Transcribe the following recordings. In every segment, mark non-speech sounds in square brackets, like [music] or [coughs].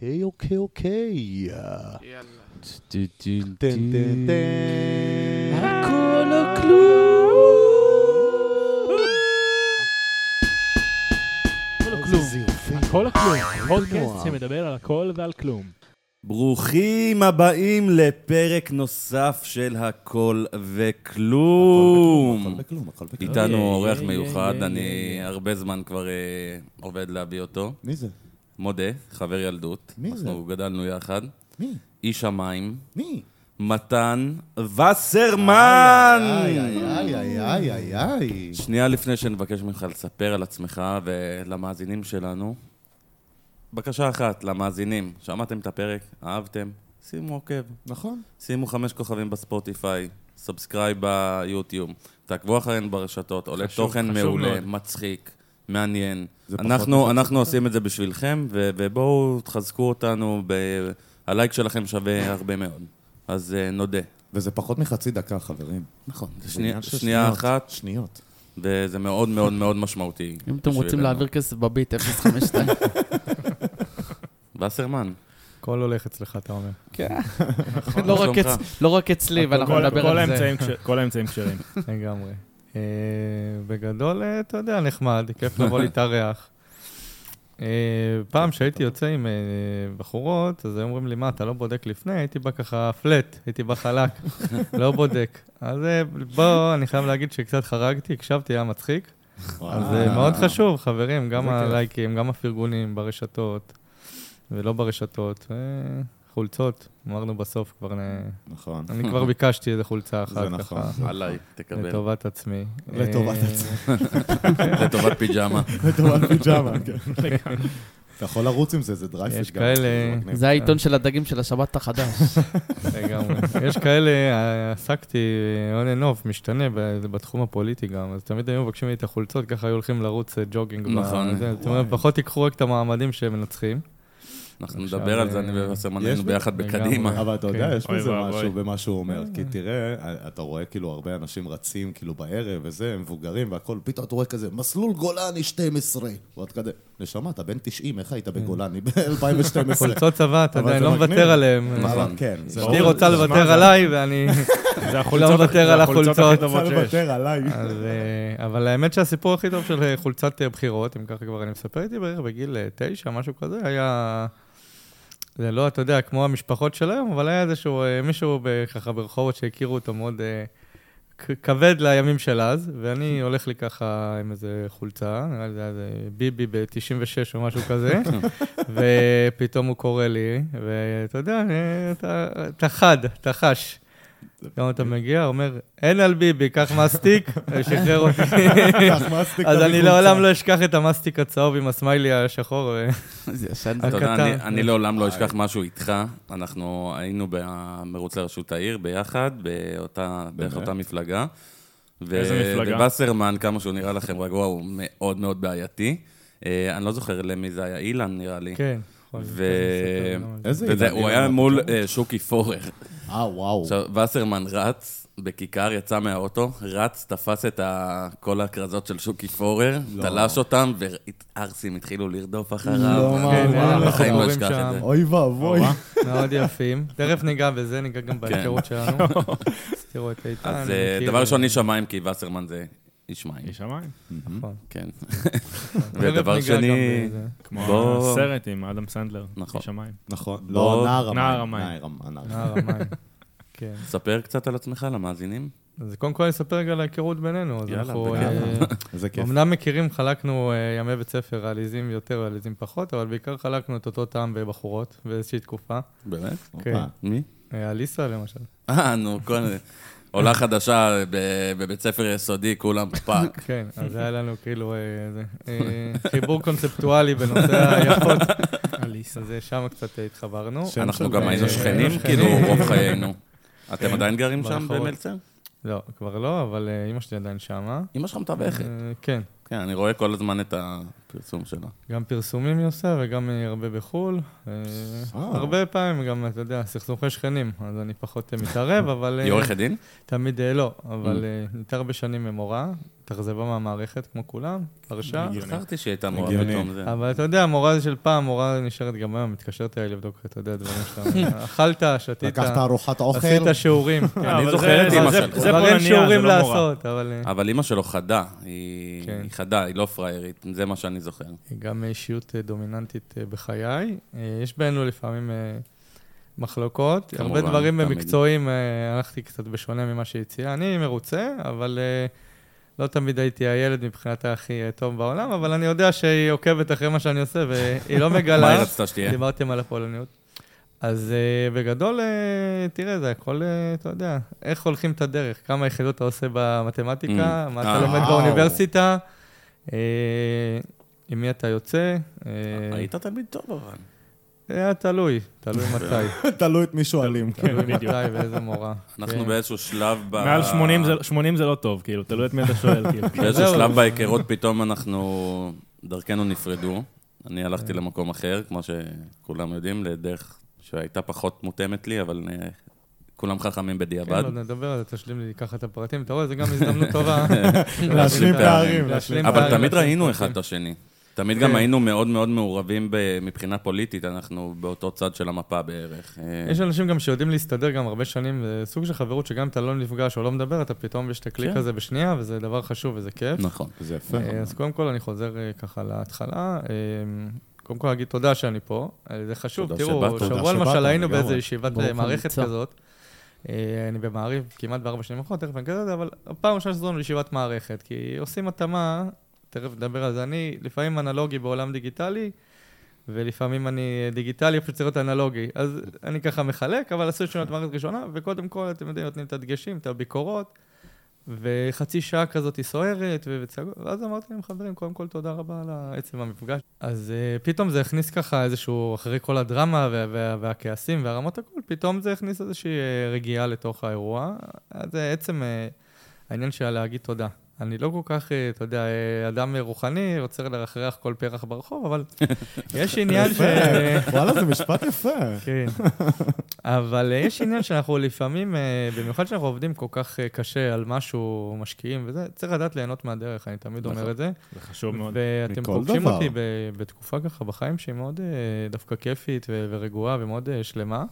אוקיי, אוקיי, אוקיי. יאללה. טן טן טן. הכל או כלום. הכל או כלום. הכל או כלום. פודקאסט שמדבר על הכל ועל כלום. ברוכים הבאים לפרק נוסף של הכל וכלום. הכל בכלום, הכל בכלום. איתנו איי, אורח איי, מיוחד, איי, אני. הרבה זמן כבר אה, עובד להביא אותו. מי זה? מודה, חבר ילדות. מי זה? אנחנו גדלנו יחד. מי? איש המים, מי? מתן וסרמן! איי, איי, איי, איי, איי, איי. שנייה לפני שנבקש ממך לספר על עצמך ולמאזינים שלנו, בקשה אחת למאזינים, שמעתם את הפרק? אהבתם? שימו עוקב. נכון. שימו חמש כוכבים בספוטיפיי, subscribe ביוטיוב, תעקבו אחרינו ברשתות, עולה חשוב, תוכן חשוב מעולה, מאוד. מצחיק, מעניין. אנחנו, אנחנו. עושים את זה בשבילכם, ו- ובואו תחזקו אותנו, ב- הלייק שלכם שווה הרבה מאוד. אז uh, נודה. וזה פחות מחצי דקה, חברים. נכון, זה זה שנייה, שניות. אחת, שניות. וזה מאוד מאוד מאוד משמעותי. אם אתם רוצים. להעביר כסף בביט, 052. [laughs] וסרמן, הכל הולך אצלך, אתה אומר. כן. לא רק לא רק אצלי, ואנחנו נדבר על זה. כל האמצעים כשרים. לגמרי. אה, בגדול, אה, אתה יודע, נחמד, כיף לבוא [laughs] להתארח. אה, פעם שהייתי יוצא עם בחורות, אז היו אומרים לי, מה, אתה לא בודק לפני? הייתי בא ככה פלט, הייתי בא חלק, לא בודק. אז בוא, אני חייב להגיד שקצת חרגתי, הקשבתי, היה מצחיק. אז זה. מאוד חשוב, חברים, גם. הלייקים, גם הפרגונים ברשתות, ולא ברשתות. אה, חולצות, אמרנו בסוף כבר, נ- נכון. אני כבר ביקשתי איזה חולצה אחת זה נכון. ככה, עליי, תקבל. לטובת עצמי. לטובת אה, עצמי. [laughs] לטובת פיג'מה. לטובת פיג'מה, כן. [laughs] אתה יכול לרוץ עם זה, זה דרייפש יש גם. כאלה- זה העיתון של הדגים של השבת החדש. [laughs] לגמרי. יש כאלה, אה, עסקתי on and off, משתנה בתחום הפוליטי גם, אז תמיד היו מבקשים לי את החולצות, ככה היו הולכים לרוץ אה, ג'וגינג. נכון. זאת אומרת, פחות ייקחו רק את המעמדים שהם מנצחים. אנחנו נדבר על זה, אה, אני ווסרמן יש היינו ביחד. בקדימה. אבל אתה יודע, כן. יש בזה. משהו במה שהוא אומר. אה. כי תראה, אתה רואה כאילו הרבה אנשים רצים כאילו בערב וזה, מבוגרים והכל, פתאום אתה רואה כזה, מסלול גולני 12. ועוד כזה, נשמה, אתה בן 90, איך היית בגולני ב-2012? חולצות צבא, אתה יודע, אני לא. מוותר עליהם. נכון. כן, אשתי. רוצה לוותר עליי, ואני [laughs] לא מוותר על זה החולצות [laughs] אה, אבל האמת שהסיפור הכי טוב של אה, חולצת אה, בחירות, אם ככה כבר אני מספר איתי בערך בגיל אה, תשע, משהו כזה, היה... זה לא, אתה יודע, כמו המשפחות של היום, אבל היה איזשהו אה, מישהו ככה ברחובות שהכירו אותו מאוד אה, כבד לימים של אז, ואני הולך לי ככה עם איזה חולצה, נראה לי זה היה איזה ביבי ב-96 או משהו כזה, [laughs] ופתאום הוא קורא לי, ואתה יודע, אתה חד, אתה חש. גם אתה מגיע, אומר, אין על ביבי, קח מסטיק, [laughs] ושחרר אותי. קח מסטיק, אז אני. לעולם לא אשכח את המסטיק הצהוב עם הסמיילי השחור. [laughs] זה ישן. אתה יודע. אני- לעולם לא אשכח משהו איתך. אנחנו היינו במרוץ לראשות העיר ביחד, באותה-? אותה מפלגה. איזה מפלגה? ווסרמן, כמה שהוא נראה לכם רגוע, הוא מאוד מאוד בעייתי. אה, אני לא זוכר למי זה היה, אילן נראה לי. כן. ו- זה. איזה אילן? הוא היה מול? אה, שוקי פורר. אה, וואו. עכשיו, וסרמן רץ בכיכר, יצא מהאוטו, רץ, תפס את ה- כל הכרזות של שוקי פורר, לא. תלש אותם, וערסים התחילו לרדוף אחריו. לא, מה, כן, מה, היה מה, בחיים לא אשכח. את זה. אוי ואבוי. מאוד יפים. תכף ניגע בזה, ניגע גם בהיכרות שלנו. אז [laughs] תראו את איתן. אז אני אה, דבר ראשון, איש המים, כי וסרמן זה איש מים. יש שמיים. נכון. כן. [laughs] [laughs] ודבר שני. כמו הסרט עם אדם סנדלר. נכון. יש שמיים. נכון. לא, נער המים. נער המים. נער המים. המים. [laughs] כן. ספר קצת על עצמך למאזינים. אז קודם כל אני אספר רגע על ההיכרות בינינו. אז יאללה, אנחנו. אה, איזה כיף. אמנם מכירים, חלקנו אה, ימי בית ספר, עליזים יותר, עליזים פחות, אבל בעיקר חלקנו את אותו טעם בבחורות באיזושהי תקופה. באמת? כן. מי? אה, אליסה למשל. אה, נו, כל... עולה חדשה ב- בבית ספר יסודי, כולם fuck. [laughs] כן, אז היה לנו כאילו אה, זה, אה, חיבור קונספטואלי בנושא היפות. אליסה. אז אה, שם קצת התחברנו. אנחנו גם היינו שכנים. כאילו, רוב חיינו. אתם עדיין גרים שם. במלצר? לא, כבר לא, אבל אימא שלי עדיין שמה. אמא שלך מתווכת. כן, כן, אני רואה כל הזמן את פרסום שלה. גם פרסומים היא עושה וגם אה, הרבה בחו"ל. אה, הרבה פעמים גם, אתה יודע, סכסוכי שכנים, אז אני פחות [laughs] אה, מתערב, אבל... אה, היא עורכת דין? תמיד אה, לא, אבל Mm. אה, יותר הרבה שנים ממורה, התאכזבה מהמערכת כמו כולם, פרשה. זכרתי שהיא הייתה מורה. פתאום זה. אבל אתה יודע, מורה זה של פעם, מורה נשארת גם היום, מתקשרת אליי לבדוק, אתה יודע, דברים שאתה... [laughs] אכלת, שתית, לקחת ארוחת אוכל. עשית שיעורים. [laughs] כן. אבל זוכר זה- את זה- שלך. זה פולניה, שיעורים לא מורה. לעשות, אבל אבל אימא שלו חדה, היא כן. היא חדה, היא לא פראיירית, זה מה שאני זוכר. היא גם אישיות אה, דומיננטית אה, בחיי. אה, יש בינינו לפעמים מחלוקות. כמובן, הרבה דברים אה, הלכתי קצת בשונה ממה שהיא הציעה. אני מרוצה, אבל לא תמיד הייתי הילד מבחינתה הכי אה, טוב בעולם, אבל אני יודע שהיא עוקבת אחרי מה שאני עושה, והיא לא מה [laughs] מגלה. היא רצתה שתהיה? דיברתם על הפולניות. אז uh, בגדול, uh, תראה, זה הכל, uh, אתה יודע, איך הולכים את הדרך, כמה יחידות אתה עושה במתמטיקה, Mm. מה אתה אה, לומד. באוניברסיטה, עם מי אתה יוצא. היית תלמיד טוב אבל. היה תלוי, תלוי [laughs] מתי, תלוי את מי שואלים. תלוי מתי. ואיזה מורה. אנחנו כן. באיזשהו שלב ב... מעל 80 זה- 80 זה לא טוב, כאילו, תלוי את מי אתה שואל, כאילו. [laughs] באיזשהו. שלב בהיכרות פתאום אנחנו, דרכנו נפרדו. אני הלכתי למקום אחר, כמו שכולם יודעים, לדרך שהייתה פחות מותאמת לי, אבל אה, כולם חכמים כן, בדיעבד. עוד נדבר על זה, תשלים לי ככה את הפרטים, אתה רואה, זה גם הזדמנות טובה. [laughs] להשלים פערים. להשלים אבל תמיד ראינו. אחד את השני. תמיד גם כן. היינו מאוד מאוד מעורבים מבחינה פוליטית, אנחנו באותו צד של המפה בערך. אה, יש אנשים גם שיודעים להסתדר גם הרבה שנים, זה סוג של חברות שגם אם אתה לא נפגש או לא מדבר, אתה פתאום יש את הקליק כן. הזה בשנייה, וזה דבר חשוב וזה כיף. נכון. זה יפה. אה, אז קודם כל אני חוזר אה, ככה להתחלה. קודם כל להגיד תודה שאני פה, זה חשוב, תראו, שבוע למשל היינו. באיזו ישיבת מערכת. כזאת. אני במעריב כמעט בארבע שנים האחרונות, תכף אני אגיד את זה, אבל הפעם ראשונה שזו ישיבת מערכת, כי עושים התאמה, תכף נדבר על זה, אני לפעמים אנלוגי בעולם דיגיטלי, ולפעמים אני דיגיטלי, פשוט צריך להיות אנלוגי. אז אני ככה מחלק, אבל עשו ישיבת מערכת ראשונה, וקודם כל, אתם יודעים, נותנים את הדגשים, את הביקורות, וחצי שעה כזאת היא סוערת, וצגות, ואז אמרתי להם, חברים, קודם כל תודה רבה על עצם המפגש. אז uh, פתאום זה הכניס ככה איזשהו, אחרי כל הדרמה וה- וה- והכעסים והרמות הכול, פתאום זה הכניס איזושהי uh, רגיעה לתוך האירוע. אז זה עצם uh, העניין של להגיד תודה. אני לא כל כך, uh, אתה יודע, uh, אדם רוחני, רוצה לרחרח כל פרח ברחוב, אבל [laughs] יש עניין ש... וואלה, זה משפט יפה. [laughs] כן. אבל אה, יש עניין שאנחנו לפעמים, אה, במיוחד שאנחנו עובדים כל כך אה, קשה על משהו, משקיעים וזה, צריך לדעת ליהנות מהדרך, אני תמיד אומר נכון. את זה. זה חשוב מאוד. ואתם פוגשים. אותי בתקופה ככה בחיים שהיא מאוד אה, דווקא כיפית ורגועה ומאוד אה, שלמה,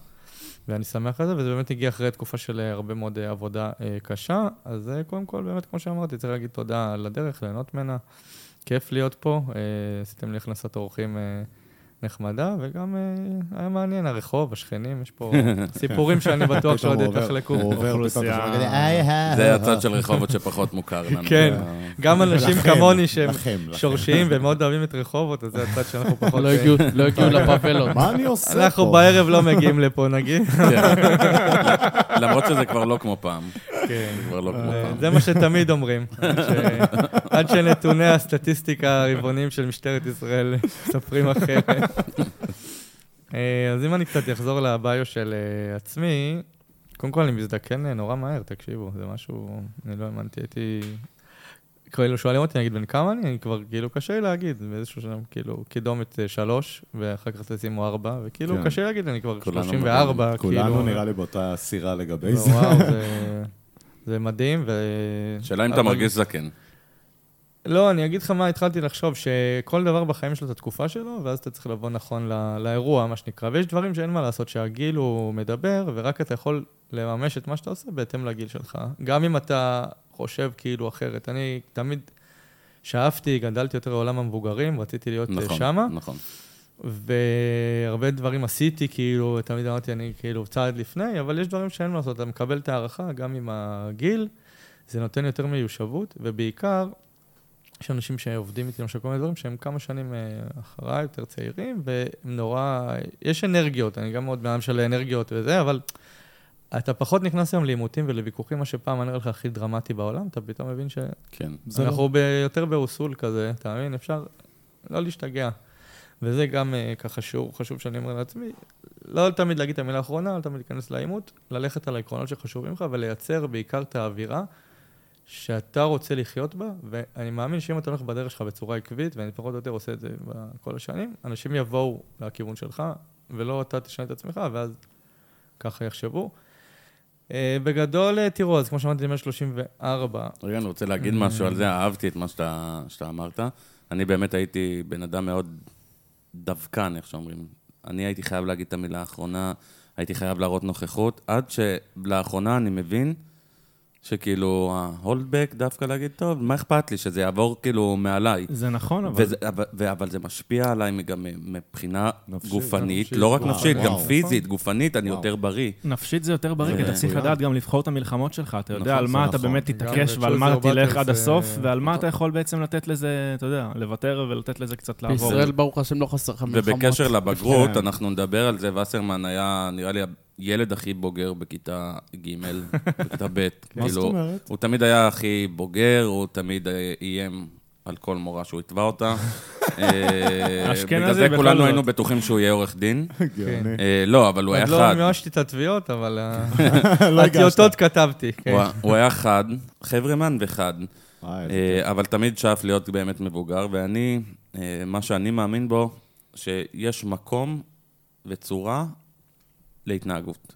ואני שמח על זה, וזה באמת הגיע אחרי תקופה של אה, הרבה מאוד אה, עבודה אה, קשה, אז קודם כל, באמת, כמו שאמרתי, צריך להגיד תודה על הדרך, ליהנות ממנה. כיף להיות פה, עשיתם לי הכנסת אורחים נחמדה, וגם אה, היה מעניין, הרחוב, השכנים, יש פה [laughs] סיפורים שאני [laughs] בטוח שעוד הוא עובר- תחלקו. הוא עובר, פתאום אתה אוכלוסייה. שומע כזה, "איי, היי, זה הצד של רחובות שפחות מוכר לנו. כן. גם אנשים כמוני שהם. שורשיים ומאוד אוהבים את רחובות, אז זה הצד שאנחנו [laughs] פחות... לא הגיעו- לא הגיעו לפאפלות. מה אני עושה פה? אנחנו בערב לא מגיעים לפה, נגיד. למרות שזה כבר לא כמו פעם. כן. זה כבר לא כמו אה, פעם. זה מה שתמיד אומרים. עד שנתוני הסטטיסטיקה הרבעוניים של משטרת ישראל מספרים אחרת. אה, אז אם אני קצת אחזור לביו של אה, עצמי, קודם כל אני מזדקן נורא מהר, תקשיבו, זה משהו, אני לא האמנתי, הייתי... כאילו שואלים אותי, נגיד, בן כמה אני? אני כבר, כאילו, קשה לי להגיד, באיזשהו שלב, כאילו, קידומת אה, שלוש, ואחר כך תשימו ארבע, וכאילו, כן. קשה לי להגיד, אני כבר כולנו 34, כאילו... כולנו נראה לי באותה סירה לגבי זה. וואו, זה- [laughs] זה מדהים, ו... שאלה אם אתה מרגיש זקן. לא, אני אגיד לך מה התחלתי לחשוב, שכל דבר בחיים שלו את התקופה שלו, ואז אתה צריך לבוא נכון לא, לאירוע, מה שנקרא. ויש דברים שאין מה לעשות, שהגיל הוא מדבר, ורק אתה יכול לממש את מה שאתה עושה בהתאם לגיל שלך. גם אם אתה חושב כאילו אחרת. אני תמיד שאפתי, גדלתי יותר לעולם המבוגרים, רציתי להיות נכון, נכון, שמה, נכון. והרבה דברים עשיתי, כאילו, תמיד אמרתי, אני כאילו צעד לפני, אבל יש דברים שאין מה לעשות, אתה מקבל את ההערכה, גם עם הגיל, זה נותן יותר מיושבות, ובעיקר, יש אנשים שעובדים איתי, למשל, כל מיני דברים שהם כמה שנים אה, אחריי, יותר צעירים, והם נורא, יש אנרגיות, אני גם מאוד אדם של אנרגיות וזה, אבל אתה פחות נכנס היום לעימותים ולוויכוחים, מה שפעם נראה לך הכי דרמטי בעולם, אתה פתאום מבין ש... כן. לא- אנחנו ב- יותר באוסול כזה, אתה מבין? אפשר לא להשתגע. וזה גם אה, ככה שיעור חשוב שאני אומר לעצמי, לא תמיד להגיד את המילה האחרונה, לא תמיד להיכנס לעימות, ללכת על העקרונות שחשובים לך ולייצר בעיקר את האווירה שאתה רוצה לחיות בה, ואני מאמין שאם אתה הולך בדרך שלך בצורה עקבית, ואני פחות או יותר עושה את זה כל השנים, אנשים יבואו לכיוון שלך, ולא אתה תשנה את עצמך, ואז ככה יחשבו. אה, בגדול, אה, תראו, אז כמו שאמרתי, אני בן 34. רגע, אני רוצה להגיד משהו על זה, אהבתי את מה שאתה, שאתה אמרת. אני באמת הייתי בן אדם מאוד דווקן, איך שאומרים. אני הייתי חייב להגיד את המילה האחרונה, הייתי חייב להראות נוכחות, עד שלאחרונה אני מבין שכאילו, ההולדבק דווקא להגיד, טוב, מה אכפת לי, שזה יעבור כאילו מעליי. זה נכון, אבל... וזה, אבל, אבל זה משפיע עליי גם מבחינה נפשית, גופנית, נפשית, לא רק וואו, נפשית, גם וואו. פיזית, גופנית, אני וואו. יותר בריא. נפשית זה יותר בריא, כי אתה צריך. לדעת גם לבחור את המלחמות שלך. אתה יודע נכון, על מה אתה נכון. באמת תתעקש ועל מה אתה תלך עד הסוף, אה, ועל מה אתה יכול בעצם לתת לזה, אתה יודע, לוותר ולתת לזה קצת לעבור. בישראל, ברוך השם, לא חסר לך מלחמות. ובקשר לבגרות, כן. אנחנו נדבר על זה, וסרמן היה, נראה לי, הילד הכי בוגר בכיתה ג', [laughs] בכיתה ב'. מה זאת כאילו, אומרת? הוא תמיד היה הכי בוגר, הוא תמיד איים על כל מורה שהוא יתבע אותה. [laughs] אה, בגלל זה כולנו זאת. היינו בטוחים שהוא יהיה עורך דין. [laughs] אה, לא, אבל הוא היה עוד לא חד. מימשתי את התביעות, אבל אה, לא הגשת. הטיוטות כתבתי. כן. הוא היה- חד, חברמן וחד. אבל תמיד שאף להיות באמת מבוגר, ואני, מה שאני מאמין בו, שיש מקום וצורה להתנהגות.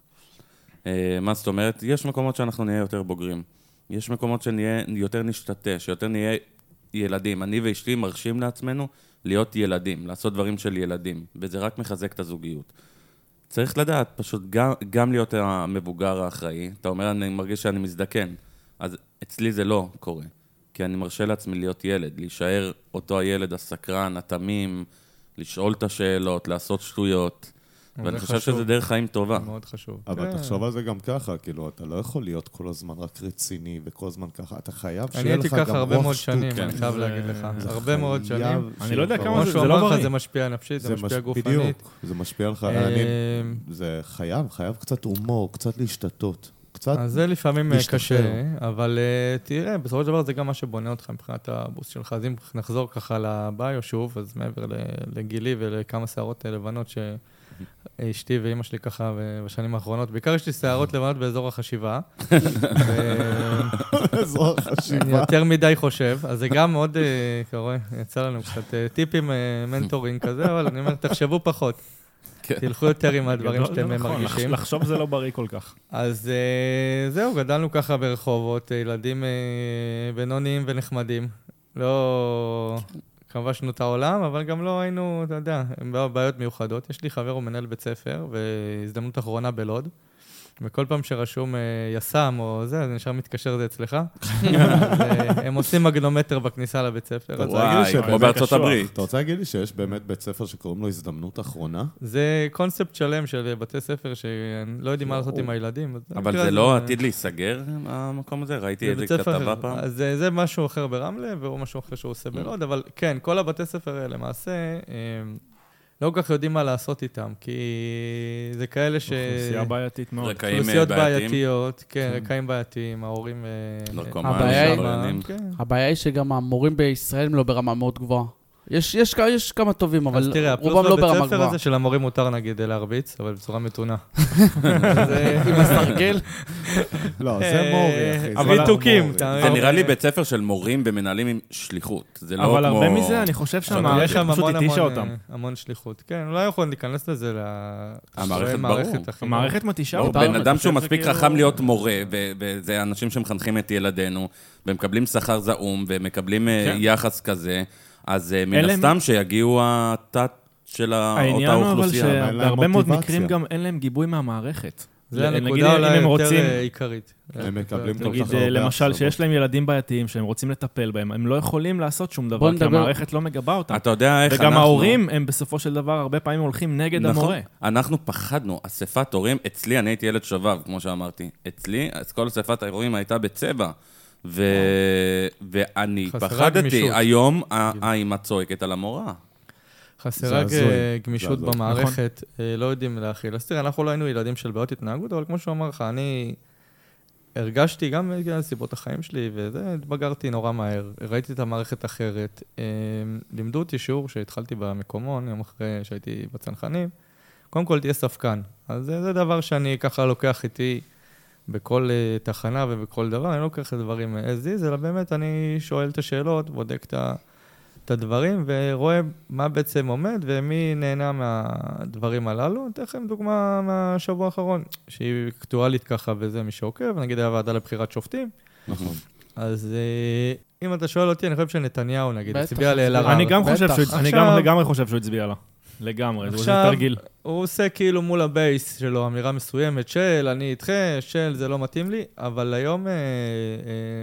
אה, מה זאת אומרת? יש מקומות שאנחנו נהיה יותר בוגרים. יש מקומות שנהיה יותר נשתתה, שיותר נהיה ילדים. אני ואשתי מרשים לעצמנו להיות ילדים, לעשות דברים של ילדים, וזה רק מחזק את הזוגיות. צריך לדעת, פשוט גם, גם להיות המבוגר האחראי. אתה אומר, אני מרגיש שאני מזדקן. אז אצלי זה לא קורה. כי אני מרשה לעצמי להיות ילד, להישאר אותו הילד הסקרן, התמים, לשאול את השאלות, לעשות שטויות. אבל ואני חושב חשוב. שזה דרך חיים טובה. מאוד חשוב. אבל כן. תחשוב על זה גם ככה, כאילו, אתה לא יכול להיות כל הזמן רק רציני וכל הזמן ככה, אתה חייב אני שיהיה הייתי לך גם ככה הרבה מאוד רוח שנים, שטות. אני כן. חייב להגיד לך. זה הרבה מאוד שנים. אני לא יודע כמה זה- זה לא בריא. זה משפיע נפשית, זה משפיע מש- גופנית. בדיוק, זה משפיע לך, אה, אני, זה חייב, חייב קצת הומור, קצת להשתתות. קצת, אז זה לפעמים אה, להשתחרר. קשה, אבל אה, תראה, בסופו של דבר זה גם מה שבונה אותך מבחינת הבוסט שלך. אז אם נחזור ככה לביו שוב, אז מעבר ל- לגילי ולכמה שערות אה, לבנות שאשתי ואימא שלי ככה בשנים האחרונות, בעיקר יש לי שערות [laughs] לבנות באזור החשיבה. [laughs] ו- זו אני החשיבה. יותר מדי חושב, אז זה גם עוד, אה, אתה רואה, יצא לנו קצת אה, טיפים, אה, מנטורינג כזה, אבל אני אומר, תחשבו פחות. כן. תלכו יותר עם הדברים שאתם זה אה, נכון, מרגישים. לח- לחשוב זה לא בריא כל כך. אז אה, זהו, גדלנו ככה ברחובות, אה, ילדים אה, בינוניים ונחמדים. לא כבשנו את העולם, אבל גם לא היינו, אתה יודע, בעיות מיוחדות. יש לי חבר, הוא מנהל בית ספר, והזדמנות אחרונה בלוד. וכל פעם שרשום אה, יס"מ או זה, אז אני ישר מתקשר זה אצלך. [laughs] אה, הם עושים מגנומטר בכניסה לבית ספר. וואי, שבאמת כמו בארצות. הברית. אתה רוצה להגיד לי שיש באמת בית ספר שקוראים לו הזדמנות אחרונה? זה קונספט שלם של בתי ספר שלא יודעים מה לעשות עם הילדים. אבל זה לא עתיד להיסגר, המקום הזה? ראיתי זה איזה כתבה. פעם. אז זה, זה משהו אחר ברמלה, והוא משהו אחר שהוא Mm. עושה בלוד, אבל כן, כל הבתי ספר האלה למעשה, הם לא כל כך יודעים מה לעשות איתם, כי זה כאלה ש... אוכלוסייה בעייתית מאוד. רקעים אוכלוסיות אה. בעייתיות, כן, רקעים בעייתיים, ההורים... אה, נרקומנים, עבריינים. כן. הבעיה היא שגם המורים בישראל הם לא ברמה מאוד גבוהה. יש, יש, יש כמה טובים, אז אבל תראה, הפלוס רובם לא בבית ברמה ספר גבוהה. הזה של המורים מותר נגיד להרביץ, אבל בצורה מתונה. [laughs] עם הסרגל, לא, זה אה, מורי, אחי. אבל לא. אתה זה אבל- נראה לי בית ספר של מורים ומנהלים עם שליחות. זה לא כמו... אבל הרבה מזה, אני חושב שהמערכת שם פשוט המון התישה המון, אותם. אה, המון שליחות. כן, אולי יכולים להיכנס לזה ל... המערכת, מערכת ברור. המערכת מתישה לא, אותם. בן אדם שהוא מספיק חכם להיות מורה, ו- וזה אנשים שמחנכים את ילדינו, ומקבלים שכר זעום, ומקבלים אה, כן. יחס כזה, אז אה, מן הסתם שיגיעו התת של ה- העניין אותה הוא אבל אוכלוסייה. שבהרבה מאוד. מקרים גם אין להם גיבוי מהמערכת. זה נגיד, הנקודה אולי הם יותר רוצים- אה, עיקרית. הם מקבלים כל נגיד, כך אה, הרבה למשל, החזרות. שיש להם ילדים בעייתיים שהם רוצים לטפל בהם, הם לא יכולים לעשות שום דבר, כי המערכת לא מגבה אותם. אתה יודע איך אנחנו... וגם ההורים הם בסופו של דבר הרבה פעמים הולכים נגד נכון. המורה. אנחנו פחדנו, אספת הורים, אצלי, אני הייתי ילד שובב, כמו שאמרתי. אצלי, אז כל אספת ההורים הייתה בצבע. ו... ואני פחדתי, גמישות. היום ה- האמא צועקת על המורה. חסרה גמישות. במערכת, אה, לא יודעים להכיל. אז תראה, אנחנו לא היינו ילדים של בעיות התנהגות, אבל כמו שהוא אמר לך, אני הרגשתי גם בגלל סיבות החיים שלי, וזה, התבגרתי נורא מהר. ראיתי את המערכת אחרת. אה, לימדו אותי שיעור שהתחלתי במקומון, יום אחרי שהייתי בצנחנים. קודם כל, תהיה ספקן. אז זה, זה דבר שאני ככה לוקח איתי בכל אה, תחנה ובכל דבר, אני לא לוקח את הדברים as is, אלא באמת אני שואל את השאלות, בודק את ה... את הדברים, ורואה מה בעצם עומד ומי נהנה מהדברים הללו. אני אתן לכם דוגמה מהשבוע האחרון, שהיא אקטואלית ככה וזה מי שעוקב, נגיד היה ועדה לבחירת שופטים. נכון. אז אה, אם אתה שואל אותי, אני חושב שנתניהו, נגיד, הצביע לאלהרר. אני גם חושב שהוא הצביע לה. לגמרי, זה עכשיו- תרגיל. הוא עושה כאילו מול הבייס שלו אמירה מסוימת של אני איתכם, של זה לא מתאים לי, אבל היום אה, אה,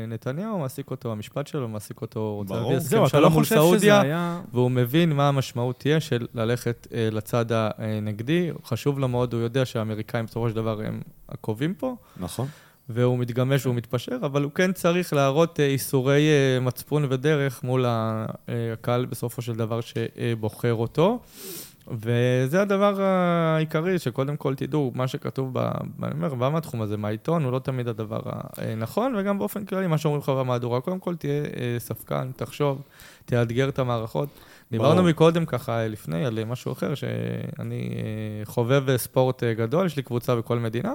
נתניהו מעסיק אותו, המשפט שלו מעסיק אותו, הוא רוצה. להביא הסכם אתה לא שלום מול סעודיה, היה... והוא מבין מה המשמעות תהיה של ללכת אה, לצד הנגדי. חשוב לו מאוד, הוא יודע שהאמריקאים בסופו של דבר הם הקובעים פה, נכון. והוא מתגמש והוא מתפשר, אבל הוא כן צריך להראות אה, איסורי אה, מצפון ודרך מול אה, הקהל בסופו של דבר שבוחר אותו. וזה הדבר העיקרי, שקודם כל תדעו, מה שכתוב, ב, אני אומר, בא מהתחום הזה, מהעיתון, הוא לא תמיד הדבר הנכון, וגם באופן כללי, מה שאומרים לך במהדורה, קודם כל תהיה ספקן, תחשוב, תאתגר את המערכות. דיברנו. מקודם ככה, לפני, על משהו אחר, שאני חובב ספורט גדול, יש לי קבוצה בכל מדינה.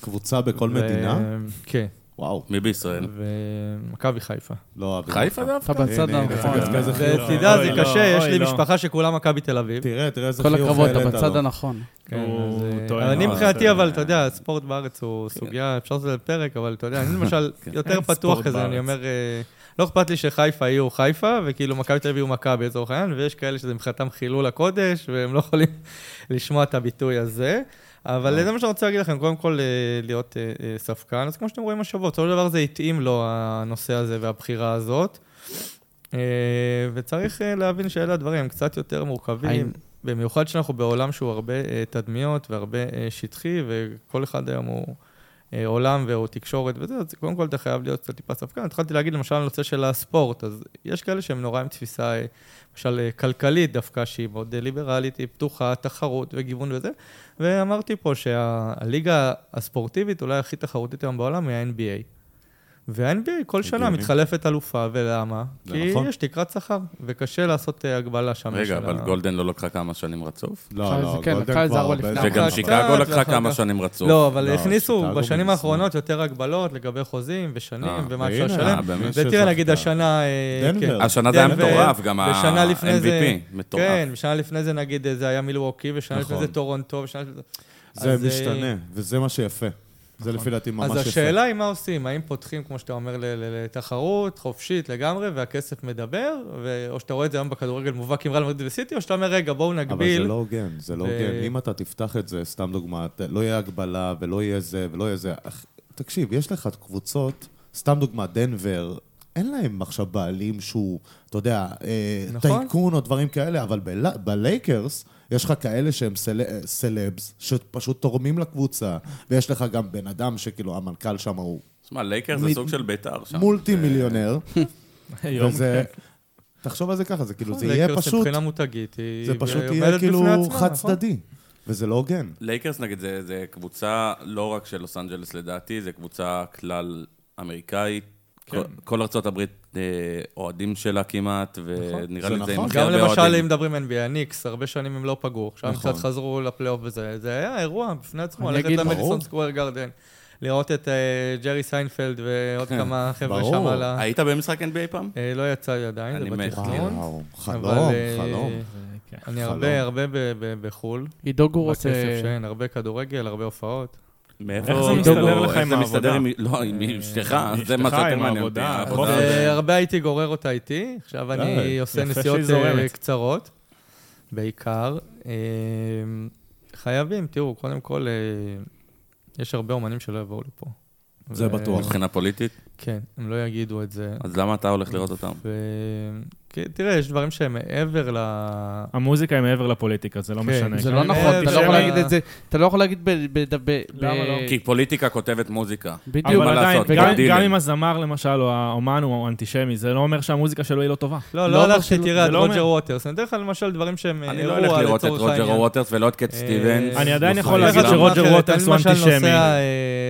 קבוצה בכל ו- מדינה? כן, וואו. מי בישראל? ומכבי חיפה. לא, חיפה דווקא? אתה בצד הנכון. ותדע, זה לא, קשה, יש לי לא. משפחה שכולה מכבי תל אביב. תראה, תראה איזה כל חיוך הכבוד, אתה העלית בצד לו. הנכון. כן, אה, אבל אני. מבחינתי, אבל אתה יודע, הספורט בארץ הוא סוגיה, אפשר לעשות על זה פרק, אבל אתה יודע, אני [laughs] למשל יותר אין פתוח ספורט כזה, אני. אומר, אה, לא אכפת לי שחיפה יהיו חיפה, וכאילו מכבי תל אביב יהיו מכבי לצורך העניין, ויש כאלה שזה מבחינתם חילול הקודש, והם לא יכולים [laughs] לשמוע את הביטוי הזה. אבל זה מה שאני רוצה להגיד לכם, קודם כל אה, להיות אה, אה, ספקן, אז כמו שאתם רואים השבוע, בסופו של דבר זה התאים לו, הנושא הזה והבחירה הזאת. אה, וצריך אה, להבין שאלה הדברים, הם קצת יותר מורכבים. במיוחד שאנחנו בעולם שהוא הרבה אה, תדמיות והרבה אה, שטחי, וכל אחד היום הוא אה, עולם והוא תקשורת וזה, אז קודם כל אתה חייב להיות קצת טיפה ספקן. התחלתי להגיד למשל על נושא של הספורט, אז יש כאלה שהם נורא עם תפיסה, אה, למשל אה, כלכלית דווקא, שהיא מאוד אה, ליברלית, היא פתוחה, תחרות וגיוון וזה, ואמרתי פה שהליגה הספורטיבית אולי הכי תחרותית היום בעולם היא ה-NBA. וה-NBA כל שנה. מתחלפת אלופה, ולמה? כי נכון. יש תקרת שכר, וקשה לעשות אה, הגבלה שם. רגע, אבל ה- גולדן לא לקחה כמה שנים רצוף? לא, זה לא, כן, גולדן כבר. וגם שיקגו לקחה כמה שנים רצוף. לא, אבל לא, הכניסו בשנים. האחרונות יותר הגבלות לגבי חוזים ושנים אה, ומה אפשר לשלם. אה, ותראה, נגיד. השנה... אה. כן. השנה זה היה מטורף, גם ושנה לפני זה- ה-MVP, מטורף. כן, ושנה לפני זה נגיד זה היה מילווקי, ושנה לפני נכון. זה טורונטו, ושנה לפני זה... זה משתנה, וזה מה שיפה. זה לפי דעתי ממש יפה. אז השאלה היא מה עושים, האם פותחים, כמו שאתה אומר, ל- ל- לתחרות חופשית לגמרי, והכסף מדבר, או שאתה רואה את זה היום בכדורגל מובהק עם ריאל מדריד וסיטי, או שאתה אומר, רגע, בואו אבל נגביל. זה לא הוגן, זה לא הוגן. אם אתה תפתח את זה, סתם דוגמא, ת- לא יהיה הגבלה ולא יהיה זה ולא יהיה זה. תקשיב, יש לך קבוצות, סתם דוגמא, דנבר, אין להם עכשיו בעלים שהוא, אתה יודע, אה, נכון. טייקון או דברים כאלה, אבל בל- בלייקרס... יש לך כאלה שהם סל... סלבס, שפשוט תורמים לקבוצה, ויש לך גם בן אדם שכאילו, המנכ"ל שם הוא תשמע, לייקר זה מ- סוג של בית"ר שם. מולטי מיליונר, היום. וזה... תחשוב על זה ככה, זה כאילו, זה נכון, יהיה לייקרס פשוט, מבחינה מותגית, היא זה פשוט יהיה כאילו עצמה, חד נכון? צדדי, וזה לא הוגן. לייקרס נגיד זה, זה קבוצה לא רק של לוס אנג'לס לדעתי, זה קבוצה כלל אמריקאית. כן. כל, ארצות הברית אה, אוהדים שלה כמעט, ונראה לי זה עם נכון. הכי גם הרבה למשל, אוהדים. אם מדברים NBA, הניקס, הרבה שנים הם לא פגעו. עכשיו הם נכון. קצת חזרו לפלייאוף וזה. זה היה אירוע בפני עצמו, אני ללכת למדיסון ברור. סקוויר גרדן, לראות את אה, ג'רי סיינפלד ועוד כמה חבר'ה. שם על ה... היית במשחק NBA פעם? אה, לא יצא לי עדיין, זה בתכנון. חלום, אבל, חלום. כן. אני חלום. הרבה, הרבה ב- ב- בחו"ל. עידו גורוס... בכסף אה, שאין, הרבה כדורגל, הרבה הופעות. מאיפה איך זה מסתדר לך עם העבודה? לא, עם אשתך, עם זה מה אשתך, שיותר עם מעניין אותי. אה, הרבה הייתי גורר אותה איתי, עכשיו אני די, עושה נסיעות אה. קצרות, בעיקר. אה, חייבים, תראו, קודם כל, אה, יש הרבה אומנים שלא יבואו לפה. זה בטוח. מבחינה פוליטית, כן, הם לא יגידו את זה. אז למה אתה הולך לראות אותם? ו... תראה, יש דברים שהם מעבר ל... המוזיקה היא מעבר לפוליטיקה, זה לא כן, משנה. זה כן. לא נכון, אה, אתה לא יכול להגיד את זה, אתה לא יכול להגיד ב... ב- ב- למה ב- לא? כי פוליטיקה כותבת מוזיקה. בדיוק. אבל עדיין, לעשות, גם- אם הזמר למשל, או האומן הוא אנטישמי, זה לא אומר שהמוזיקה שלו היא לא טובה. לא, לא לא אומר הלכתי, שלא- תראה, זה את לא רוג'ר אומר. ווטרס. אני אתן לך למשל דברים שהם אני אירוע לא הולך לראות את רוג'ר. ווטרס ולא את קט סטיבנס. אני עדיין לא יכול. להגיד שרוג'ר ווטרס אני הוא למשל אנטישמי. נוסע אה,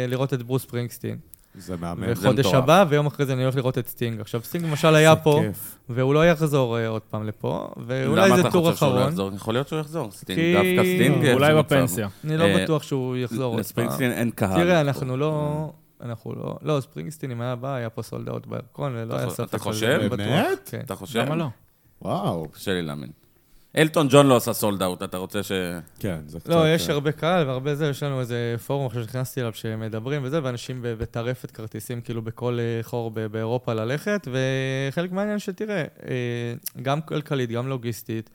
לראות את ברוס ספרינגסטין. זה מהמם. זה וחודש. הבא, ויום אחרי זה אני הולך לראות את סטינג. עכשיו, סטינג למשל היה פה, כיף. והוא לא יחזור אה, עוד פעם לפה, ואולי למה זה אתה טור חושב שהוא לא אחרון. יחזור? יכול להיות שהוא יחזור. סטינג, כי- דווקא סטינג... יש אולי. בפנסיה. אני לא אה, בטוח שהוא יחזור עוד פעם. לספרינגסטין אין קהל. תראה. אנחנו לא... אנחנו לא... לא, ספרינגסטין, אם היה בא, היה פה sold out בירקון, ולא אתה היה ספק. אתה חושב? באמת? כן. אתה חושב? למה לא? וואו. קשה לי להאמין. אלטון ג'ון לא עשה סולד אאוט, אתה רוצה ש... כן, זה קצת... לא, יש אה, הרבה קהל והרבה זה, יש לנו איזה פורום עכשיו שנכנסתי אליו שמדברים וזה, ואנשים בטרפת כרטיסים כאילו בכל אה, חור ב- באירופה ללכת, וחלק מהעניין שתראה, אה, גם כלכלית, גם לוגיסטית.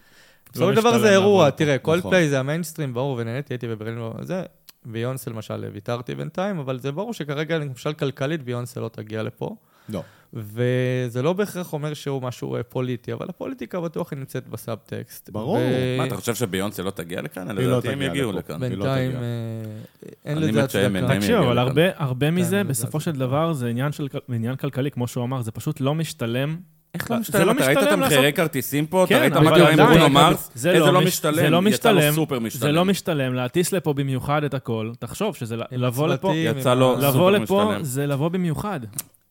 בסופו של דבר זה אירוע. תראה, כל נכון. פליי זה המיינסטרים, ברור, ונהניתי, הייתי בברלין, לא- זה, ביונסה למשל, ויתרתי בינתיים, אבל זה ברור שכרגע, למשל כלכלית, ביונסה לא תגיע לפה. לא. וזה לא בהכרח אומר שהוא משהו אה, פוליטי, אבל הפוליטיקה בטוח היא נמצאת בסאבטקסט. ברור. ו- מה, אתה חושב שביונסה לא תגיע לכאן? היא לא תגיע יגיעו. לכאן. לא בינתיים. אה, אין לזה הצדקה. תקשיב, אבל. הרבה, הרבה מזה, בסופו זה של. דבר, זה עניין של- עניין כלכלי, כמו שהוא אמר, זה פשוט לא משתלם. איך זה לא משתלם? לא אתה ראית את משתלם המחירי לעשות- כרטיסים פה? אתה כן, ראית מה קרה עם ברונו מרס? זה איזה לא מש- משתלם? זה לא יצא לו משתלם, זה משתלם. לא משתלם, להטיס לפה במיוחד את הכל. תחשוב שזה לבוא לפה, יצא לו- סופר לבוא לפה משתלם. זה לבוא במיוחד.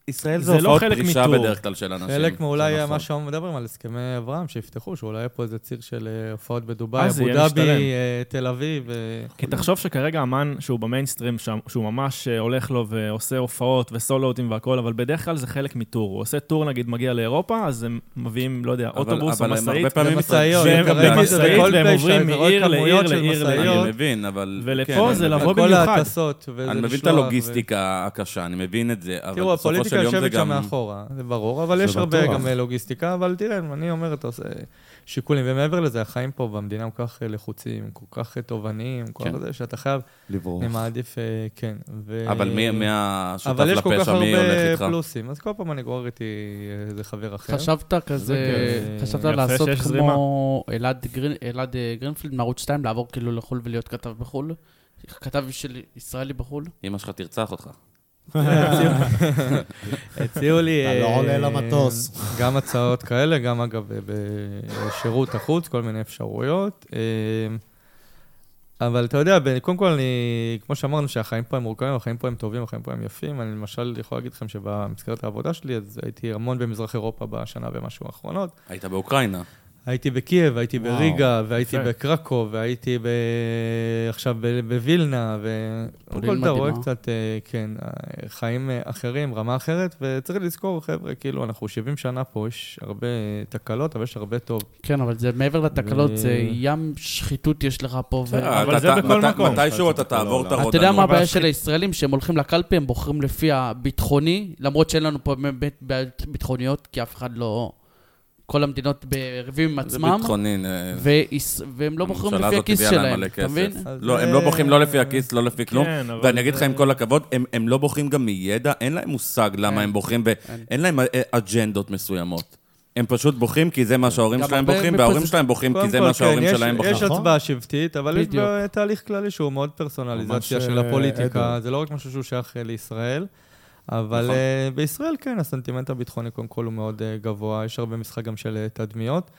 ישראל זה זה לא הופעות חלק פרישה מטור. בדרך כלל של אנשים. חלק מאולי זה נכון. מה שהיום מדברים על הסכמי אברהם, שיפתחו, שאולי יהיה פה איזה ציר של אה, הופעות בדובאי, זה אבו דאבי. אה, תל אביב. אה, כי תחשוב שכרגע אמן שהוא במיינסטרים, שהוא ממש הולך לו ועושה הופעות וסולוטים והכל, אבל בדרך כלל זה חלק מטור. הוא עושה טור, נגיד, מגיע לאירופה, אז הם מביאים, לא יודע, אבל- אוטובוס או אבל הם הרבה משאית, פעמים ומשאיות, והם- זה משאית, עוברים מעיר לעיר לעיר לעיר. משאיות, אני מבין, אבל... ולפה כן, זה אני לבוא במיוחד. ההטסות, וזה אני מבין את לשלוח, ו- הלוגיסטיקה הקשה, אני מבין את זה, אבל תראו, בסופו של יום זה יושבת שם גם... מאחורה, זה ברור, אבל זה יש הרבה בטוח. גם אה, לוגיסטיקה, אבל תראה, אני אומר, אתה עושה שיקולים, ומעבר לזה, החיים פה במדינה כל כך אה, לחוצים, כל כך אה, תובעניים, כל כן. זה, שאתה חייב, לברוח. אני מעדיף, כן. ו- אבל מי מי השותף אבל יש כל כך לפשע, מי הולך הרבה איתך? פלוסים, אז כל פעם אני גורר איתי איזה חבר אחר. חשבת כזה, כיף. חשבת לעשות כמו אלעד גרין- אלעד גרינפילד מערוץ 2, לעבור כאילו לחו"ל ולהיות כתב בחו"ל? כתב של ישראלי בחו"ל? אמא שלך תרצח אותך. הציעו לי... אתה לא אה, עולה למטוס. גם הצעות כאלה, גם אגב אה, בשירות החוץ, כל מיני אפשרויות. אה, אבל אתה יודע, קודם כל, אני, כמו שאמרנו, שהחיים פה הם מורכבים, החיים פה הם טובים, החיים פה הם יפים. אני למשל יכול להגיד לכם שבמסגרת העבודה שלי, אז הייתי המון במזרח אירופה בשנה ומשהו האחרונות. היית באוקראינה. הייתי בקייב, הייתי וואו, בריגה, והייתי יפה. בקרקו, והייתי ב... עכשיו ב... בווילנה, וקודם כל אתה רואה. קצת, אה, כן, אה, חיים אה, אחרים, רמה אחרת, וצריך לזכור, חבר'ה, כאילו, אנחנו 70 שנה פה, יש הרבה תקלות, אבל יש הרבה טוב. כן, אבל זה מעבר לתקלות, ו- זה ים שחיתות יש לך פה. ו- אבל אתה- זה אתה- בכל מת- מקום. מתישהו אתה תעבור את. הרודנות. אתה יודע מה הבעיה של הישראלים? שהם הולכים לקלפי, הם בוחרים לפי הביטחוני, למרות שאין לנו פה באמת בעיות ביטחוניות, כי אף אחד לא... כל המדינות בריבים עם זה עצמם, ביטחוני. אה, ויש- והם לא בוחרים לפי הכיס שלהם, אתה מבין? לא, הם זה- לא בוחרים לא לפי הכיס, לא לפי כלום. כן, אבל ואני אגיד לך זה- עם כל הכבוד, הם- הם לא בוחרים גם מידע, אין להם מושג למה. הם בוחרים, אין. ואין להם אה, אג'נדות מסוימות. הם פשוט בוחרים כי זה מה שההורים גם שלהם מפז- וההורים שלהם בוחרים כי זה מה שההורים כן, שלהם יש- בוחרים. יש. הצבעה שבטית, אבל יש תהליך כללי שהוא מאוד פרסונליזציה של אה, הפוליטיקה. זה לא רק משהו שהוא שייך אה, לישראל. אבל נכון. אה, בישראל כן, הסנטימנט הביטחוני קודם כל הוא מאוד אה, גבוה, יש הרבה משחק גם של אה, תדמיות.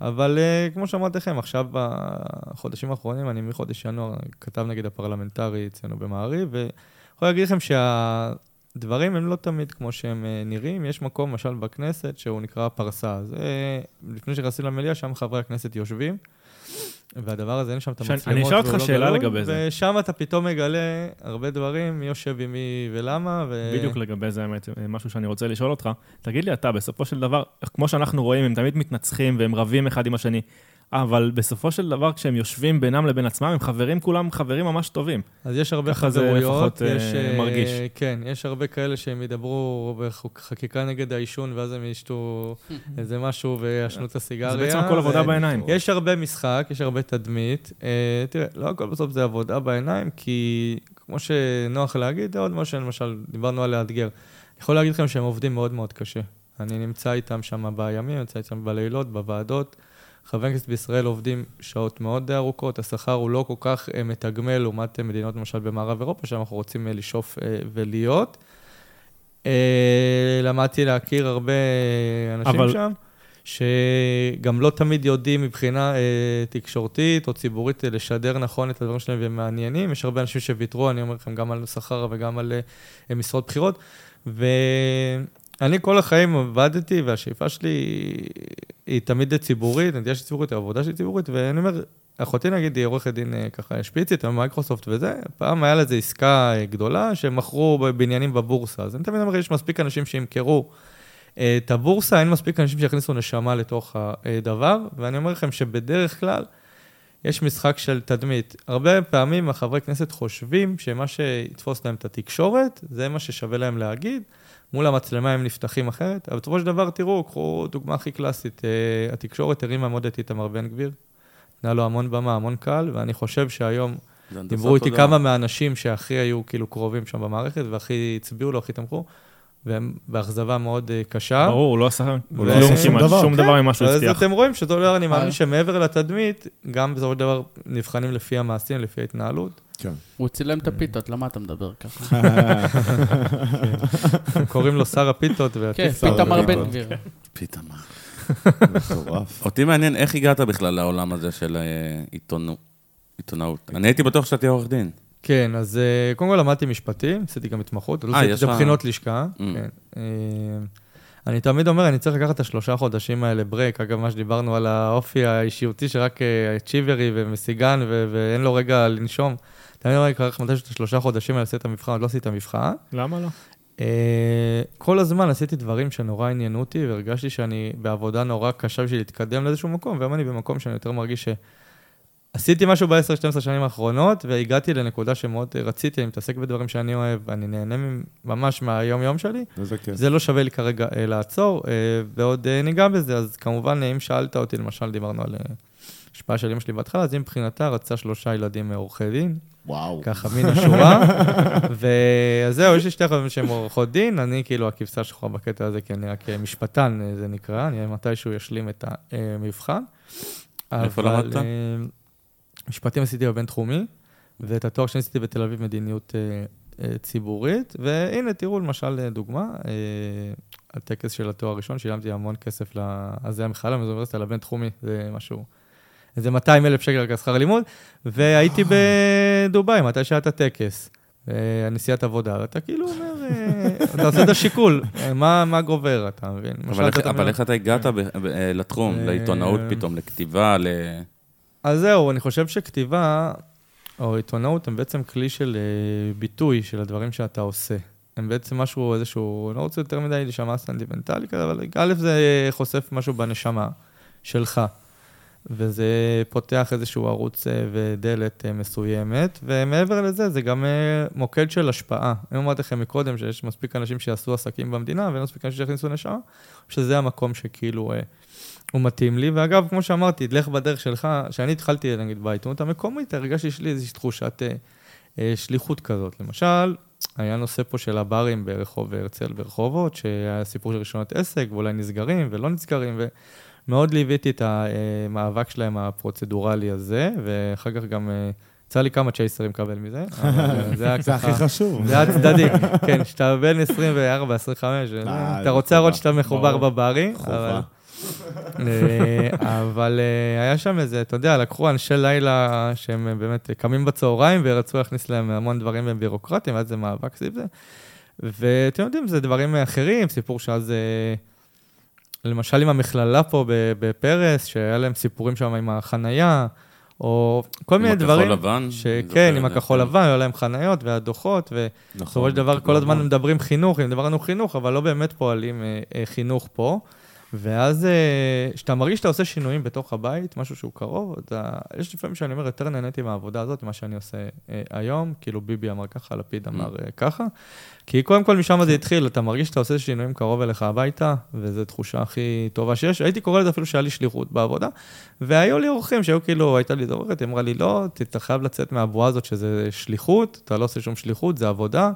אבל אה, כמו שאמרתי לכם, עכשיו בחודשים האחרונים, אני מחודש ינואר כתב נגד הפרלמנטרי אצלנו במעריב, ויכול להגיד לכם שהדברים הם לא תמיד כמו שהם אה, נראים. יש מקום, למשל בכנסת, שהוא נקרא פרסה. זה, לפני שנכנסים למליאה, שם חברי הכנסת יושבים. והדבר הזה, אין שם את המצלמות. אני אשאל אותך לא שאלה גלוי, לגבי זה. ושם אתה פתאום מגלה הרבה דברים, מי יושב עם מי ולמה. ו... בדיוק לגבי זה, האמת, משהו שאני רוצה לשאול אותך. תגיד לי, אתה, בסופו של דבר, כמו שאנחנו רואים, הם תמיד מתנצחים והם רבים אחד עם השני, אבל בסופו של דבר, כשהם יושבים בינם לבין עצמם, הם חברים, כולם חברים ממש טובים. אז יש הרבה ככה זה חברויות. לפחות, אה, יש, אה, מרגיש. כן, יש הרבה כאלה שהם ידברו בחקיקה נגד העישון, ואז הם ישתו [laughs] איזה משהו ויעשנו את הסיגריה. זה בעצם הכל עבודה ו- בעיניים. יש הרבה משחק, יש הרבה תדמית. אה, תראה, לא הכל בסוף זה עבודה בעיניים, כי כמו שנוח להגיד, זה עוד משהו שלמשל דיברנו על לאתגר. אני יכול להגיד לכם שהם עובדים מאוד מאוד קשה. אני נמצא איתם שם בימים, נמצא איתם בלילות, בוועדות. חברי כנסת בישראל עובדים שעות מאוד ארוכות, השכר הוא לא כל כך אה, מתגמל לעומת אה, מדינות למשל במערב אירופה, שם אנחנו רוצים אה, לשאוף ולהיות. למדתי להכיר הרבה אנשים אבל- שם, שגם לא תמיד יודעים מבחינה אה, תקשורתית או ציבורית אה, לשדר נכון את הדברים שלהם והם מעניינים. יש הרבה אנשים שוויתרו, אני אומר לכם, גם על שכר וגם על אה, משרות בכירות. ואני כל החיים עבדתי, והשאיפה שלי היא תמיד ציבורית, הנטייה שלי ציבורית, העבודה שלי ציבורית, ואני אומר, אחותי נגיד היא עורכת דין אה, ככה שפיצית, מייקרוסופט וזה, פעם היה לזה עסקה אה, גדולה, שהם מכרו בניינים בבורסה, אז אני תמיד אומר, יש מספיק אנשים שימכרו אה, את הבורסה, אין מספיק אנשים שיכניסו נשמה לתוך הדבר, ואני אומר לכם שבדרך כלל יש משחק של תדמית. הרבה פעמים החברי כנסת חושבים שמה שיתפוס להם את התקשורת, זה מה ששווה להם להגיד. מול המצלמה הם נפתחים אחרת, אבל בסופו של דבר, תראו, קחו דוגמה הכי קלאסית, התקשורת הרימה מאוד את איתמר בן גביר, נהיה לו המון במה, המון קל, ואני חושב שהיום דיברו איתי כמה מהאנשים שהכי היו כאילו קרובים שם במערכת, והכי הצביעו לו, הכי תמכו. והם באכזבה מאוד אה, קשה. ברור, הוא לא עשה שום דבר ממה שהוא הבטיח. אז אתם רואים שאותו דבר, אני מאמין שמעבר לתדמית, גם בסופו של דבר נבחנים לפי המעשים, לפי ההתנהלות. כן. הוא צילם את הפיתות, למה אתה מדבר ככה? [laughs] קוראים לו שר הפיתות. כן, פיתמר בן גביר. פיתמר. [laughs] מטורף. אותי מעניין איך הגעת בכלל לעולם הזה של אה, עיתונאות. אני הייתי בטוח שאתה תהיה עורך דין. כן, אז אה, קודם כל למדתי משפטים, עשיתי גם התמחות, אה, יש לך... בחינות לשכה. אני תמיד אומר, אני צריך לקחת את השלושה חודשים האלה ברייק. אגב, מה שדיברנו על האופי האישיותי שרק צ'יברי ומסיגן ואין לו רגע לנשום. תמיד אומר, לקח מתישהו את השלושה חודשים האלה, עשיתי את המבחן, עוד לא עשיתי את המבחן. למה לא? אה, כל הזמן עשיתי דברים שנורא עניינו אותי, והרגשתי שאני בעבודה נורא קשה בשביל להתקדם לאיזשהו מקום, והיום אני במקום שאני יותר מרגיש שעשיתי משהו ב-10-12 שנים האחרונות, והגעתי לנקודה שמאוד רציתי, אני מתעסק בדברים שאני אוהב, אני נהנה ממש מהיום-יום שלי. איזה כיף. זה לא שווה לי כרגע אה, לעצור, אה, ועוד ניגע בזה, אז כמובן, אם שאלת אותי, למשל, דיברנו על השפעה של אמא שלי בהתחלה, אז היא מבחינתה רצתה שלושה ילדים עורכי דין. וואו. ככה מן השורה. [laughs] וזהו, יש לי שתי חברים שהם עורכות דין, אני כאילו הכבשה שחורה בקטע הזה, כי אני רק משפטן, זה נקרא, אני מתישהו אשלים את המבחן. איפה למדת? אה, משפטים עשיתי בבינתחומי, ואת התואר שאני עשיתי בתל אביב מדיניות אה, אה, ציבורית, והנה, תראו למשל דוגמה, הטקס של התואר הראשון, שילמתי המון כסף, אז זה היה מכללה, באוניברסיטה לבינתחומי, זה משהו איזה 200 אלף שקל רק שכר לימוד, והייתי בדובאי, מתי שהיה את הטקס. נסיעת עבודה, ואתה כאילו אומר, אה, אתה עושה את השיקול, אה, מה גובר, אתה מבין? אבל איך אתה הגעת אה, לתחום, לעיתונאות פתאום, לכתיבה, ל... אז זהו, אני חושב שכתיבה, או עיתונאות, הם בעצם כלי של ביטוי של הדברים שאתה עושה. הם בעצם משהו, איזשהו, לא רוצה יותר מדי להישמע סנטימנטלי כזה, אבל א', זה חושף משהו בנשמה שלך. וזה פותח איזשהו ערוץ אה, ודלת אה, מסוימת, ומעבר לזה, זה גם אה, מוקד של השפעה. אני אמרתי לכם מקודם שיש מספיק אנשים שיעשו עסקים במדינה, ואין מספיק אנשים שיכניסו נשמה, שזה המקום שכאילו הוא מתאים לי. ואגב, כמו שאמרתי, לך בדרך שלך, כשאני התחלתי, נגיד, בעיתונות המקומית, הרגשתי שיש לי איזושהי תחושת שליחות כזאת. למשל, היה נושא פה של הברים ברחוב הרצל ברחובות, שהיה סיפור של רישיונות עסק, ואולי נסגרים ולא נסגרים, ו... מאוד ליוויתי את המאבק שלהם הפרוצדורלי הזה, ואחר כך גם אה, יצא לי כמה צ'ייסרים לקבל מזה. [laughs] זה היה ככה... זה הכי חשוב. זה היה צדדי, כן, כשאתה בן 24, 25, אה, אתה רוצה לראות שאתה מחובר בברים. חובה. [laughs] אבל אה, היה שם איזה, אתה יודע, לקחו אנשי לילה שהם באמת קמים בצהריים ורצו להכניס להם המון דברים בירוקרטיים, ואז זה מאבק סביב זה. ואתם יודעים, זה דברים אחרים, סיפור שאז למשל עם המכללה פה בפרס, שהיה להם סיפורים שם עם החנייה, או כל מיני דברים. עם הכחול לבן? כן, עם הכחול לבן, היו להם חניות והדוחות, ובסופו של דבר כל הזמן מדברים חינוך, אם דיברנו חינוך, אבל לא באמת פועלים אה, אה, חינוך פה. ואז אה, כשאתה מרגיש שאתה עושה שינויים בתוך הבית, משהו שהוא קרוב, אתה... יש לפעמים שאני אומר, יותר נהניתי מהעבודה הזאת, מה שאני עושה אה, היום, כאילו ביבי אמר ככה, לפיד אמר אה, ככה, כי קודם כל משם זה התחיל, אתה מרגיש שאתה עושה שינויים קרוב אליך הביתה, וזו תחושה הכי טובה שיש. הייתי קורא לזה אפילו שהיה לי שליחות בעבודה, והיו לי אורחים שהיו כאילו, הייתה לי דוברת, היא אמרה לי, לא, אתה חייב לצאת מהבועה הזאת שזה שליחות, אתה לא עושה שום שליחות, זה עבודה.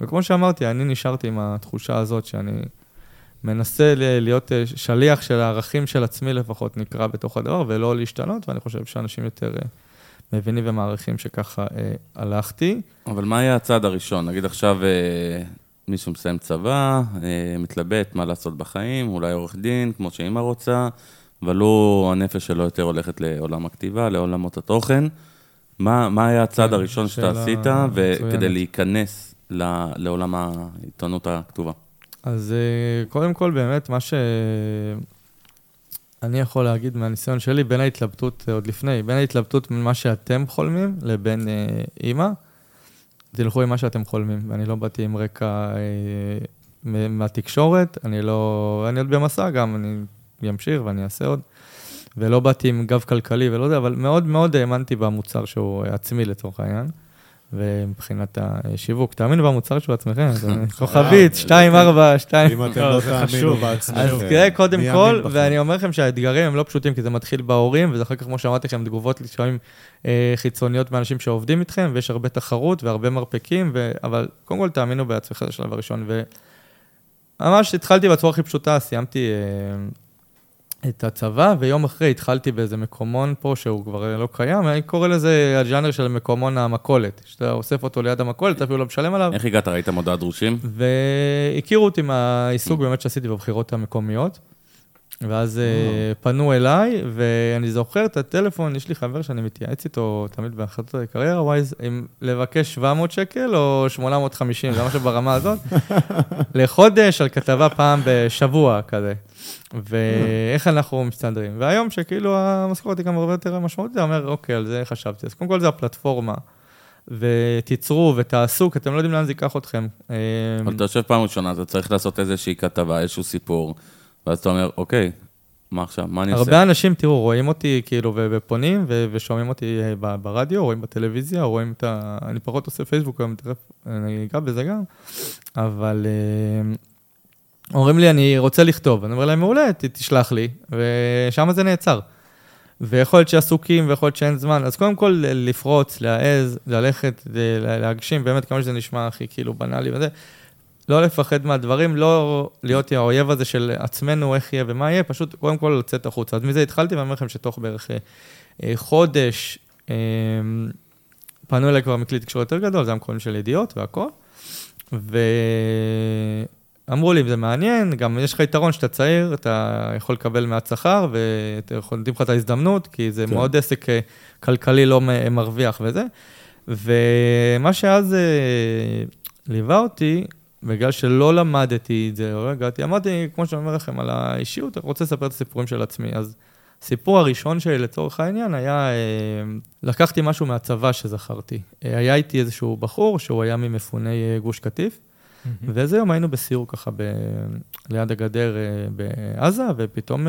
וכמו שאמרתי, אני נשארתי עם התחושה הזאת שאני... מנסה להיות אה, שליח של הערכים של עצמי לפחות, נקרא בתוך הדבר, ולא להשתנות, ואני חושב שאנשים יותר אה, מבינים ומעריכים שככה אה, הלכתי. אבל מה היה הצעד הראשון? נגיד עכשיו אה, מישהו מסיים צבא, אה, מתלבט מה לעשות בחיים, אולי עורך דין, כמו שאימא רוצה, אבל הוא, הנפש שלו יותר הולכת לעולם הכתיבה, לעולמות התוכן. מה, מה היה הצעד כן, הראשון שאתה עשית. וכדי להיכנס ל- לעולם העיתונות הכתובה? אז אה, קודם כל, באמת, מה שאני יכול להגיד מהניסיון שלי, בין ההתלבטות, אה, עוד לפני, בין ההתלבטות ממה שאתם חולמים לבין אה, אימא, תלכו עם מה שאתם חולמים. ואני לא באתי עם רקע אה, מהתקשורת, אני לא... אני עוד במסע גם, אני אמשיך ואני אעשה עוד. ולא באתי עם גב כלכלי ולא זה, אבל מאוד מאוד האמנתי במוצר שהוא עצמי לצורך העניין. ומבחינת השיווק, תאמינו במוצר שהוא עצמכם, [laughs] כוכבית, 2, 4, 2. אם אתם לא, לא תאמינו. בעצמכם. אז תראה, קודם כל? ואני אומר לכם שהאתגרים הם לא פשוטים, כי זה מתחיל בהורים, וזה אחר כך, כמו שאמרתי לכם, תגובות לפעמים אה, חיצוניות מאנשים שעובדים איתכם, ויש הרבה תחרות והרבה מרפקים. אבל קודם כל תאמינו בעצמך, זה השלב הראשון. וממש התחלתי בצורה הכי פשוטה, סיימתי אה, את הצבא, ויום אחרי התחלתי באיזה מקומון פה, שהוא כבר לא קיים, אני קורא לזה הג'אנר של מקומון המכולת, שאתה אוסף אותו ליד המכולת, אפילו לא משלם עליו. איך הגעת? ראית מודעת דרושים? והכירו אותי מהעיסוק באמת שעשיתי בבחירות המקומיות. ואז אה, פנו אליי, ואני זוכר את הטלפון, יש לי חבר שאני מתייעץ איתו תמיד בהחלטות קריירה ווייז, אם לבקש 700 שקל או 850, זה משהו ברמה הזאת, [laughs] לחודש על כתבה פעם בשבוע כזה. ואיך אנחנו מסתדרים. והיום שכאילו המשכורת היא גם הרבה יותר משמעותית, אני אומר, אוקיי, על זה חשבתי. אז קודם כל זה הפלטפורמה. ותיצרו ותעשו, כי אתם לא יודעים לאן זה ייקח אתכם. אה, אבל אתה יושב פעם ראשונה, אתה צריך לעשות איזושהי כתבה, איזשהו סיפור, ואז אתה אומר, אוקיי, מה עכשיו? מה אני עושה? הרבה אנשים, תראו, רואים אותי כאילו ופונים ו- ושומעים אותי אה, ב- ברדיו, רואים בטלוויזיה, רואים את ה... אני פחות עושה פייסבוק, אני אגע בזה גם, אבל אה, אומרים לי, אני רוצה לכתוב. אני אומר להם, מעולה, ת- תשלח לי, ושם זה נעצר. ויכול להיות שעסוקים ויכול להיות שאין זמן, אז קודם כל לפרוץ, להעז, ללכת, להגשים, באמת כמה שזה נשמע הכי כאילו בנאלי וזה. לא לפחד מהדברים, לא להיות האויב הזה של עצמנו, איך יהיה ומה יהיה, פשוט קודם כל לצאת החוצה. אז מזה התחלתי, ואני אומר לכם שתוך בערך אה, אה, חודש אה, פנו אליי כבר מכלי תקשורת יותר גדול, זה המקום של ידיעות והכל, ואמרו לי, אם זה מעניין, גם יש לך יתרון שאתה צעיר, אתה יכול לקבל מעט שכר, ונותנים לך את ההזדמנות, כי זה כן. מאוד עסק אה, כלכלי לא מרוויח וזה. ומה שאז אה, ליווה אותי, בגלל שלא למדתי את זה, לא הגעתי, אמרתי, כמו שאני אומר לכם, על האישיות, אני רוצה לספר את הסיפורים של עצמי. אז הסיפור הראשון שלי, לצורך העניין, היה, אה, לקחתי משהו מהצבא שזכרתי. אה, היה איתי איזשהו בחור שהוא היה ממפוני אה, גוש קטיף, ואיזה יום היינו בסיור ככה ב... ליד הגדר בעזה, ופתאום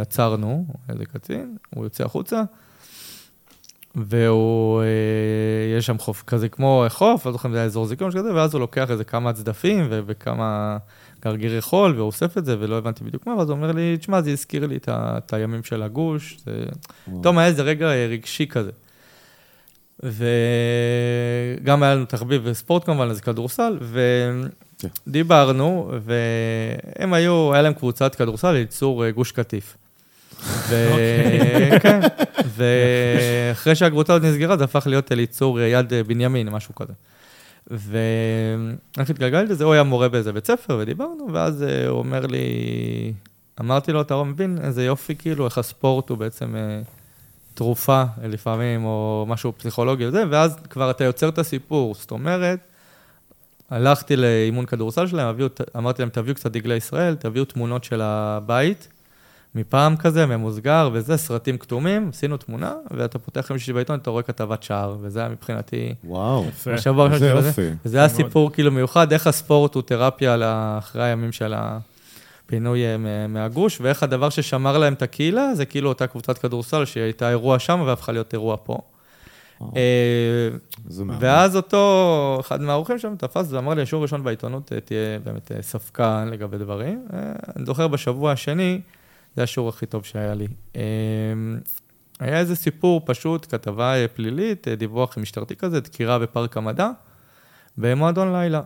עצרנו, איזה קצין, הוא יוצא החוצה, והוא, אה, יש שם חוף כזה כמו חוף, לא זוכר אם זה היה אזור זיכרון שכזה, ואז הוא לוקח איזה כמה צדפים ו- וכמה גרגירי חול, ואוסף את זה, ולא הבנתי בדיוק מה, ואז הוא אומר לי, תשמע, זה הזכיר לי את, ה- את הימים של הגוש, זה... פתאום היה איזה רגע אה, רגשי כזה. וגם היה לנו תחביב וספורט כמובן, אז כדורסל, כן. ודיברנו, והם היו, היה להם קבוצת כדורסל לייצור אה, גוש קטיף. וכן, ואחרי שהקבוצה עוד נסגרה, זה הפך להיות אליצור יד אה, בנימין, משהו כזה. ואיך התגלגלתי לזה, הוא היה מורה באיזה בית ספר, ודיברנו, ואז אה, הוא אומר לי, אמרתי לו, אתה לא מבין איזה יופי, כאילו, איך הספורט הוא בעצם אה, תרופה לפעמים, או משהו פסיכולוגי וזה, ואז כבר אתה יוצר את הסיפור. זאת אומרת, הלכתי לאימון כדורסל שלהם, הביאו, אמרתי להם, תביאו קצת דגלי ישראל, תביאו תמונות של הבית, מפעם כזה, ממוסגר וזה, סרטים כתומים, עשינו תמונה, ואתה פותח עם שישי בעיתון, אתה רואה כתבת שער, וזה היה מבחינתי וואו, יפה. איזה זה. יופי. וזה היה. סיפור כאילו מיוחד, איך הספורט הוא תרפיה לאחרי הימים של הפינוי אה, מה- מהגוש, ואיך הדבר ששמר להם את הקהילה, זה כאילו אותה קבוצת כדורסל שהייתה אירוע שם והפכה להיות אירוע פה. אה, זה. ואז אותו, אחד מהאורחים שם תפס ואמר לי, השיעור ראשון בעיתונות אה, תהיה באמת ספקן לגבי דברים. אני זוכר בשבוע השני, זה השיעור הכי טוב שהיה לי. אה, היה איזה סיפור פשוט, כתבה אה, פלילית, אה, דיווח משטרתי כזה, דקירה בפארק המדע, במועדון לילה.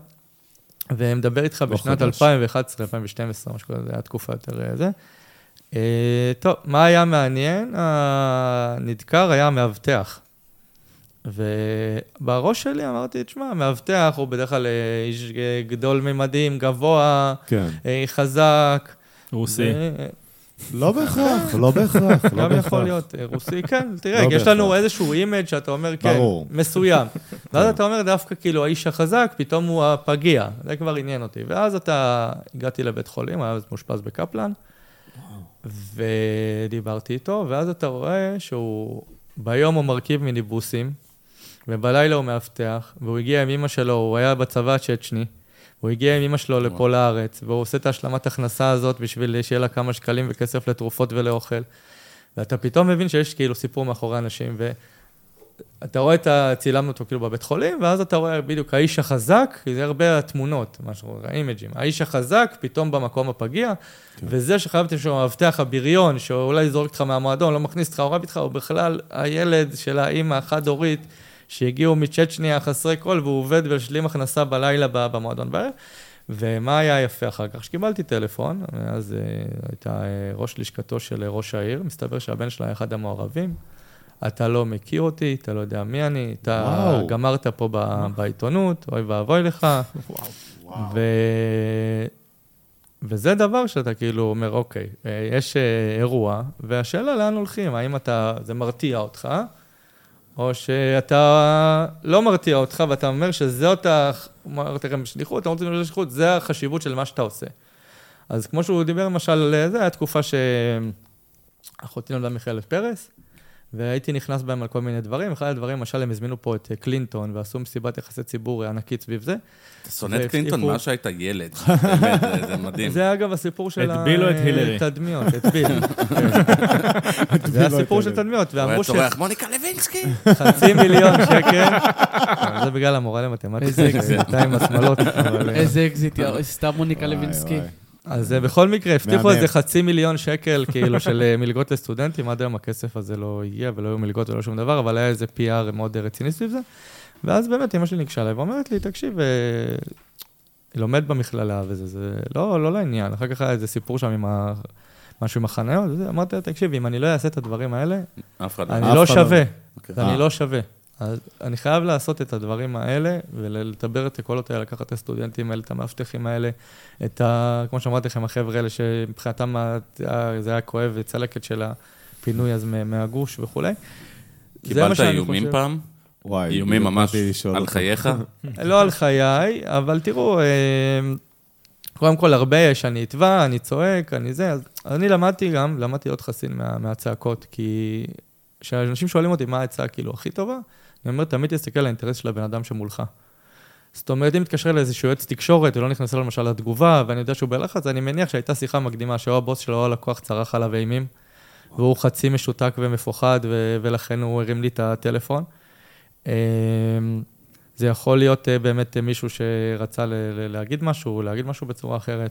ומדבר איתך לא בשנת חדש. 2011, 2012, משהו כזה, זה היה תקופה יותר אה, זה. טוב, מה היה מעניין? הנדקר היה המאבטח. ובראש שלי אמרתי, תשמע, מאבטח הוא בדרך כלל איש גדול ממדים, גבוה, כן. חזק. רוסי. ו- לא בהכרח, לא בהכרח. לא גם בהכרח. יכול להיות אה, רוסי, כן, תראה, לא יש לנו. איזשהו אימג' שאתה אומר, כן. מסוים. [laughs] ואז כן. אתה אומר, דווקא כאילו האיש החזק, פתאום הוא הפגיע. זה כבר עניין אותי. ואז אתה, הגעתי לבית חולים, היה אז מאושפז בקפלן, ודיברתי איתו, ואז אתה רואה שהוא, ביום הוא מרכיב מיניבוסים, ובלילה הוא מאבטח, והוא הגיע עם אמא שלו, הוא היה בצבא הצ'צ'ני, הוא הגיע עם אמא שלו לפה לארץ, והוא עושה את השלמת הכנסה הזאת בשביל שיהיה לה כמה שקלים וכסף לתרופות ולאוכל. ואתה פתאום מבין שיש כאילו סיפור מאחורי אנשים, ואתה רואה את ה... צילמנו אותו כאילו בבית חולים, ואז אתה רואה בדיוק האיש החזק, כי זה הרבה התמונות, מה שאנחנו רואים, האימג'ים. האיש החזק, פתאום במקום הפגיע, וזה שחייבתי שהוא המאבטח הבריון, שאולי זורק אותך מהמועדון, לא מכניס אותך, הוא רב איתך, הוא בכלל הילד של האימא החד-הורית, שהגיעו מצ'צ'ניה חסרי כל, והוא עובד והשלים הכנסה בלילה במועדון בערב. ומה היה יפה אחר כך? שקיבלתי טלפון, אז אה, הייתה אה, ראש לשכתו של אה, ראש העיר, מסתבר שהבן שלה היה אחד המעורבים. אתה לא מכיר אותי, אתה לא יודע מי אני, אתה וואו. גמרת פה ב- בעיתונות, אוי ואבוי לך. ו... וזה דבר שאתה כאילו אומר, אוקיי, יש אירוע, והשאלה לאן הולכים, האם אתה, זה מרתיע אותך, או שאתה לא מרתיע אותך, ואתה אומר שזאת, אמרתי לכם בשליחות, אתה רוצה לדבר בשליחות, זה החשיבות של מה שאתה עושה. אז כמו שהוא דיבר למשל זה, היה תקופה שאחותי נולדה מיכאלת פרס, והייתי נכנס בהם על כל מיני דברים. אחד הדברים, למשל, הם הזמינו פה את אה, קלינטון, ועשו מסיבת יחסי ציבור ענקית סביב זה. אתה שונא את קלינטון מאז שהיית ילד. באמת, זה- מדהים. זה אגב הסיפור של את ביל או את הילרי? התדמיות, את ביל. זה הסיפור של תדמיות, הוא היה ואמרו צורח, מוניקה לוינסקי. שחצי מיליון שקל, זה בגלל המורה למתמטיקה, איזה השמאלות. אבל, אה, איזה אקזיט, סתם מוניקה לוינסקי. אז אה, בכל מקרה, הבטיחו. איזה חצי מיליון שקל, כאילו, של אה, מלגות לסטודנטים, עד היום הכסף הזה לא הגיע, ולא היו מלגות ולא שום דבר, אבל היה איזה PR מאוד אה, רציני סביב זה. ואז באמת אמא שלי ניגשה אליי ואומרת לי, תקשיב, היא לומדת במכללה וזה, זה לא, לא לעניין. אחר כך היה איזה סיפור שם עם ה... משהו עם החניות, אמרתי לה, תקשיב, אם אני לא אעשה את הדברים האלה, אף אחד לא. אני אף לא אחד לא. שווה. אוקיי. אני אה. לא שווה. אז אני חייב לעשות את הדברים האלה, ולדבר את הקולות האלה, לקחת את הסטודנטים האלה, את המאבטחים האלה, את ה... כמו שאמרתי לכם, החבר'ה האלה שמבחינתם זה היה כואב, וצלקת של הפינוי אז מה- מהגוש וכולי. קיבלת איומים חושב. פעם? וואי, איומים ממש על. חייך? [laughs] לא על חיי, אבל תראו, אה, קודם כל הרבה יש, אני אתבע, אני צועק, אני זה, אז אני למדתי גם, למדתי להיות חסין מה, מהצעקות, כי כשאנשים שואלים אותי מה העצה כאילו הכי טובה, אני אומר, תמיד תסתכל על האינטרס של הבן אדם שמולך. זאת אומרת, אם מתקשר לאיזשהו יועץ תקשורת, ולא נכנס לו למשל לתגובה, ואני יודע שהוא בלחץ, אני מניח שהייתה שיחה מקדימה, שאו הבוס שלו או הלקוח צרח עליו אימים, והוא חצי משותק ומפוחד, ו- ולכן הוא הרים לי את הטלפון. אמ, זה יכול להיות אה, באמת אה, מישהו שרצה ל- ל- להגיד משהו, להגיד משהו בצורה אחרת.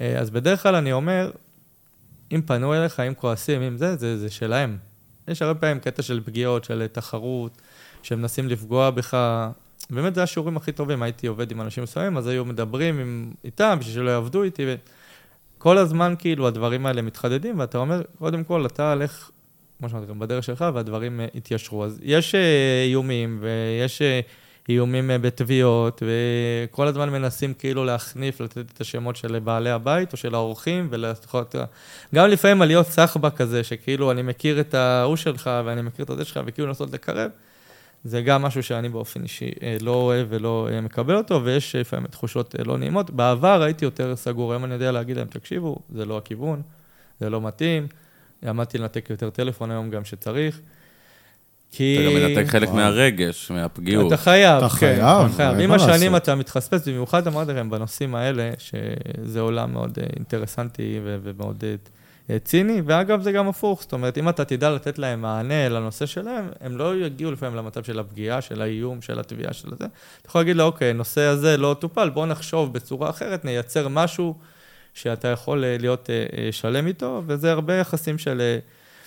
אה, אז בדרך כלל אני אומר, אם פנו אליך, אם כועסים, אם זה, זה, זה שלהם. יש הרבה פעמים קטע של פגיעות, של תחרות, שמנסים לפגוע בך. באמת זה השיעורים הכי טובים, הייתי עובד עם אנשים מסוימים, אז היו מדברים עם, איתם בשביל שלא יעבדו איתי, וכל הזמן כאילו הדברים האלה מתחדדים, ואתה אומר, קודם כל, אתה הלך, כמו שאמרתי לכם, בדרך שלך, והדברים אה, יתיישרו. אז יש אה, איומים, ויש אה, איומים בתביעות, וכל הזמן מנסים כאילו להחניף, לתת את השמות של בעלי הבית או של האורחים, ולעשות... גם לפעמים עליות סחבק כזה, שכאילו אני מכיר את ההוא שלך, ואני מכיר את הזה שלך, וכאילו לנסות לקרב. זה גם משהו שאני באופן אישי אה, לא אוהב ולא אה, מקבל אותו, ויש לפעמים תחושות אה, לא נעימות. בעבר הייתי יותר סגור, היום אני יודע להגיד להם, תקשיבו, זה לא הכיוון, זה לא מתאים. עמדתי לנתק יותר טלפון היום גם שצריך. כי... אתה גם מנתק חלק. מהרגש, מהפגיעות. אתה חייב, אתה כן, חייב, אתה חייב. עם השנים. אתה מתחספס, במיוחד אמרתי לכם בנושאים האלה, שזה עולם מאוד אינטרסנטי ומאוד ציני, ואגב זה גם הפוך, זאת אומרת, אם אתה תדע לתת להם מענה לנושא שלהם, הם לא יגיעו לפעמים למצב של הפגיעה, של האיום, של התביעה, של זה. אתה יכול להגיד לו, אוקיי, הנושא הזה לא טופל, בוא נחשוב בצורה אחרת, נייצר משהו שאתה יכול אה, להיות אה, אה, שלם איתו, וזה הרבה יחסים של... אה,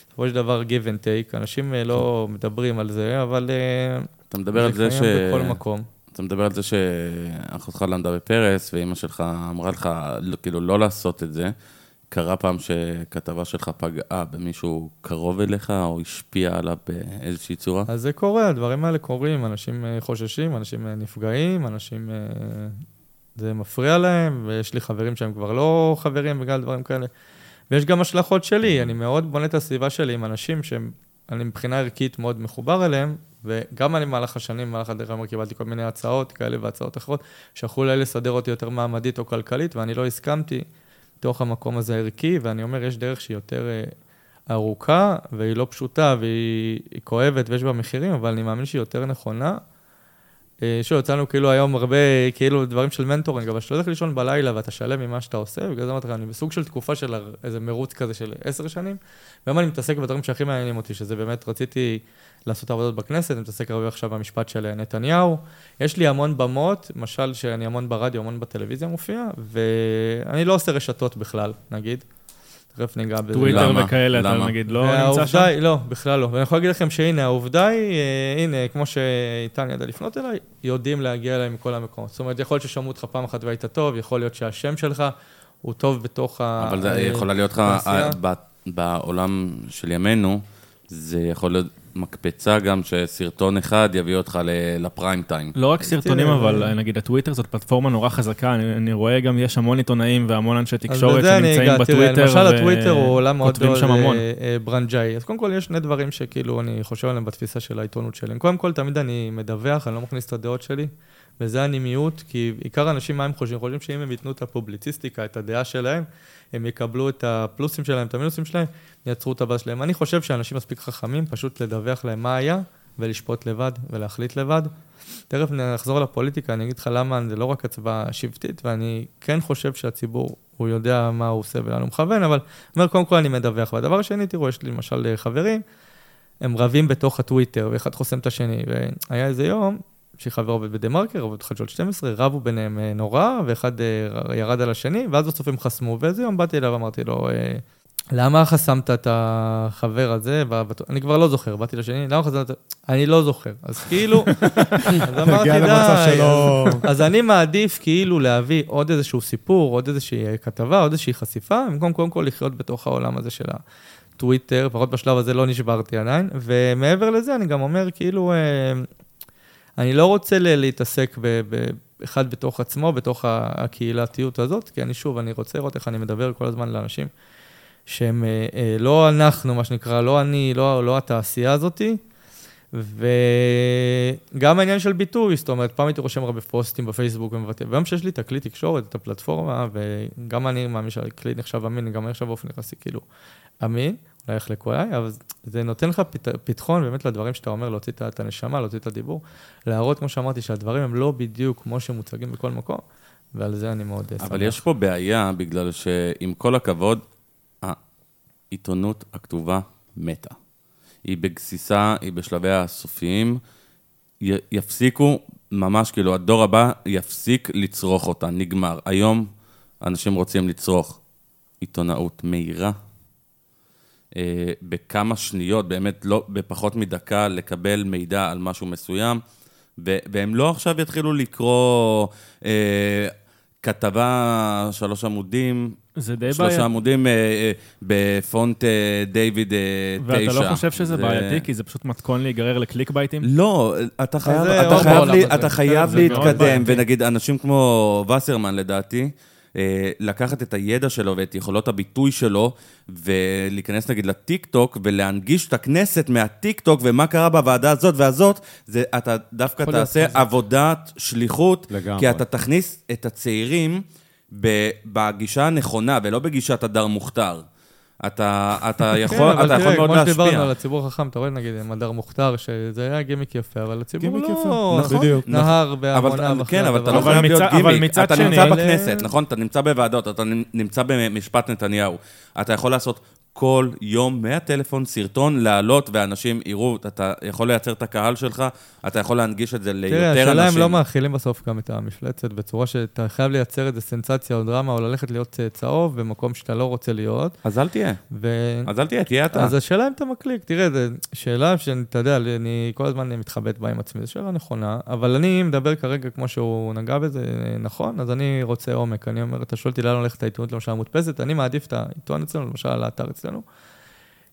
בסופו של דבר give and take, אנשים אה, לא מדברים על זה, אבל אה, אתה מדבר על זה ש... בכל מקום. אתה מדבר על זה שאחותך למדה בפרס, ואימא שלך אמרה לך, לא- כאילו, לא לעשות את זה. קרה פעם שכתבה שלך פגעה במישהו קרוב אליך, או השפיעה עליו באיזושהי צורה? אז זה קורה, הדברים האלה קורים, אנשים אה, חוששים, אנשים אה, נפגעים, אנשים... אה, זה מפריע להם, ויש לי חברים שהם כבר לא חברים בגלל דברים כאלה. ויש גם השלכות שלי, אני מאוד בונה את הסביבה שלי עם אנשים שהם, אני מבחינה ערכית מאוד מחובר אליהם, וגם אני במהלך השנים, במהלך הדרך כלל קיבלתי כל מיני הצעות כאלה והצעות אחרות, שיכולו אולי לסדר אותי יותר מעמדית או כלכלית, ואני לא הסכמתי בתוך המקום הזה הערכי, ואני אומר, יש דרך שהיא יותר אה, ארוכה, והיא לא פשוטה, והיא היא כואבת ויש בה מחירים, אבל אני מאמין שהיא יותר נכונה. אה, שוב, יצאנו כאילו היום הרבה, כאילו, דברים של מנטורינג, אבל כשאתה הולך לישון בלילה ואתה שלם ממה שאתה עושה, בגלל זה אמרתי לך, אני בסוג של תקופה של איזה מרוץ כזה של עשר שנים, והיום אני מתעסק בדברים שהכי מעניינים אותי, שזה באמת, רציתי לעשות עבודות בכנסת, אני מתעסק הרבה עכשיו במשפט של נתניהו. יש לי המון במות, למשל שאני המון ברדיו, המון בטלוויזיה מופיע, ואני לא עושה רשתות בכלל, נגיד. תכף ניגע בזה. טוויטר? וכאלה, אתה? נגיד, לא נמצא העובדה שם? היא, לא, בכלל לא. ואני יכול להגיד לכם שהנה, העובדה היא, אה, הנה, כמו שאיתן ידע לפנות אליי, יודעים להגיע אליי מכל המקומות. זאת אומרת, יכול להיות ששמעו אותך פעם אחת והיית טוב, יכול להיות שהשם שלך הוא טוב בתוך ה... אבל זה אה, יכולה להיות לך. אה, בעולם של ימינו, זה יכול להיות מקפצה גם שסרטון אחד יביא אותך ל- לפריים טיים. לא רק סרטונים, תראה, אבל אה, נגיד הטוויטר זאת פלטפורמה נורא חזקה, אני, אני רואה גם, יש המון עיתונאים והמון אנשי תקשורת שנמצאים. תראה, בטוויטר, למשל הטוויטר הוא עולם מאוד המון. אה, אה, ברנג'אי. אז קודם כל, יש שני דברים שכאילו אני חושב עליהם בתפיסה של העיתונות שלי. קודם כל, תמיד אני מדווח, אני לא מכניס את הדעות שלי, וזה אני מיעוט, כי עיקר האנשים, מה הם חושבים? חושבים שאם הם ייתנו את הפובליציסטיקה, את הדעה שלהם, הם יקבלו את הפלוסים שלהם, את המינוסים שלהם, יעצרו את הבאז שלהם. אני חושב שאנשים מספיק חכמים, פשוט לדווח להם מה היה, ולשפוט לבד, ולהחליט לבד. תכף נחזור לפוליטיקה, אני אגיד לך למה זה לא רק הצבעה שבטית, ואני כן חושב שהציבור, הוא יודע מה הוא עושה ולאן הוא מכוון, אבל אומר, קודם כל אני מדווח. והדבר השני, תראו, יש לי למשל אה, חברים, הם רבים בתוך הטוויטר, ואחד חוסם את השני. והיה איזה יום, שחבר עובד בדה מרקר, עובד בחדשות 12, רבו ביניהם אה, נורא, ואחד אה, ירד על השני, ואז בסוף הם חסמו, ואיזה יום באתי אליו, אמרתי לו, למה חסמת את החבר הזה? אני כבר לא זוכר, באתי לשני, למה חסמת? אני לא זוכר. אז כאילו, [laughs] אז אמרתי, די. אז אני מעדיף כאילו להביא עוד איזשהו סיפור, עוד איזושהי אה, כתבה, עוד איזושהי חשיפה, במקום קודם כל לחיות בתוך העולם הזה של הטוויטר, לפחות בשלב הזה לא נשברתי עדיין. ומעבר לזה, אני גם אומר, כאילו, אה, אני לא רוצה להתעסק ב- אחד בתוך עצמו, בתוך הקהילתיות הזאת, כי אני שוב, אני רוצה לראות איך אני מדבר כל הזמן לאנשים שהם אה, אה, לא אנחנו, מה שנקרא, לא אני, לא, לא התעשייה הזאתי. וגם העניין של ביטוי, זאת אומרת, פעם הייתי רושם הרבה פוסטים בפייסבוק ומבטא, והיום שיש לי את הכלי תקשורת, את הפלטפורמה, וגם אני מאמין שהכלי נחשב אמין, גם אני עכשיו באופן יחסי כאילו אמין, אולי יחלקו עליי, אבל זה נותן לך פת, פתחון באמת לדברים שאתה אומר, להוציא את הנשמה, להוציא את הדיבור, להראות, כמו שאמרתי, שהדברים הם לא בדיוק כמו שמוצגים בכל מקום, ועל זה אני מאוד אה, שמח. אבל יש פה בעיה, בגלל שעם כל הכבוד, העיתונות הכתובה מתה. היא בגסיסה, היא בשלביה הסופיים. י- יפסיקו, ממש כאילו, הדור הבא יפסיק לצרוך אותה, נגמר. היום אנשים רוצים לצרוך עיתונאות מהירה, אה, בכמה שניות, באמת לא, בפחות מדקה, לקבל מידע על משהו מסוים, ו- והם לא עכשיו יתחילו לקרוא אה, כתבה, שלוש עמודים, זה די שלושה בעיה. עמודים אה, אה, בפונט אה, דיוויד אה, תשע. ואתה לא חושב שזה זה- בעייתי, כי זה פשוט מתכון להיגרר לקליק בייטים? לא, אתה חייב, זה אתה חייב, בעולם לי, הזה. אתה חייב זה להתקדם, בעייתי. ונגיד אנשים כמו וסרמן לדעתי, אה, לקחת את הידע שלו ואת יכולות הביטוי שלו, ולהיכנס נגיד לטיק טוק, ולהנגיש את הכנסת מהטיק טוק, ומה קרה בוועדה הזאת והזאת, זה אתה דווקא תעשה. עבודת שליחות, לגמרי. כי אתה תכניס את הצעירים בגישה הנכונה, ולא בגישת הדר מוכתר. אתה, אתה [laughs] יכול, כן, אבל אתה יכול תראה, מאוד כמו שדיברנו להשפיע. על הציבור החכם, אתה רואה נגיד מדר מוכתר, שזה היה גימיק יפה, אבל הציבור גימיק לא... יפה, נכון, בדיוק. נהר אבל, בהמוניו אחרי כן, אבל אתה לא. אבל חייב להיות מצד- אבל גימיק. מצד אתה שני- נמצא אבל- בכנסת, נכון? אתה נמצא בוועדות, אתה נמצא במשפט נתניהו. אתה יכול לעשות כל יום מהטלפון סרטון להעלות, ואנשים יראו, אתה יכול לייצר את הקהל שלך, אתה יכול להנגיש את זה ליותר תראה, אנשים. השאלה אם לא מאכילים בסוף גם את המפלצת בצורה שאתה חייב לייצר איזה סנסציה או דרמה, או ללכת להיות אה, צהוב במקום שאתה לא רוצה להיות. אז אל תהיה. ו... אז אל תהיה, תהיה אתה. אז השאלה אם אתה מקליק, תראה, זו שאלה שאתה יודע, אני כל הזמן מתחבט בה עם עצמי, זו שאלה נכונה, אבל אני מדבר כרגע כמו שהוא נגע בזה, נכון, אז אני רוצה עומק. אני אומר, אתה שואל אותי לאן הולכת העיתונות למשל המודפסת, אני מעדיף את העיתון אצלנו, למשל האתר אצלנו,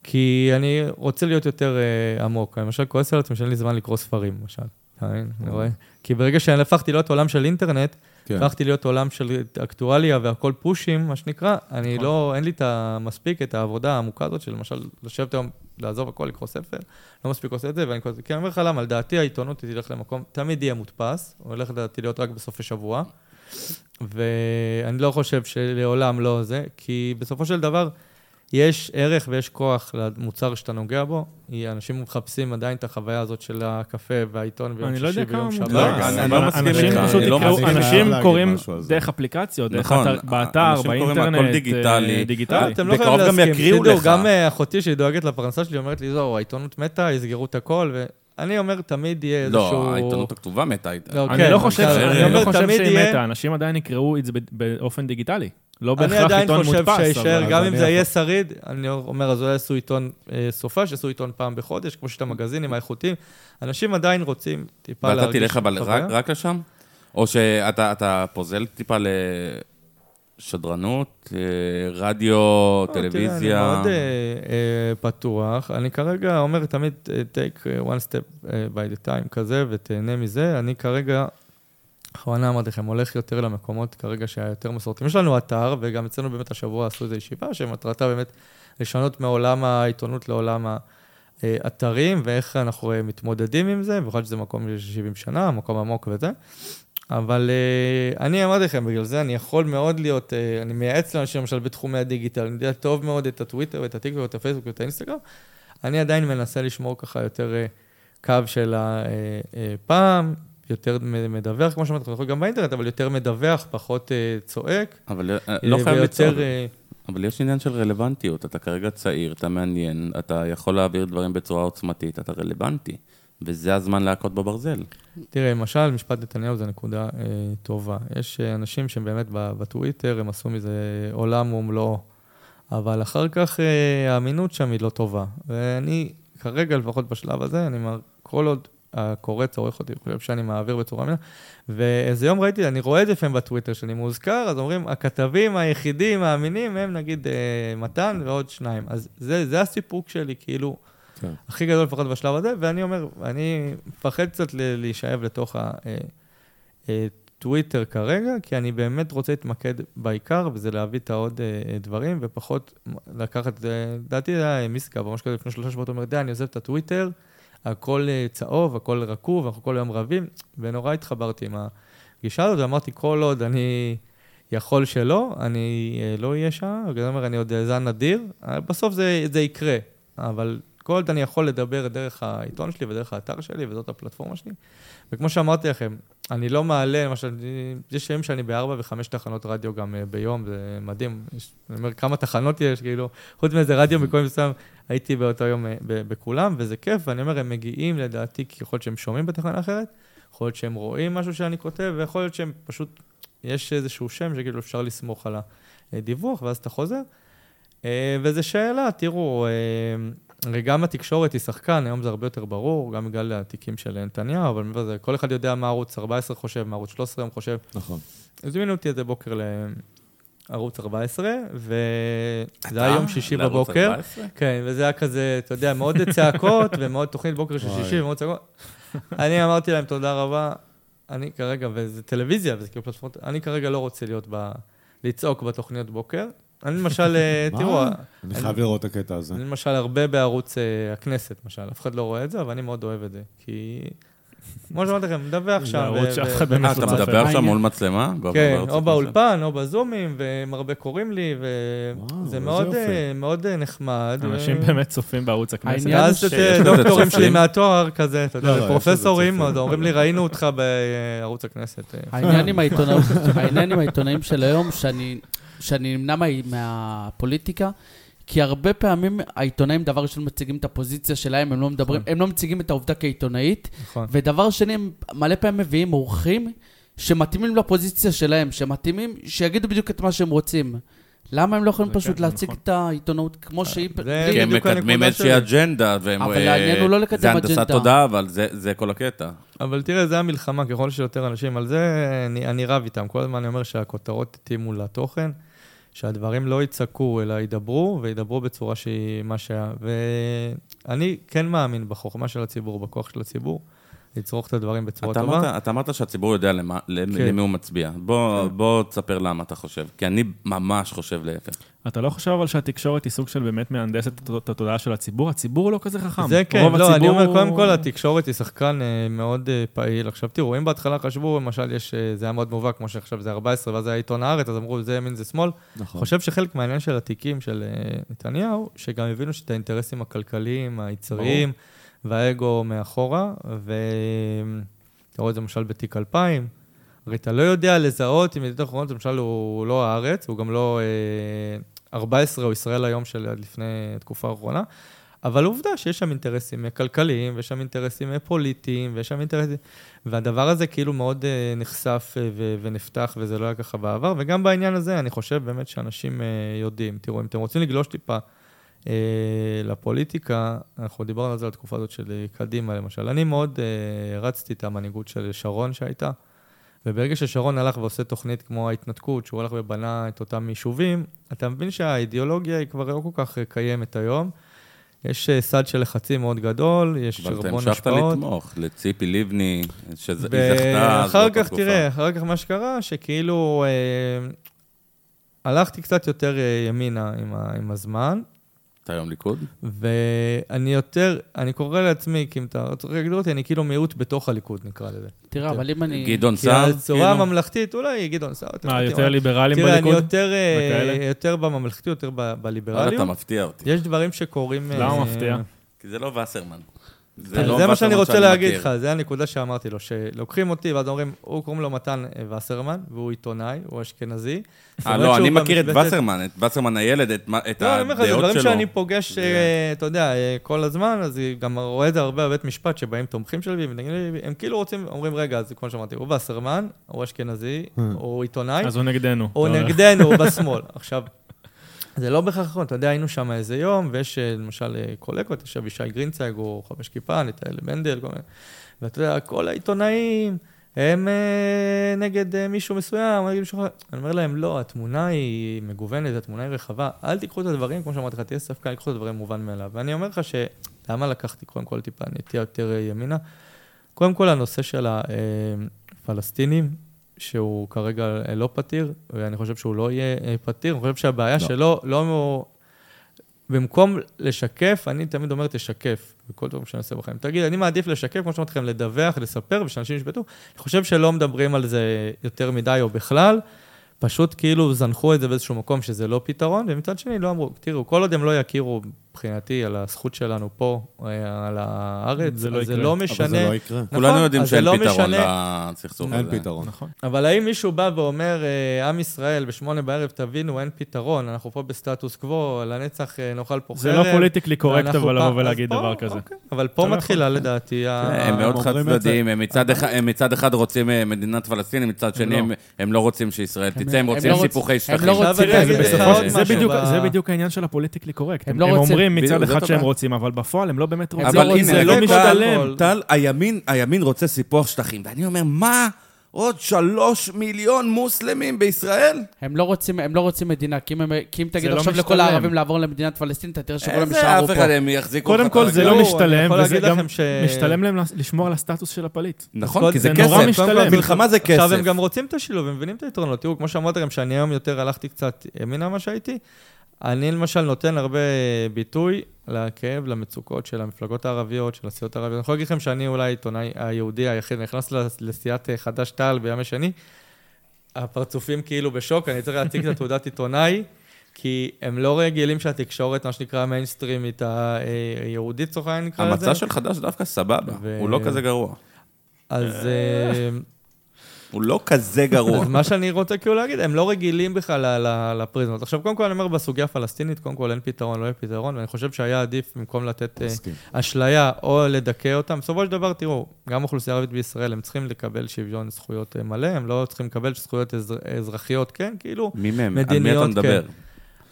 כי אני רוצה להיות יותר uh, עמוק. אני למשל כועס על עצמי שאין לי זמן לקרוא ספרים, למשל. אני רואה. כי ברגע שאני הפכתי להיות עולם של אינטרנט, כן. הפכתי להיות עולם של אקטואליה והכל פושים, מה שנקרא, אני נכון. לא, אין לי את המספיק, את העבודה העמוקה הזאת של למשל, לשבת היום, לעזוב הכל, לקרוא ספר, לא מספיק עושה את זה, ואני כי אני אומר לך למה, לדעתי העיתונות תלך למקום, תמיד יהיה מודפס, הוא הולך לדעתי להיות רק בסופי שבוע, ואני לא חושב שלעולם לא זה, כי בסופו של דבר, יש ערך ויש כוח למוצר שאתה נוגע בו, אנשים מחפשים עדיין את החוויה הזאת של הקפה והעיתון ביום אני לא שישי ויום שבת. לא, אני לא מסכים איתך, אני לא יקראו- מסכים איתך. אנשים קוראים. דרך אפליקציות, דרך נכון, אתר- באתר, אנשים קוראים באינטרנט, הכל אה, דיגיטלי. לא, אתם לא בקרוב חייבים גם להסכים. יקריאו תדעו, לך. גם אה, אחותי שהיא דואגת לפרנסה שלי אומרת לי, זהו, העיתונות מתה, יסגרו את הכל, ואני אומר, תמיד יהיה איזשהו... לא, העיתונות הכתובה מתה. לא, אני כן, לא חושב אני אני לא חושב שהיא מתה, אנשים עדיין יקראו את זה באופן דיגיטלי. לא אני בהכרח עדיין עיתון חושב מודפס. שישאר, אבל- גם אז אם אני זה יהיה שריד, אני אומר, אז אולי יעשו עיתון אה, סופה, שיעשו עיתון פעם בחודש, כמו שיש את המגזינים האיכותיים. אנשים עדיין רוצים טיפה ואתה להרגיש תלך אבל. רק, לשם? או שאתה אתה פוזל טיפה לשדרנות, אה, רדיו, תראה, טלוויזיה? אני מאוד אה, אה, פתוח. אני כרגע אומר תמיד, אה, take אה, one step אה, by the time כזה, ותהנה מזה. אני כרגע, בכוונה אמרתי לכם, הולך יותר למקומות כרגע שהיותר מסורתיים. יש לנו אתר, וגם אצלנו באמת השבוע עשו איזו ישיבה, שמטרתה באמת לשנות מעולם העיתונות לעולם האתרים, ואיך אנחנו אה, מתמודדים עם זה, במיוחד שזה מקום של 70 שנה, מקום עמוק וזה. אבל uh, אני אמרתי לכם, בגלל זה אני יכול מאוד להיות, uh, אני מייעץ לאנשים למשל בתחומי הדיגיטל, אני יודע טוב מאוד את הטוויטר ואת הטיקטוק ואת הפייסבוק ואת האינסטגרם, אני עדיין מנסה לשמור ככה יותר uh, קו של הפעם, יותר מדווח, כמו שאמרתי, אנחנו גם באינטרנט, אבל יותר מדווח, פחות uh, צועק. אבל אה, לא אה, חייב ויותר, לצעוק. אה, אבל יש עניין של רלוונטיות. אתה כרגע צעיר, אתה מעניין, אתה יכול להעביר דברים בצורה עוצמתית, אתה רלוונטי. וזה הזמן להכות בברזל. תראה, למשל, משפט נתניהו זה נקודה אה, טובה. יש אה, אנשים שהם באמת בטוויטר, הם עשו מזה עולם ומלואו, אבל אחר כך אה, האמינות שם היא לא טובה. ואני, כרגע, לפחות בשלב הזה, אני אומר, כל עוד הקורץ עורך אותי, חושב שאני מעביר בצורה אמינה. ואיזה יום ראיתי, אני רואה את זה לפעמים בטוויטר שאני מוזכר, אז אומרים, הכתבים היחידים האמינים הם נגיד אה, מתן ועוד שניים. אז זה, זה הסיפוק שלי, כאילו, כן. הכי גדול לפחות בשלב הזה, ואני אומר, אני מפחד קצת להישאב לתוך הטוויטר כרגע, כי אני באמת רוצה להתמקד בעיקר, וזה להביא את העוד אה, דברים, ופחות לקחת, אה, לדעתי היה מיסקה, ממש כזה לפני שלושה שבועות, הוא אומר, די, אני עוזב את הטוויטר, הכל אה, צהוב, הכל רקוב, אנחנו כל היום רבים, ונורא התחברתי עם הגישה הזאת, ואמרתי, כל עוד אני... יכול שלא, אני אה, לא אהיה שם, בגלל אומר, אני עוד זן נדיר, אה, בסוף זה, זה יקרה, אבל כל עוד אני יכול לדבר דרך העיתון שלי ודרך האתר שלי, וזאת הפלטפורמה שלי. וכמו שאמרתי לכם, אני לא מעלה, למשל, יש ימים שאני בארבע וחמש תחנות רדיו גם אה, ביום, זה מדהים. יש, אני אומר, כמה תחנות יש, כאילו, חוץ מאיזה רדיו [laughs] מקום מסוים, הייתי באותו יום אה, בכולם, וזה כיף, ואני אומר, הם מגיעים לדעתי, כי יכול להיות שהם שומעים בתחנה אחרת, יכול להיות שהם רואים משהו שאני כותב, ויכול להיות שהם פשוט, יש איזשהו שם שכאילו אפשר לסמוך על הדיווח, ואז אתה חוזר. אה, וזו שאלה, תראו, הרי גם התקשורת היא שחקן, היום זה הרבה יותר ברור, גם בגלל התיקים של נתניהו, אבל מעבר לזה, כל אחד יודע מה ערוץ 14 חושב, מה ערוץ 13 היום חושב. נכון. הזמינו אותי איזה בוקר לערוץ 14, וזה? היה יום שישי בבוקר. 14? כן, וזה היה כזה, אתה יודע, מאוד צעקות, [laughs] ומאוד תוכנית בוקר של. שישי, ומאוד צעקות. אני אמרתי להם, תודה רבה, אני כרגע, וזה טלוויזיה, וזה כאילו פלטפורמה, אני כרגע לא רוצה להיות ב... לצעוק בתוכניות בוקר. אני למשל, אה? [laughs] תראו, אני חייב לראות את הקטע הזה. אני למשל הרבה בערוץ אה, הכנסת, למשל, אף אחד לא רואה את זה, אבל אני מאוד אוהב את זה, כי... כמו שאמרתי לכם, מדווח זה שם. ערוץ ו- שאף אחד באמת אה, אתה לא צופה. מדבר עכשיו העניין- מול מצלמה? כן, או? באולפן, או בזומים, והם הרבה קוראים לי, וזה מאוד. אה, אה, נחמד. אנשים באמת צופים בערוץ הכנסת. העניין ואז דוקטורים. שלי מהתואר כזה, אתה לא, יודע, לא, יש פרופסורים. אומרים לי, ראינו אותך בערוץ הכנסת. [laughs] אה, העניין עם העיתונאים של היום, שאני, שאני נמנע מה, מהפוליטיקה, כי הרבה פעמים העיתונאים, דבר ראשון, מציגים את הפוזיציה שלהם, הם לא מדברים, נכון. הם לא מציגים את העובדה כעיתונאית, נכון. ודבר שני, הם מלא פעמים מביאים אורחים שמתאימים לפוזיציה שלהם, שמתאימים, שיגידו בדיוק את מה שהם רוצים. למה הם לא יכולים פשוט כן, להציג נכון. את העיתונות כמו שהיא... זה בלי- כי הם מקדמים איזושהי. אג'נדה, והם... אבל אה, העניין הוא לא לקדם זה הנדסת אג'נדה. תודעה, אבל זה- זה כל הקטע. אבל תראה, זה המלחמה, ככל שיותר אנשים, על זה אני, אני רב איתם. כל הזמן אני אומר שהכותרות יתאימו לתוכן, שהדברים לא יצעקו, אלא ידברו, וידברו בצורה שהיא מה שהיה. ואני כן מאמין בחוכמה של הציבור, בכוח של הציבור, לצרוך את הדברים בצורה אתה טובה. אמרת, אתה אמרת שהציבור יודע למה, למ- כן. למי הוא מצביע. בוא, בוא תספר למה אתה חושב, כי אני ממש חושב להפך. אתה לא חושב אבל שהתקשורת היא סוג של באמת מהנדסת את התודעה של הציבור? הציבור לא כזה חכם. זה כן, לא, אני הציבור- אומר, קודם כל, התקשורת היא שחקן אה, מאוד אה, פעיל. עכשיו, תראו, אם בהתחלה חשבו, למשל, יש, אה, זה היה מאוד מובהק, כמו שעכשיו זה 14, ואז היה עיתון הארץ, אז אמרו, זה ימין, זה שמאל. נכון. חושב שחלק מהעניין של התיקים של נתניהו, שגם הבינו שאת האינטרסים הכלכליים, היצריים, והאגו מאחורה, ואתה רואה את זה למשל בתיק 2000, הרי אתה לא יודע לזהות אם ידיעות אחרונות, למשל, הוא לא הארץ, הוא גם לא אה, 14 או ישראל היום של עד לפני התקופה האחרונה, אבל עובדה שיש שם אינטרסים כלכליים, ויש שם אינטרסים פוליטיים, ויש שם אינטרסים... והדבר הזה כאילו מאוד אה, נחשף אה, ו- ונפתח, וזה לא היה ככה בעבר. וגם בעניין הזה, אני חושב באמת שאנשים אה, יודעים. תראו, אם אתם רוצים לגלוש טיפה לפוליטיקה, אנחנו דיברנו על זה לתקופה הזאת של אה, קדימה, למשל. אני מאוד אה, רצתי את המנהיגות של שרון שהייתה, וברגע ששרון הלך ועושה תוכנית כמו ההתנתקות, שהוא הלך ובנה את אותם יישובים, אתה מבין שהאידיאולוגיה היא כבר לא כל כך אה, קיימת היום. יש אה, סד של לחצים מאוד גדול, יש אבל אתה המון המשכת השפעות. לתמוך, לציפי לבני, שהיא זכתה אז ואחר באותה כך, תקופה. תראה, אחר כך מה שקרה, שכאילו אה, הלכתי קצת יותר אה, ימינה עם, ה, עם הזמן, אתה היום ליכוד? ואני יותר, אני קורא לעצמי, כי אם אתה רוצה להגדיר אותי, אני כאילו מיעוט בתוך הליכוד, נקרא לזה. תראה, אבל אם אני... גדעון כי סער? הצורה כאילו? הממלכתית, אולי גדעון סער. מה, מתאים, יותר אבל- ליברלים תראה, אני בליכוד? יותר, אה, וכאלה? יותר בממלכתיות, יותר ב- וואלה, אתה בליברליות. מפתיע אותי. יש דברים שקורים... למה אה, מפתיע? כי זה לא וסרמן. זה, לא זה מה שאני רוצה להגיד מכיר. לך, זה הנקודה שאמרתי לו, שלוקחים אותי ואז אומרים, הוא קוראים לו מתן אה, וסרמן, והוא עיתונאי, הוא אשכנזי. אה, לא, אני מכיר את וסרמן, את וסרמן הילד, את את לא, אני אומר לך, זה הדעות דברים שלו. שאני פוגש, אה, אתה יודע, אה, כל הזמן, אז היא גם רואה את זה הרבה בבית משפט, שבאים תומכים של ביבי, נגיד לי, הם כאילו רוצים, אומרים, רגע, אז כמו שאמרתי, הוא וסרמן, הוא אשכנזי, הוא עיתונאי, אז הוא נגדנו. או לא, נגדנו, הוא בשמאל. [laughs] עכשיו, זה לא בהכרח נכון, אתה יודע, היינו שם איזה יום, ויש אה, למשל אה, קולגות, יושב ישי גרינצייג, הוא חובש כיפה, נתנאל בנדל, כל מיני, ואתה יודע, כל העיתונאים, הם אה, נגד מישהו מסוים, נגד מישהו אחר. אני אומר להם, לא, התמונה היא מגוונת, התמונה היא רחבה, אל תיקחו את הדברים, כמו שאמרתי לך, תהיה ספקן, תיקחו את הדברים מובן מאליו. ואני אומר לך ש... למה לקחתי קודם כל טיפה נטייה יותר ימינה? קודם כל, הנושא של הפלסטינים, שהוא כרגע אה, לא פתיר, ואני חושב שהוא לא יהיה אה, פתיר. אני חושב שהבעיה לא. שלו, לא... במקום לשקף, אני תמיד אומר, תשקף, בכל דבר שאני עושה בחיים. תגיד, אני מעדיף לשקף, כמו שאמרתי לכם, לדווח, לספר, ושאנשים ישפטו. אני חושב שלא מדברים על זה יותר מדי או בכלל, פשוט כאילו זנחו את זה באיזשהו מקום שזה לא פתרון, ומצד שני לא אמרו, תראו, כל עוד הם לא יכירו, מבחינתי, על הזכות שלנו פה, אה, על הארץ, זה לא זה יקרה. לא אבל משנה. זה לא יקרה. נכון, כולנו יודעים זה שאין לא פתרון. לסכסוך אין הזה. פתרון. נכון. אבל האם מישהו בא ואומר, אה, עם ישראל, בשמונה בערב, תבינו, אין פתרון, אנחנו פה בסטטוס קוו, לנצח אה, נאכל פה זה חרב. לא politically correct, אבל לבוא ולהגיד דבר כזה. אוקיי. אבל פה לא מתחילה. לדעתי. תראה, הם מאוד הם חד אומרים את זה. צדדיים, הם מצד אחד- הם מצד אחד רוצים מדינת פלסטין, מצד שני לא. הם- לא רוצים שישראל תצא, הם רוצים רוצ- סיפוחי הם שטחים. לא זה זה בדיוק- זה העניין של הפוליטיקלי קורקט. הם לא רוצים- אומרים מצד אחד שהם. רוצים, אבל בפועל הם לא באמת רוצים. לא אבל זה לא משתלם. טל, הימין- רוצה סיפוח שטחים, ואני אומר, מה? עוד שלוש מיליון מוסלמים בישראל? הם לא רוצים, הם לא רוצים מדינה, כי אם, הם, כי אם תגיד לא עכשיו לכל משתלם. הערבים לעבור למדינת פלסטין, אתה תראה שכולם איזה יישארו אף פה. אחד, הם יחזיקו קודם כל. זה לא, לא משתלם, וזה גם ש- משתלם להם לשמור על הסטטוס של הפליט. נכון, כי זה זה נורא כסף. משתלם. קודם כל, מלחמה זה עכשיו כסף. הם גם רוצים את השילוב, הם מבינים את היתרונות. תראו, כמו שאמרתי לכם, שאני היום יותר הלכתי קצת ימינה ממה שהייתי, אני למשל נותן הרבה ביטוי לכאב, למצוקות של המפלגות הערביות, של הסיעות הערביות. אני יכול להגיד לכם שאני אולי העיתונאי היהודי היחיד, נכנס לס- לסיעת אה, חד"ש-תע"ל בימי שני, הפרצופים כאילו בשוק, אני צריך להציג את התעודת עיתונאי, כי הם לא רגילים שהתקשורת, מה שנקרא מיינסטרימית היהודית, לצורך העניין נקרא לזה. המצע של חד"ש דווקא סבבה, ו- הוא לא כזה גרוע. אז... הוא לא כזה גרוע. אז מה שאני רוצה כאילו להגיד, הם לא רגילים בכלל לפריזמות. עכשיו, קודם כל אני אומר, בסוגיה הפלסטינית, קודם כל אין פתרון, לא יהיה פתרון, ואני חושב שהיה עדיף, במקום לתת אה. אשליה או לדכא אותם, בסופו של דבר, תראו, גם האוכלוסייה הערבית בישראל, הם צריכים לקבל שוויון זכויות אה, מלא, הם לא צריכים לקבל זכויות אזר- אזרחיות, כן, כאילו. מי מהם? על מי אתה מדיניות, מדבר?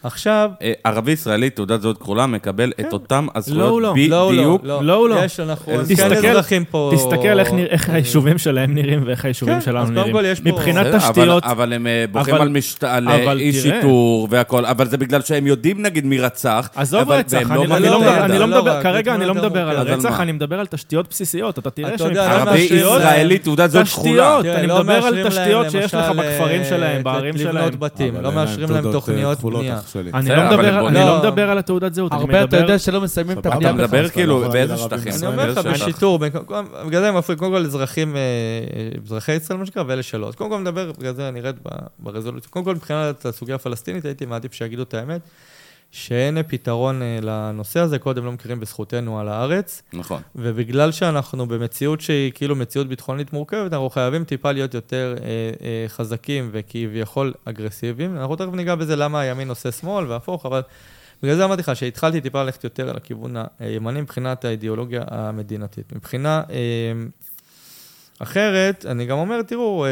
כן. עכשיו, אה, ערבי ישראלי, תעודת זהות כחולה, מקבל את אותם לא, הזכויות לא. לא, לא, בדיוק. לא, לא, לא. יש, אנחנו, כן תסתכל- פה. תסתכל איך, איך היישובים שלהם נראים ואיך היישובים כן, שלנו אז קודם נראים. כל יש פה- מבחינת תשתיות, אבל הם אה, בוכים על משת- על אבל אה, אי. שיטור והכל, אבל זה בגלל שהם יודעים נגיד מי רצח. עזוב אבל- רצח, אני לא לא מדבר-. לא לא כרגע אני לא מדבר על הרצח? אני מדבר על תשתיות בסיסיות. אתה תראה למה ערבי ישראלי, תעודת זהות כחולה. תשתיות, אני לא מדבר על תשתיות שיש לך בכפרים אה, שלהם, בערים לבנות שלהם. בתים, אבל לא מאשרים להם אה, תוכניות בנייה. שלי. אני לא מדבר- הם אני. לא לא. מדבר על התעודת זהות, אני הרבה, אתה מדבר... יודע שלא מסיימים את סבבה, הבנייה אתה בכלל, מדבר כאילו לא באיזה ערבים שטחים? אני. אומר לך, באיזה שטח? בשיטור, בין- בגלל זה אני מפריד קודם כל אזרחים, אה, אזרחי ישראל, מה שנקרא, ואלה שלא. אז קודם כל נדבר, בגלל זה אני ארד ב- ברזולוציה. קודם כל, מבחינת הסוגיה הפלסטינית, הייתי מעדיף שיגידו את האמת, שאין פתרון אה, לנושא הזה, קודם לא מכירים בזכותנו על הארץ, נכון. ובגלל שאנחנו במציאות שהיא כאילו מציאות ביטחונית מורכבת, אנחנו חייבים טיפה להיות יותר אה, אה, חזקים וכביכול אגרסיביים. אנחנו תכף ניגע בזה למה הימין עושה שמאל והפוך, אבל בגלל זה אמרתי לך שהתחלתי טיפה ללכת יותר על הכיוון הימני מבחינת האידיאולוגיה המדינתית. מבחינה אה, אחרת, אני גם אומר, תראו, אה,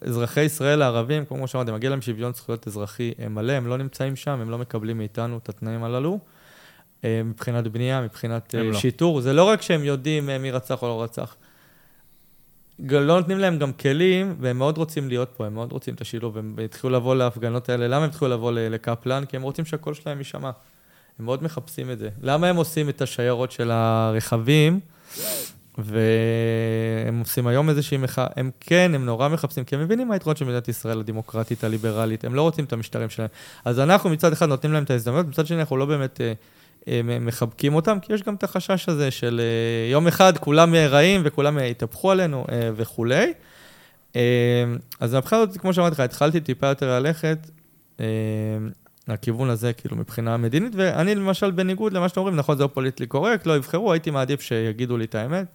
אזרחי ישראל הערבים, כמו שאמרתי, מגיע להם שוויון זכויות אזרחי מלא, הם לא נמצאים שם, הם לא מקבלים מאיתנו את התנאים הללו. אה, מבחינת בנייה, מבחינת אה, לא. שיטור. זה לא רק שהם יודעים אה, מי רצח או לא רצח. לא נותנים להם גם כלים, והם מאוד רוצים להיות פה, הם מאוד רוצים את השילוב, הם התחילו לבוא להפגנות האלה. למה הם התחילו לבוא לקפלן? כי הם רוצים שהקול שלהם יישמע. הם מאוד מחפשים את זה. למה הם עושים את השיירות של הרכבים, והם עושים היום איזושהי מחאה? הם כן, הם נורא מחפשים, כי הם מבינים מה היתרונות של מדינת ישראל הדמוקרטית, הליברלית, הם לא רוצים את המשטרים שלהם. אז אנחנו מצד אחד נותנים להם את ההזדמנות, מצד שני אנחנו לא באמת אה, אה, מחבקים אותם, כי יש גם את החשש הזה של אה, יום אחד כולם רעים וכולם יתהפכו עלינו אה, וכולי. אה, אז מהבחינה הזאת, כמו שאמרתי לך, התחלתי טיפה יותר ללכת אה, לכיוון הזה, כאילו, מבחינה מדינית, ואני למשל, בניגוד למה שאתם אומרים, נכון, זה לא פוליטלי קורקט, לא יבחרו, הייתי מעדיף שיגידו לי את האמת.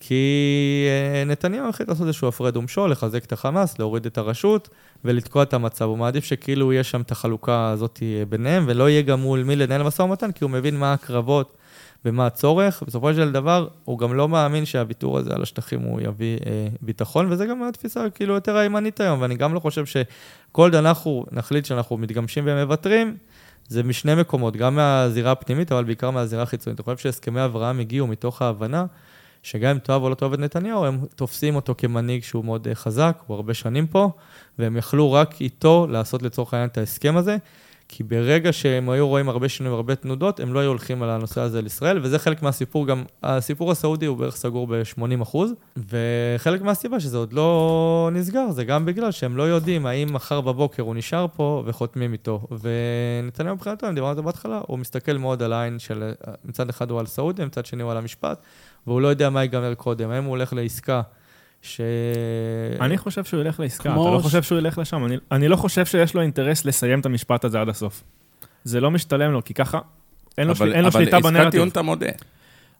כי אה, נתניהו החליט לעשות איזשהו הפרד ומשול, לחזק את החמאס, להוריד את הרשות ולתקוע את המצב. הוא מעדיף שכאילו יהיה שם את החלוקה הזאת אה, ביניהם, ולא יהיה גם מול מי לנהל משא ומתן, כי הוא מבין מה הקרבות ומה הצורך. בסופו של דבר, הוא גם לא מאמין שהוויתור הזה על השטחים הוא יביא אה, ביטחון, וזה גם התפיסה כאילו יותר הימנית היום, ואני גם לא חושב שכל אנחנו נחליט שאנחנו מתגמשים ומוותרים, זה משני מקומות, גם מהזירה הפנימית, אבל בעיקר מהזירה החיצונית. אני חושב שהסכמי אברהם הגיעו מתוך ההבנה שגם אם תאהב או לא תאהב את נתניהו, הם תופסים אותו כמנהיג שהוא מאוד אה, חזק, הוא הרבה שנים פה, והם יכלו רק איתו לעשות לצורך העניין את ההסכם הזה, כי ברגע שהם היו רואים הרבה שינויים והרבה תנודות, הם לא היו הולכים על הנושא הזה לישראל, וזה חלק מהסיפור גם, הסיפור הסעודי הוא בערך סגור ב-80 אחוז, וחלק מהסיבה שזה עוד לא נסגר, זה גם בגלל שהם לא יודעים האם מחר בבוקר הוא נשאר פה וחותמים איתו. ונתניהו מבחינתו, אם דיברנו על זה בהתחלה, הוא מסתכל מאוד על העין של, מצד אחד הוא על סעודיה, מצד שני הוא על המשפט, והוא לא יודע מה ייגמר קודם, האם הוא הולך לעסקה ש... אני חושב שהוא ילך לעסקה, אתה לא ש- חושב שהוא ילך לשם. אני- אני לא חושב שיש לו אינטרס לסיים את המשפט הזה עד הסוף. זה לא משתלם לו, כי ככה אין לו אבל- שלי- אין לו שליטה אבל עסקת בנרטיב. טיעון אתה מודה.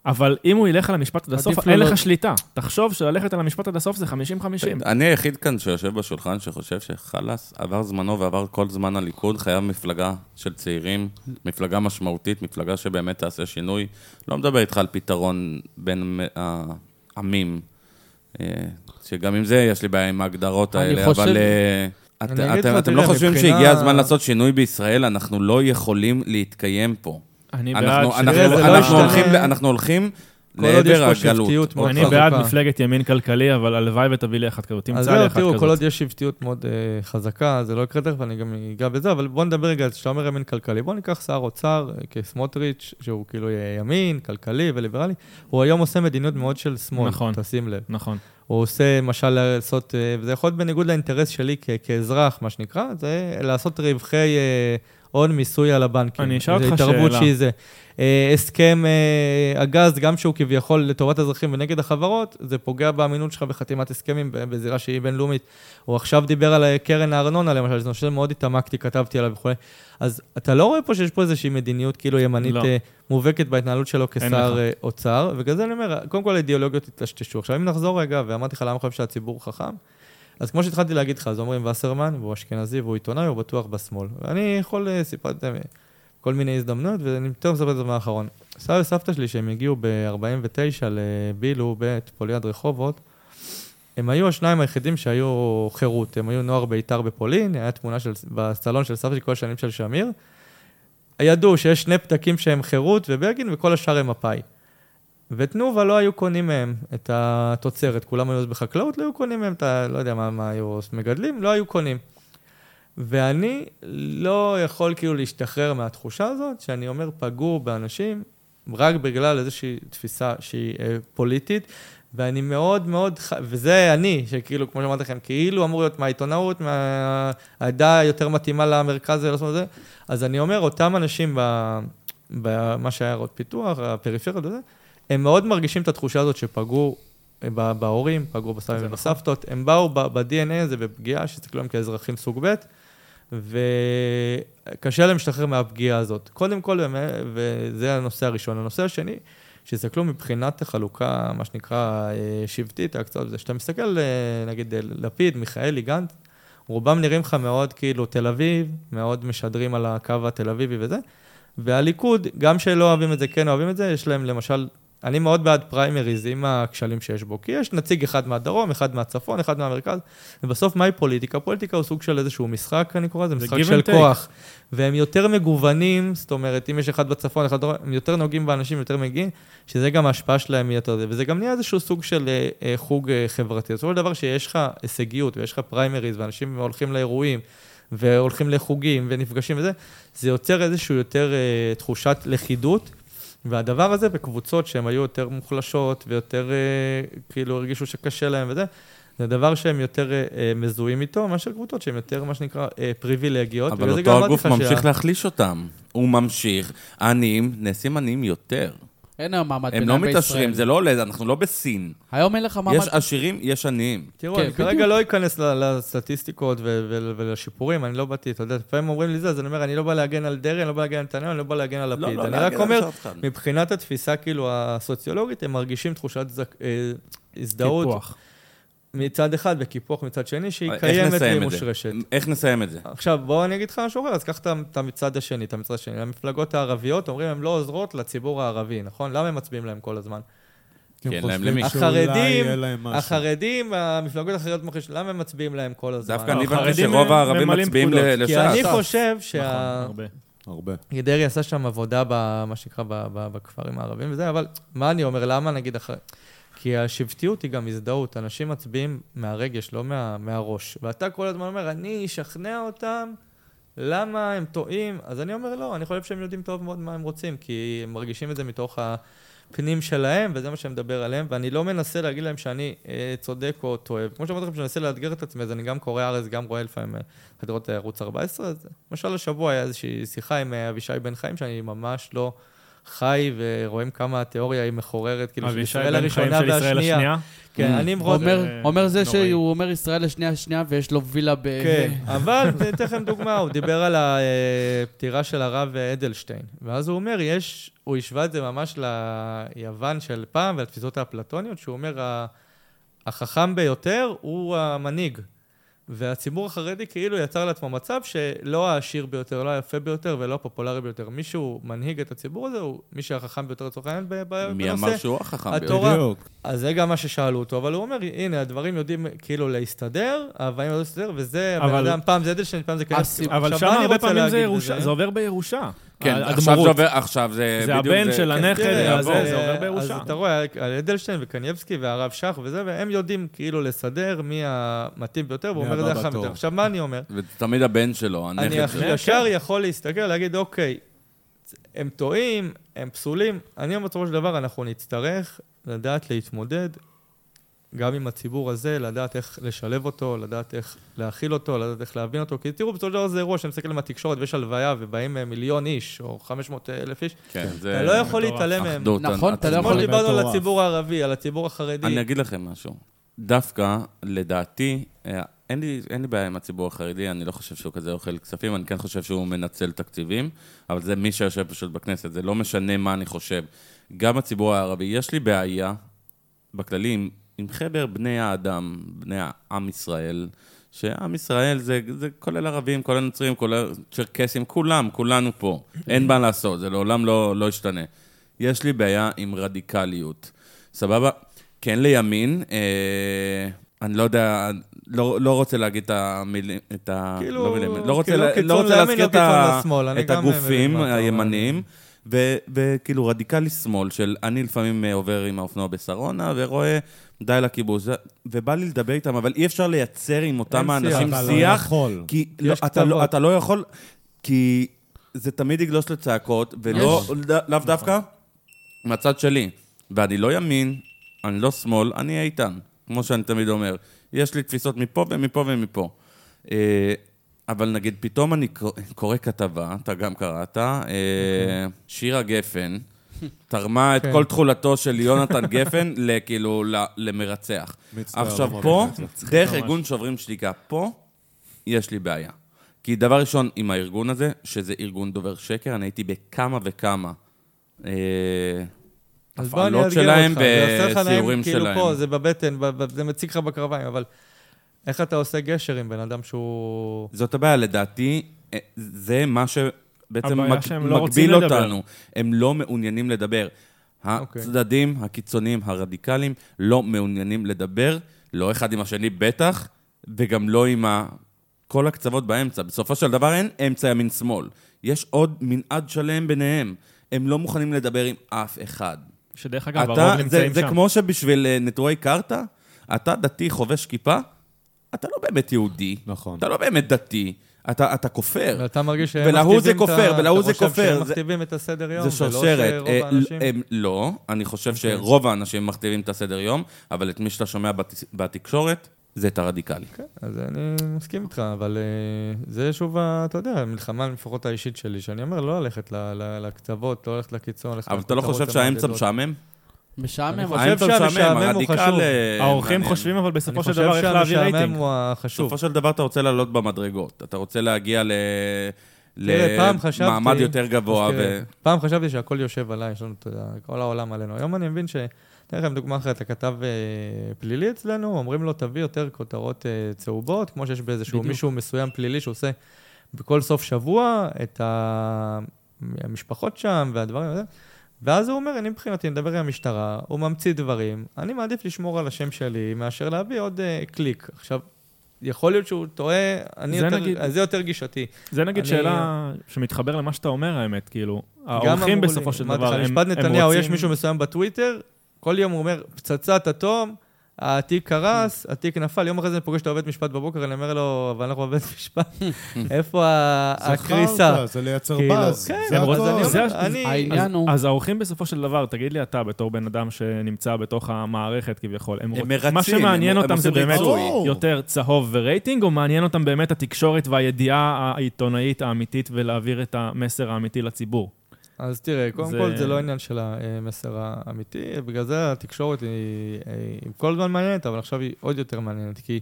אבל אם הוא ילך על המשפט עד הסוף, לו אין לא- לך שליטה. תחשוב שללכת על המשפט עד הסוף זה 50-50. אני היחיד כאן שיושב בשולחן שחושב שחלאס, עבר זמנו ועבר כל זמן הליכוד, חייב מפלגה של צעירים, מפלגה משמעותית, מפלגה שבאמת תעשה שינוי. לא מדבר איתך על פתרון בין העמים, אה, שגם עם זה יש לי בעיה עם ההגדרות האלה, אבל... אה, אתם לא חושבים מבחינה- שהגיע הזמן לעשות שינוי בישראל? אנחנו לא יכולים להתקיים פה. אני בעד אנחנו- לא. הולכים לעבר הגלות. אני. בעד מפלגת ימין כלכלי, אבל הלוואי ותביא לי אחת כזאת. אז תמצא זהו, לי אחת תראו, כל כזאת. עוד יש שבטיות מאוד uh, חזקה, זה לא יקרה תכף, אני גם אגע בזה, אבל בוא נדבר רגע, כשאתה אומר ימין כלכלי, בוא ניקח שר אוצר uh, כסמוטריץ', שהוא כאילו אה, ימין, כלכלי וליברלי, הוא היום עושה מדיניות מאוד של שמאל, נכון. תשים לב. נכון. הוא עושה, למשל, לעשות, אה, וזה יכול להיות בניגוד לאינטרס שלי כאזרח, מה שנקרא, זה לעשות רווחי אה, עוד מיסוי על הבנקים. אני אשאל אותך התערבות שאלה. שהיא זה. אה, הסכם אה, הגז, גם שהוא כביכול לטובת האזרחים ונגד החברות, זה פוגע באמינות שלך בחתימת הסכמים בזירה שהיא בינלאומית. הוא עכשיו דיבר על אה, קרן הארנונה, למשל, זה נושא שמאוד התעמקתי, כתבתי עליו וכו'. אז אתה לא רואה פה שיש פה איזושהי מדיניות כאילו ימנית לא. מובהקת בהתנהלות שלו כשר אוצר, ובגלל זה אני אומר, קודם כל האידיאולוגיות התטשטשו. עכשיו, אם נחזור רגע, ואמרתי לך למה חושב שהציבור חכם, אז כמו שהתחלתי להגיד לך, אז אומרים וסרמן, והוא אשכנזי והוא עיתונאי, הוא בטוח בשמאל. ואני יכול, אה, סיפרתי להם כל מיני הזדמנויות, ואני יותר מספר את זה מהאחרון. סבא וסבתא שלי, שהם הגיעו ב-49 לבילו, בית פוליאד רחובות, הם היו השניים היחידים שהיו חירות. הם היו נוער בית"ר בפולין, היה תמונה של, בסלון של סבתא שלי כל השנים של שמיר. ידעו שיש שני פתקים שהם חירות ובגין, וכל השאר הם מפא"י. ותנובה לא היו קונים מהם את התוצרת, כולם היו בחקלאות, לא היו קונים מהם את ה... לא יודע מה, מה היו מגדלים, לא היו קונים. ואני לא יכול כאילו להשתחרר מהתחושה הזאת, שאני אומר, פגעו באנשים רק בגלל איזושהי תפיסה שהיא אה, פוליטית, ואני מאוד מאוד, ח... וזה אני, שכאילו, כמו שאמרתי לכם, כאילו אמור להיות מהעיתונאות, מהעדה היותר מתאימה למרכז ולעשות את זה, אז אני אומר, אותם אנשים ב... במה שהיה עיירות פיתוח, הפריפריות וזה, הם מאוד מרגישים את התחושה הזאת שפגעו ב- בהורים, פגעו בסבים ובסבתות, הם באו ב-DNA הזה בפגיעה, שהסתכלו עליהם כאזרחים סוג ב', וקשה להם להשתחרר מהפגיעה הזאת. קודם כל, וזה הנושא הראשון. הנושא השני, שהסתכלו מבחינת החלוקה, מה שנקרא, אה, שבטית, ההקצאות, זה שאתה מסתכל, אה, נגיד, אה, לפיד, מיכאלי, גנץ, רובם נראים לך מאוד כאילו תל אביב, מאוד משדרים על הקו התל אביבי וזה, והליכוד, גם שלא אוהבים את זה, כן אוהבים את זה, יש להם למשל, אני מאוד בעד פריימריז עם הכשלים שיש בו, כי יש נציג אחד מהדרום, אחד מהצפון, אחד מהמרכז, ובסוף מהי פוליטיקה? פוליטיקה הוא סוג של איזשהו משחק, אני קורא לזה, זה משחק של take. כוח. והם יותר מגוונים, זאת אומרת, אם יש אחד בצפון, אחד בדרום, הם יותר נוגעים באנשים, יותר מגיעים, שזה גם ההשפעה שלהם היא יותר זה, וזה גם נהיה איזשהו סוג של אה, אה, חוג אה, חברתי. בסופו של דבר שיש לך הישגיות ויש לך פריימריז, ואנשים הולכים לאירועים, והולכים לחוגים ונפגשים וזה, זה יוצר איזושהי יותר אה, תחושת לכידות, והדבר הזה בקבוצות שהן היו יותר מוחלשות ויותר אה, כאילו הרגישו שקשה להם וזה, זה דבר שהם יותר אה, אה, מזוהים איתו, מאשר קבוצות שהן יותר, מה שנקרא, אה, פריבילגיות. אבל אותו הגוף ממשיך שה- להחליש אותם. הוא ממשיך. העניים נעשים עניים יותר. אין היום מעמד הם ביניים לא בישראל. מתעשרים, זה לא עולה, אנחנו לא בסין. היום אין לך מעמד... יש עשירים, יש עניים. תראו, כן, אני בדיוק. כרגע לא אכנס לסטטיסטיקות ולשיפורים, אני לא באתי, אתה יודע, לפעמים אומרים לי זה, אז אני אומר, אני לא בא להגן על דרעי, אני לא בא להגן על נתניהו, אני לא בא להגן על לפיד. אני רק אומר, מבחינת התפיסה כאילו הסוציולוגית, הם מרגישים תחושת זק- אה, הזדהות טיפוח. מצד אחד וקיפוח מצד שני, שהיא קיימת והיא? מושרשת. איך נסיים את זה? עכשיו, בוא אני אגיד לך משהו אחר, אז קח את המצד השני, את המצד השני. המפלגות הערביות, אומרים, הן לא עוזרות לציבור הערבי, נכון? למה הם מצביעים להם כל הזמן? כי אין להם החרדים. החרדים, המפלגות האחרות מוחש, למה הם מצביעים להם כל הזמן? דווקא אני הבנתי החרדים שרוב הערבים מצביעים פקודות. ל- כי לש"ס. אני ש"ס. חושב נכון, שה... הרבה. הרבה. דרעי עשה שם עבודה, במה שנקרא, בכפרים הערביים וזה, אבל מה אני אומר, למה נגיד אחרי... כי השבטיות היא גם הזדהות, אנשים מצביעים מהרגש, לא מה, מהראש. ואתה כל הזמן אומר, אני אשכנע אותם, למה הם טועים? אז אני אומר, לא, אני חושב שהם יודעים טוב מאוד מה הם רוצים, כי הם מרגישים את זה מתוך הפנים שלהם, וזה מה שאני מדבר עליהם, ואני לא מנסה להגיד להם שאני אה, צודק או טועה. כמו שאמרתי לכם, שאני מנסה לאתגר את עצמי, אז אני גם קורא הארץ, גם רואה לפעמים אה, חדרות ערוץ 14, אז למשל השבוע היה איזושהי שיחה עם אה, אבישי בן חיים, שאני ממש לא חי, ורואים כמה התיאוריה היא מחוררת, כאילו, של ישראל הראשונה והשנייה. השנייה. כן, Mm. אני. אומר- זה אומר זה נוראי. שהוא אומר ישראל לשנייה שנייה ויש לו וילה ב... כן, אבל אני אתן לכם דוגמה, הוא דיבר על הפטירה של הרב אדלשטיין, ואז הוא אומר, יש, הוא השווה את זה ממש ליוון של פעם ולתפיסות האפלטוניות, שהוא אומר, "ה- החכם ביותר הוא המנהיג. והציבור החרדי כאילו יצר לעצמו מצב שלא העשיר ביותר, לא היפה ביותר ולא הפופולרי ביותר. מי שהוא מנהיג את הציבור הזה, הוא מי שהחכם ביותר לצורך העניין ב- ב- מי אמר בנושא. שהוא החכם ביותר? התורה. בדיוק. אז זה גם מה ששאלו אותו, אבל הוא אומר, הנה, הדברים יודעים כאילו להסתדר, אבל לא להסתדר, וזה אבל- אדם, פעם זה אדלשטיין, פעם זה. הסיב- אבל שם הרבה פעמים זה ירושה? זה עובר בירושה. כן. עכשיו זה עובר, עכשיו זה זה בדיוק הבן של כן. הנכד, הזה, אז, זה עובר בירושה. אז אתה רואה, על אדלשטיין וקנייבסקי והרב שך וזה, והם יודעים כאילו לסדר מי המתאים ביותר, והוא אומר את זה בתור. יותר. עכשיו, מה אני אומר? וזה תמיד הבן שלו, אני הנכד שלו. ישר יכול להסתכל, להגיד, אוקיי, הם טועים, הם פסולים. אני אומר, בסופו של דבר, אנחנו נצטרך לדעת להתמודד גם עם הציבור הזה, לדעת איך לשלב אותו, לדעת איך להכיל אותו, לדעת איך להבין אותו. כי תראו, בסופו של דבר זה אירוע שאני מסתכל עם התקשורת ויש הלוויה ובאים אה, מיליון איש, או 500 אלף איש, כן, זה... אתה לא יכול. להתעלם מהם. אחדות. נכון, אתה לא עצמה. כמו יכול- שדיברנו על. הציבור הערבי, על הציבור החרדי. אני אגיד לכם משהו. דווקא, לדעתי, אה, אין לי, אין לי בעיה עם הציבור החרדי, אני לא חושב שהוא כזה אוכל כספים, אני כן חושב שהוא מנצל תקציבים, אבל זה מי שיושב פשוט בכנסת, זה לא משנה מה אני חושב. גם הציבור הערבי, יש לי בעיה, בכללי, עם, עם חבר בני האדם, בני העם ישראל, שעם ישראל זה, זה כולל ערבים, כולל נוצרים, כולל צ'רקסים, כולם, כולנו פה. אין מה לעשות, זה לעולם לא, לא ישתנה. יש לי בעיה עם רדיקליות. סבבה? כן לימין, אה, אני לא יודע, לא, לא רוצה להגיד את המילים, את ה... כאילו- לא מילים, לא רוצה, כאילו לה- לא רוצה לימין, להזכיר לא את, ה, את הגופים. הימניים, ו- וכאילו רדיקלי שמאל, של אני לפעמים אה, עובר עם האופנוע בשרונה ורואה די לכיבוש, זה- ובא לי לדבר איתם, אבל אי אפשר לייצר עם אותם אין שיח. האנשים אתה לא שיח, יכול. כי יש לא, אתה, לא. אתה לא יכול, כי זה תמיד יגלוש לצעקות, ולא, לאו נכון. דווקא מהצד שלי. ואני לא ימין, אני לא שמאל, אני איתן, כמו שאני תמיד אומר. יש לי תפיסות מפה ומפה ומפה. אה, אבל נגיד, פתאום אני קורא- קורא כתבה, אתה גם קראת, אה, שירה גפן, תרמה את כן. כל תכולתו של יונתן גפן, [laughs] כאילו, ל- למרצח. עכשיו פה, [laughs] דרך. ארגון שוברים שתיקה, פה יש לי בעיה. כי דבר ראשון, עם הארגון הזה, שזה ארגון דובר שקר, אני הייתי בכמה וכמה אה, הפעלות שלהם וסיורים כאילו שלהם. פה, זה בבטן, זה מציק לך בקרביים, אבל איך אתה עושה גשר עם בן אדם שהוא... זאת הבעיה, לדעתי, אה, זה מה שבעצם הבעיה מג- לא מגביל לדבר. אותנו. הם לא מעוניינים לדבר. אוקיי. הצדדים הקיצוניים, הרדיקליים, לא מעוניינים לדבר, לא אחד עם השני בטח, וגם לא עם ה... כל הקצוות באמצע. בסופו של דבר אין אמצע ימין-שמאל. יש עוד מנעד שלם ביניהם. הם לא מוכנים לדבר עם אף אחד. שדרך אגב, אתה, הרוב זה, נמצאים זה שם. כמו שבשביל אה, נטורי קרתא, אתה דתי חובש כיפה, אתה לא באמת יהודי. נכון. אתה לא באמת דתי, אתה, אתה כופר. ואתה מרגיש שהם ולהוא זה מכתיבים את ה- כופר, ולהוא זה אתה חושב כופר, שהם מכתיבים את הסדר יום, זה שרשרת. ולא אה, שרוב האנשים... לא, אני חושב שרוב האנשים מכתיבים את הסדר יום, אבל את מי שאתה שומע בת, בתקשורת, זה את הרדיקלי. כן, אז אני מסכים איתך, אבל אה, זה שוב, אתה יודע, המלחמה לפחות האישית שלי, שאני אומר לא ללכת לקצוות, לא ללכת לקיצון, אבל אתה לא חושב שהאמצע. משעמם? משעמם. אני חושב שהמשעמם הוא חשוב. אה, האורחים. חושבים אבל אני בסופו של חושב דבר איך להביא שהמשעמם רייטינג. הוא החשוב. בסופו של דבר אתה רוצה לעלות במדרגות. אתה רוצה להגיע ל... למעמד יותר גבוה. ו... פעם חשבתי שהכל יושב עליי, יש לנו, יודע, כל העולם עלינו. היום אני מבין ש... אתן לכם דוגמה אחרת, אתה כתב אה, פלילי אצלנו, אומרים לו, תביא יותר כותרות אה, צהובות, כמו שיש באיזשהו. מישהו מסוים פלילי שעושה בכל סוף שבוע את המשפחות שם והדברים האלה. ואז הוא אומר, אני מבחינתי מדבר עם המשטרה, הוא ממציא דברים, אני מעדיף לשמור על השם שלי מאשר להביא עוד אה, קליק. עכשיו, יכול להיות שהוא טועה, אני זה יותר, נגיד- זה יותר גישתי. זה נגיד אני- שאלה שמתחבר למה שאתה אומר, האמת, כאילו. האורחים אמרו בסופו לי, של דבר, לך, הם משפט הם נתניהו, יש רוצים- מישהו מסוים בטוויטר, כל יום הוא אומר, פצצת אטום, התיק קרס, התיק נפל, יום אחרי זה אני פוגש את העובד משפט בבוקר, אני אומר לו, אבל אנחנו עובד משפט, [laughs] איפה הקריסה? זה לייצר כאילו, באז. כן, זה הכל. העניין הוא... אז האורחים בסופו של דבר, תגיד לי אתה, בתור בן אדם שנמצא בתוך המערכת כביכול, הם, מרצים, מה שמעניין אותם זה באמת. יותר צהוב ורייטינג, או מעניין אותם באמת התקשורת והידיעה העיתונאית האמיתית ולהעביר את המסר האמיתי לציבור? אז תראה, קודם זה- כל זה לא עניין של המסר האמיתי, בגלל זה התקשורת היא, היא כל הזמן מעניינת, אבל עכשיו היא עוד יותר מעניינת, כי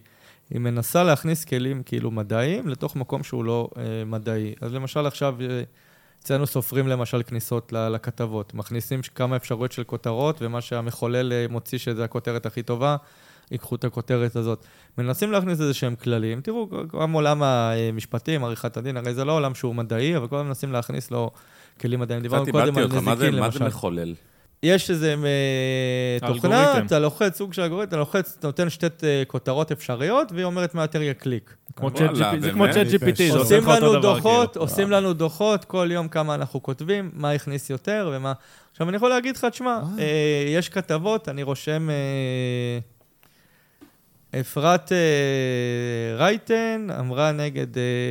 היא מנסה להכניס כלים כאילו מדעיים לתוך מקום שהוא לא אה, מדעי. אז למשל עכשיו, אה, אצלנו סופרים למשל כניסות לכתבות, מכניסים כמה אפשרויות של כותרות, ומה שהמחולל אה, מוציא שזה הכותרת הכי טובה, ייקחו את הכותרת הזאת. מנסים להכניס איזה שהם כללים, תראו, גם עולם המשפטים, עריכת הדין, הרי זה לא עולם שהוא מדעי, אבל כל הזמן מנסים להכניס לו כלים מדעיים. דיברנו קודם על נזיקין, מה זה למשל. מחולל? יש איזה אה, תוכנה. אתה לוחץ, סוג של אלגוריתם, אתה לוחץ, אתה נותן שתי אה, כותרות אפשריות, והיא אומרת מה יותר יהיה קליק. כמו וואלה, ChatGPT, זה כמו באמת? ChatGPT, זה עושה עושים לך אותו לנו דבר, דוחות, כאילו. עושים לנו דוחות, כל יום כמה אנחנו כותבים, מה הכניס יותר ומה... עכשיו, אני יכול להגיד לך, תשמע, אה, יש כתבות, אני רושם... אפרת רייטן אמרה נגד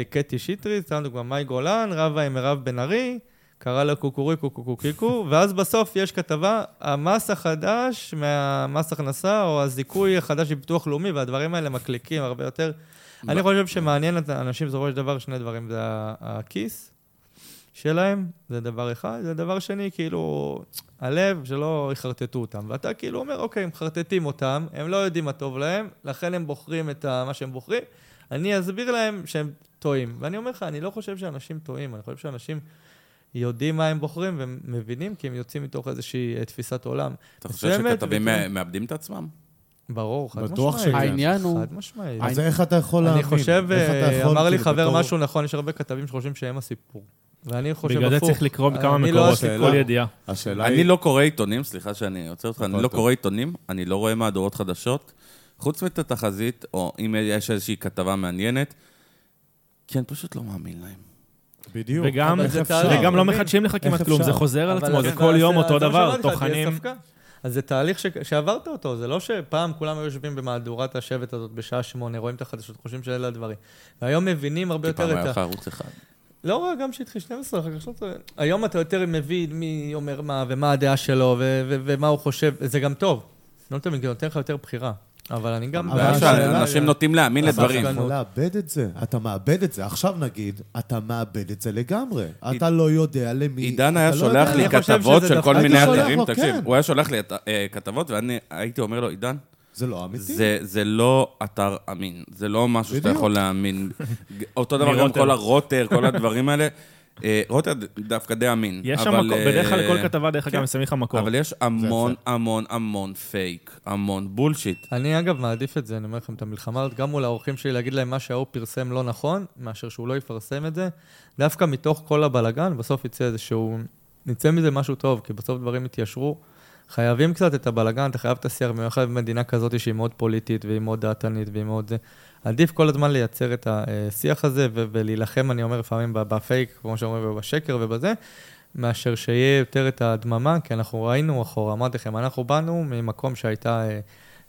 קטי שטרית, סתם דוגמא, מאי גולן, רבה עם מירב בן ארי, קרא לה קוקוריקו קוקוקיקו, ואז בסוף יש כתבה, המס החדש מהמס הכנסה, או הזיכוי החדש מביטוח לאומי, והדברים האלה מקליקים הרבה יותר. אני חושב שמעניין את האנשים בסופו של דבר שני דברים, זה הכיס שלהם, זה דבר אחד, זה דבר שני, כאילו, הלב, שלא יחרטטו אותם. ואתה כאילו אומר, אוקיי, הם מחרטטים אותם, הם לא יודעים מה טוב להם, לכן הם בוחרים את מה שהם בוחרים. אני אסביר להם שהם טועים. ואני אומר לך, אני לא חושב שאנשים טועים, אני חושב שאנשים יודעים מה הם בוחרים ומבינים, כי הם יוצאים מתוך איזושהי אה, תפיסת עולם. אתה חושב שכתבים מאבדים את עצמם? ברור, חד בטוח משמעית. שכן. העניין הוא... חד משמעית. אז איך אתה יכול להאמין? אני חושב, אה, יכול, אמר לי כאילו, חבר בתור- משהו נכון, יש הרבה כתבים שחושבים שהם הסיפור. ואני חושב הפוך. בגלל זה צריך לקרוא בכמה אני לא מקורות. כל ידיעה. השאלה אני היא... לא קורא עיתונים, סליחה שאני עוצר אותך, אני הכל לא. קורא עיתונים, אני לא רואה מהדורות חדשות, חוץ מאת התחזית, או אם יש איזושהי כתבה מעניינת, כי אני פשוט לא מאמין להם. בדיוק. וגם, זה? וגם לא מבין? מחדשים לך כמעט כלום? זה חוזר על עצמו, זה כל יום אותו דבר, טוחנים. אז זה תהליך ש... שעברת אותו, זה לא שפעם כולם היו יושבים במהדורת השבט הזאת בשעה שמונה, רואים את החדשות, חושבים שאלה הדברים. והיום מבינים הרבה כי פעם יותר היה את לך ה... ערוץ אחד. לא רק, גם שהתחיל 12, אחר כך 13. היום אתה יותר מבין מי אומר מה, ומה הדעה שלו, ו- ו- ומה הוא חושב, זה גם טוב. לא תמיד, זה נותן לך יותר בחירה. אבל אני גם... אבל הבעיה השאלה- שאנשים נוטים להאמין אבל לדברים. אתה יכול לאבד את זה, אתה מאבד את זה. עכשיו נגיד, אתה מאבד את זה לגמרי. אתה לא יודע למי... עידן היה לא שולח יודע- לי אני חושב כתבות שזה של דווקא- כל מיני הייתי שולח אתרים, לו, תקשיב, כן. הוא היה שולח לי אה, כתבות, ואני הייתי אומר לו, עידן, זה לא אמיתי. זה, זה לא אתר אמין, זה לא משהו שאתה בדיוק. יכול להאמין. [laughs] אותו דבר גם מרוטר. כל הרוטר, כל הדברים האלה. אה, רוטר דווקא די אמין. יש שם מקום, בדרך כלל אה, לכל כתבה, דרך אגב, שמים לך מקור. אבל יש המון. המון, המון פייק, המון bullshit. אני אגב מעדיף את זה, אני אומר לכם את המלחמה הזאת, גם מול האורחים שלי, להגיד להם מה שההוא פרסם לא נכון, מאשר שהוא לא יפרסם את זה. דווקא מתוך כל הבלגן, בסוף יצא איזשהו... נצא מזה משהו טוב, כי בסוף דברים יתיישרו. חייבים קצת את הבלגן, אתה חייב את השיח, במיוחד במדינה כזאת שהיא מאוד פוליטית והיא מאוד דעתנית והיא מאוד זה. עדיף כל הזמן לייצר את השיח הזה ולהילחם, אני אומר לפעמים, בפייק, כמו שאומרים, ובשקר ובזה, מאשר שיהיה יותר את הדממה, כי אנחנו ראינו אחורה, אמרתי לכם, אנחנו באנו ממקום שהייתה אה,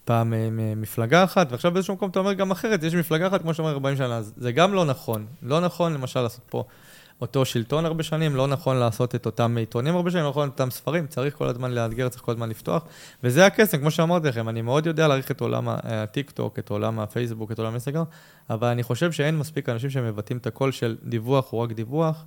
פעם אה, מפלגה אחת, ועכשיו באיזשהו מקום אתה אומר גם אחרת, יש מפלגה אחת, כמו שאומר 40 שנה, זה גם לא נכון. לא נכון, למשל, לעשות פה אותו שלטון הרבה שנים, לא נכון לעשות את אותם עיתונים הרבה שנים, לא נכון את אותם ספרים, צריך כל הזמן לאתגר, צריך כל הזמן לפתוח. וזה הקסם, כמו שאמרתי לכם, אני מאוד יודע להעריך את עולם הטיק-טוק, את עולם הפייסבוק, את עולם האינסטגרם, אבל אני חושב שאין מספיק אנשים שמבטאים את הקול של דיווח הוא רק דיווח,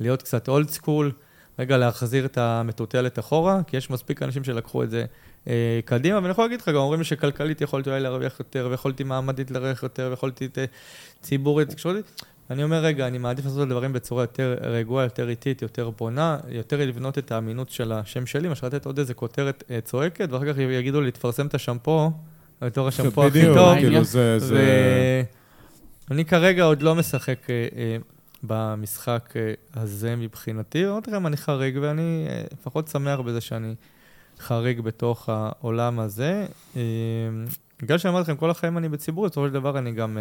להיות קצת old school, רגע להחזיר את המטוטלת אחורה, כי יש מספיק אנשים שלקחו את זה אה, קדימה, ואני יכול להגיד לך, גם אומרים לי שכלכלית יכולתי אולי להרוויח יותר, ויכולתי מעמדית להרוויח יותר, ויכולתי אה, ציבורית, תקשורתית. אני אומר, רגע, אני מעדיף לעשות את הדברים בצורה יותר רגועה, יותר איטית, יותר בונה, יותר לבנות את האמינות של השם שלי, מאשר לתת עוד איזה כותרת אה, צועקת, ואחר כך יגידו לי, תפרסם את השמפו, בתור השמפו הכי בדיוק, טוב. כאילו זה... זה- ואני כרגע עוד לא משחק אה, אה, במשחק הזה מבחינתי. אמרתי לכם, אני חריג, ואני לפחות שמח בזה שאני חריג בתוך העולם הזה. בגלל שאמרתי לכם, כל החיים אני בציבור, בסופו של דבר אני גם...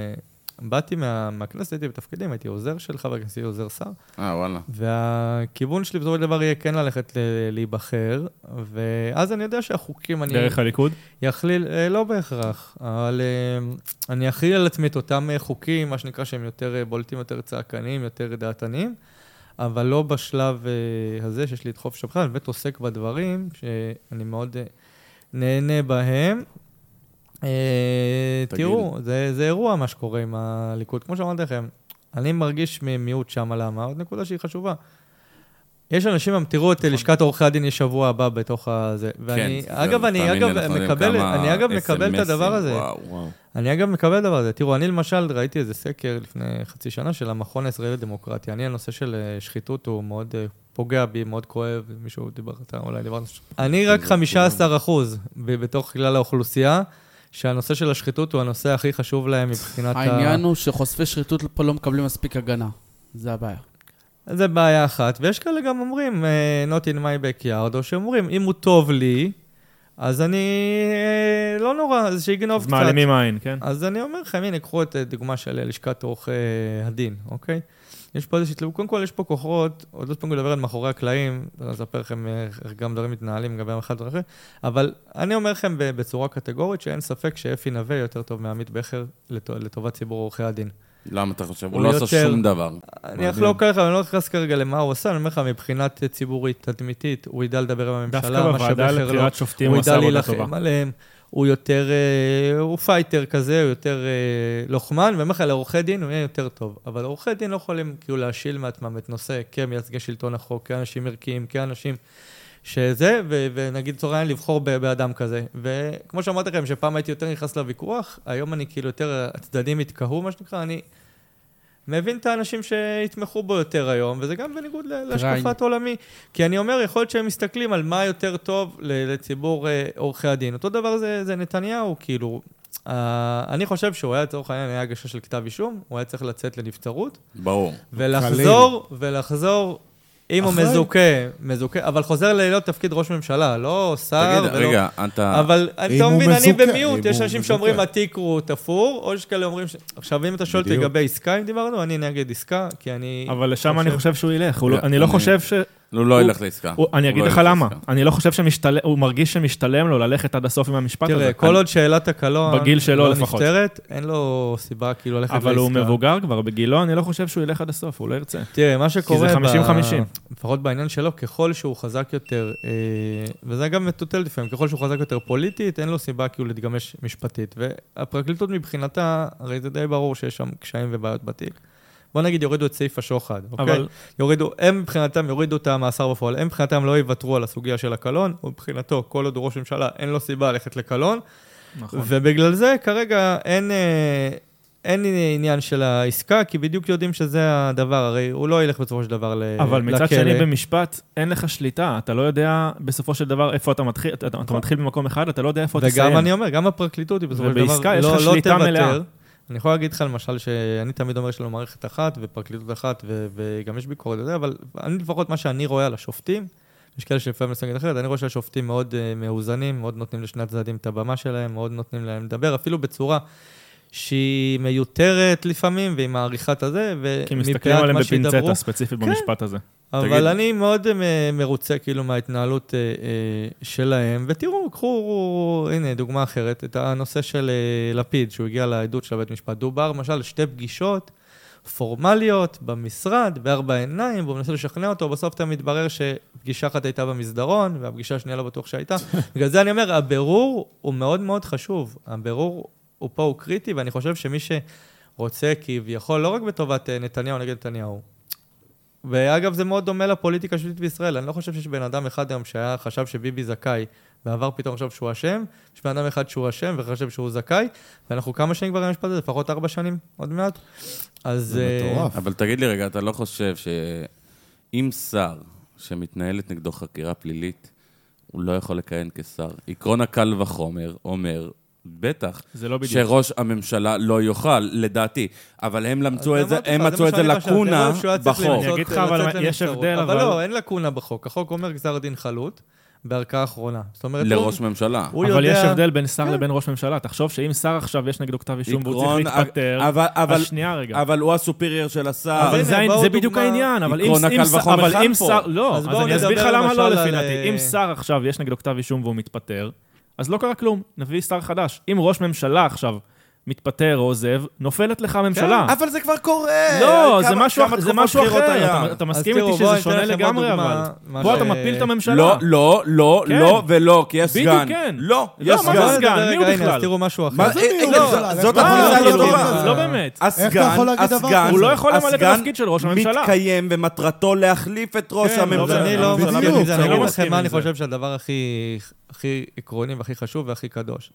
באתי מה, מהכנסת, הייתי בתפקידים, הייתי עוזר של חבר הכנסת, הייתי עוזר שר, אה, וואלה. והכיוון שלי בסופו של דבר יהיה כן ללכת ל- להיבחר, ואז אני יודע שהחוקים, אני... דרך הליכוד? יכליל, אה, לא בהכרח, אבל אה, אני אכליל על עצמי את אותם אה, חוקים, מה שנקרא שהם יותר בולטים, יותר צעקניים, יותר דעתניים, אבל לא בשלב הזה שיש לי את חופש הבחירה, אני באמת עוסק בדברים שאני מאוד נהנה בהם. אה. תראו, זה, זה אירוע מה שקורה עם הליכוד. כמו שאמרתי לכם, אני מרגיש מיעוט שם, למה? עוד נקודה שהיא חשובה. יש אנשים, תראו את לשכת עורכי הדין יש שבוע הבא בתוך הזה. ואני, כן, אגב, אני אגב מקבל, אני אגב מקבל את הדבר הזה. וואו. וואו. אני אגב מקבל את הדבר הזה. תראו, אני למשל ראיתי איזה סקר לפני חצי שנה של המכון הישראלי לדמוקרטיה. אני, הנושא של אה, שחיתות הוא מאוד אה, פוגע בי, מאוד כואב. מישהו דיבר, אתה אולי דיברת. אני רק 15 אחוז בתוך כלל האוכלוסייה, שהנושא של השחיתות הוא הנושא הכי חשוב להם מבחינת ה... העניין הוא שחושפי שחיתות פה לא מקבלים מספיק הגנה. זה הבעיה. זה בעיה אחת, ויש כאלה גם אומרים, אה, not in my backyard, או שאומרים, אם הוא טוב לי, אז אני... אה, לא נורא, אז שיגנוב אז קצת. מעלימים עין, כן? אז אני אומר לכם, הנה, קחו את אה, דוגמה של אה, לשכת עורכי הדין, אוקיי? יש פה איזושהי תלוי, קודם כל יש פה כוחות, עוד לא הספקנו לדבר על מאחורי הקלעים, אני אספר לכם אה, איך גם דברים מתנהלים לגבי אחד ודברים אחרים, אבל אני אומר לכם בצורה קטגורית שאין ספק שאפי נווה יותר טוב מעמית בכר לטו- לטובת ציבור עורכי הדין. למה אתה חושב? הוא הוא לא עשה שום דבר. אני. אחלוק עליך, אני לא נכנס כרגע למה הוא עשה, אני אומר לך, מבחינת ציבורית, תדמיתית, הוא ידע לדבר עם הממשלה, דווקא בוועדה משאבי חרלו, לבחירת שופטים הוא הוא עשה ידע עבודה להילחם טובה. עליהם, הוא יותר, אה, הוא פייטר כזה, הוא יותר אה, לוחמן, ואני אומר לך, לעורכי דין הוא יהיה יותר טוב. אבל עורכי דין לא יכולים כאילו להשיל מעצמם את נושא כמייצגי שלטון החוק, כאנשים ערכיים, כאנשים שזה, ו- ונגיד לצורך העניין לבחור באדם כזה. וכמו שאמרתי לכם, שפעם הייתי יותר נכנס לוויכוח, היום אני כאילו יותר, הצדדים התקהו, מה שנקרא, אני... מבין את האנשים שיתמכו בו יותר היום, וזה גם בניגוד להשקפת עולמי. כי אני אומר, יכול להיות שהם מסתכלים על מה יותר טוב ל- לציבור אה, עורכי הדין. אותו דבר זה, זה נתניהו, כאילו, אה, אני חושב שהוא היה, לצורך העניין, היה הגשה של כתב אישום, הוא היה צריך לצאת לנבצרות, ברור. ולחזור, ולחזור, אם הוא. מזוכה, מזוכה, אבל חוזר להיות תפקיד ראש ממשלה, לא שר תגיד, ולא... רגע, אתה... אבל אתה מבין, אני במיעוט, יש אנשים מזוכה. שאומרים התיק הוא תפור, או יש כאלה אומרים ש... עכשיו, אם אתה שואל אותי. לגבי עסקה, אם דיברנו, אני נגד עסקה, כי אני... אבל לשם אני חושב שהוא ילך. לא- אני- אני לא חושב ש... הוא לא ילך לעסקה. אני אגיד לא לך למה. אני לא חושב שמשתלם, הוא מרגיש שמשתלם לו ללכת עד הסוף עם המשפט הזה. תראה, כל עוד שאלת הקלון בגיל שלו לא לפחות. נפתרת, אין לו סיבה כאילו ללכת לעסקה. אבל הוא מבוגר כבר, בגילו, אני לא חושב שהוא ילך עד הסוף, הוא לא ירצה. תראה, מה שקורה... זה ב- 50-50. לפחות בעניין שלו, ככל שהוא חזק יותר, אה, וזה גם מטוטל לפעמים, ככל שהוא חזק יותר פוליטית, אין לו סיבה כאילו להתגמש משפטית. והפרקליטות מבחינתה, הרי זה די ברור שיש שם קשיים ובעיות בתיק. בוא נגיד יורידו את סעיף השוחד, אוקיי? אבל יורידו, הם מבחינתם יורידו את המאסר בפועל, הם מבחינתם לא יוותרו על הסוגיה של הקלון, ומבחינתו, כל עוד הוא ראש ממשלה, אין לו סיבה ללכת לקלון, נכון. ובגלל זה כרגע אין, אה, אין עניין של העסקה, כי בדיוק יודעים שזה הדבר, הרי הוא לא ילך בסופו של דבר לכלא. אבל מצד שני, במשפט, אין לך שליטה. אתה לא יודע בסופו של דבר איפה אתה מתחיל, אתה אתה מתחיל במקום אחד, אתה לא יודע איפה תסיים. וגם אני אומר, גם הפרקליטות היא בסופו של דבר ובעסקה יש לא, לך לא שליטה תוותר. מלאה. אני יכול להגיד לך למשל שאני תמיד אומר שיש לנו מערכת אחת ופרקליטות אחת ו- וגם יש ביקורת וזה, אבל אני לפחות מה שאני רואה על השופטים, יש כאלה שלפעמים מסתכלים אחרת, אני רואה שהשופטים מאוד uh, מאוזנים, מאוד נותנים לשני הצדדים את הבמה שלהם, מאוד נותנים להם לדבר, אפילו בצורה שהיא מיותרת לפעמים, ועם העריכת הזה, כי ומבחינת מסתכלים עליהם מה שידברו, בפינצטה ספציפית במשפט הזה. אבל תגיד. אני מאוד אה, מרוצה כאילו מההתנהלות אה, אה, שלהם, ותראו, קחו, הנה, דוגמה אחרת, את הנושא של אה, לפיד, שהוא הגיע לעדות של בית משפט. דובר, למשל, שתי פגישות פורמליות במשרד, בארבע עיניים, והוא מנסה לשכנע אותו, בסוף אתה מתברר שפגישה אחת הייתה במסדרון, והפגישה השנייה לא בטוח שהייתה. [laughs] בגלל זה אני אומר, הבירור הוא מאוד מאוד חשוב. הבירור הוא פה הוא קריטי, ואני חושב שמי שרוצה כביכול, לא רק בטובת אה, נתניהו נגד נתניהו, ואגב, זה מאוד דומה לפוליטיקה השלטית בישראל. אני לא חושב שיש בן אדם אחד היום שהיה חשב שביבי זכאי, ועבר פתאום חשב שהוא אשם. יש בן אדם אחד שהוא אשם וחשב שהוא זכאי, ואנחנו כמה שנים כבר עם המשפט הזה? לפחות ארבע שנים, עוד מעט. אז... זה אה, מטורף. אבל תגיד לי רגע, אתה לא חושב שאם שר שמתנהלת נגדו חקירה פלילית, הוא לא יכול לכהן כשר? עקרון הקל וחומר אומר, בטח, זה לא בדיוק. שראש הממשלה לא יוכל, לדעתי. אבל הם למצאו את זה, הם לך, מצאו את זה לקונה לא בחוק. אני אגיד לך, אבל יש. הבדל, אבל אבל- לא, אין לקונה בחוק. החוק אומר גזר דין חלוט בערכאה האחרונה. זאת אומרת, לראש הוא- ממשלה. הוא אבל יש יודע- הבדל בין שר כן. לבין ראש ממשלה. תחשוב שאם שר עכשיו יש נגדו כתב אישום והוא צריך להתפטר, אבל- אבל- אז שנייה רגע. אבל הוא הסופרייר של השר. אבל זה, זה בדיוק העניין, אבל אם, אם, אבל אם. שר, לא, אז אז, אני אסביר לך למה לא לפי דעתי. אה, אם שר עכשיו יש נגדו כתב אישום והוא מתפטר, אז לא קרה כלום, נביא שר חדש. אם ראש ממשלה עכשיו מתפטר או עוזב, נופלת לך הממשלה. אבל זה כבר קורה. לא, כמה- זה משהו, זה משהו אחר? אתה, אתה מסכים איתי שזה שונה לגמרי, אבל... פה ש- אתה מפיל את הממשלה. לא, לא, לא, כן. לא ולא, כי יש בדיוק, סגן. כן. לא, לא, יש מה סגן. זה סגן? מי הוא הנה, בכלל? אז תראו משהו אחר. מה- זה אה, מי הוא לא, בכלל? זאת הפריסה לא טובה. לא? באמת. הסגן- כזה? הוא לא יכול למלא את הסגן התפקיד של ראש הממשלה. מתקיים ומטרתו להחליף את ראש כן, לא הממשלה. אני לא בדיוק, מסכים עם זה, אני לא אגיד מסכים לכם מה אני זה. חושב שהדבר הכי עקרוני והכי חשוב והכי קדוש.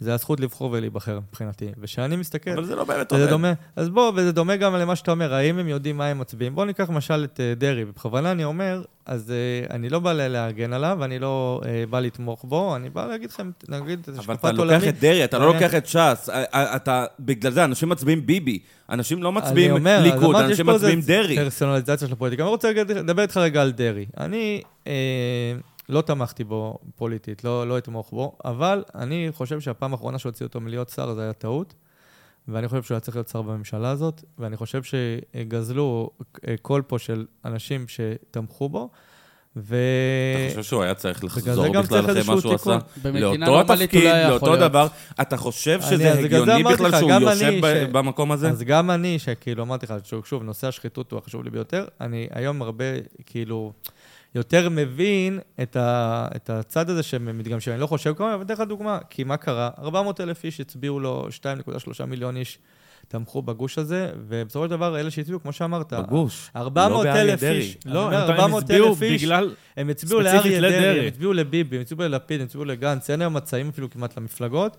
זה הזכות לבחור ולהיבחר מבחינתי. ושאני מסתכל... אבל זה לא באמת עובד. דומה, אז בוא, וזה דומה גם למה שאתה אומר, האם הם יודעים מה הם מצביעים? בוא ניקח למשל את אה, דרעי, ובכוונה אני אומר, אז אה, אני לא בא להגן עליו, אני לא אה, בא לתמוך בו, אני בא להגיד לכם, נגיד את אבל השקפת אתה עולמי. לוקח את דרעי, אתה לא לוקח את ש"ס. אתה, בגלל זה, אנשים מצביעים ביבי. אנשים לא אני מצביעים אומר, אז ליכוד, אמרתי, יש אנשים פה מצביעים דרעי. פרסונליזציה של הפוליטיקה. אני רוצה לדבר איתך רגע על דרעי. אני לא תמכתי בו פוליטית, לא, לא אתמוך בו, אבל אני חושב שהפעם האחרונה שהוציאו אותו מלהיות שר זה היה טעות, ואני חושב שהוא היה צריך להיות שר בממשלה הזאת, ואני חושב שגזלו אה, קול פה של אנשים שתמכו בו, ו... אתה חושב שהוא היה צריך לחזור בכלל אחרי מה שהוא עשה? לאותו נורמלית הוא תפקיד, לא לאותו. דבר. אתה חושב אני- שזה הגיוני בכלל שהוא גם יושב אני ב- ש- במקום הזה? אז גם אני, שכאילו אמרתי לך, שוב, נושא השחיתות הוא החשוב לי ביותר, אני היום הרבה, כאילו, יותר מבין את, ה, את הצד הזה שהם מתגמשים. אני לא חושב כמובן, אבל אתן לך דוגמה, כי מה קרה? 400 אלף איש הצביעו לו, 2.3 מיליון איש תמכו בגוש הזה, ובסופו של דבר, אלה שהצביעו, כמו שאמרת, בגוש. 400 לא אלף. איש, אני לא, אומר, הם 400 הצביעו אלף איש, בגלל... הם הצביעו לאריה דרעי. הם הצביעו לביבי, הם הצביעו ללפיד, הם הצביעו לגנץ, אין היום מצעים אפילו כמעט למפלגות.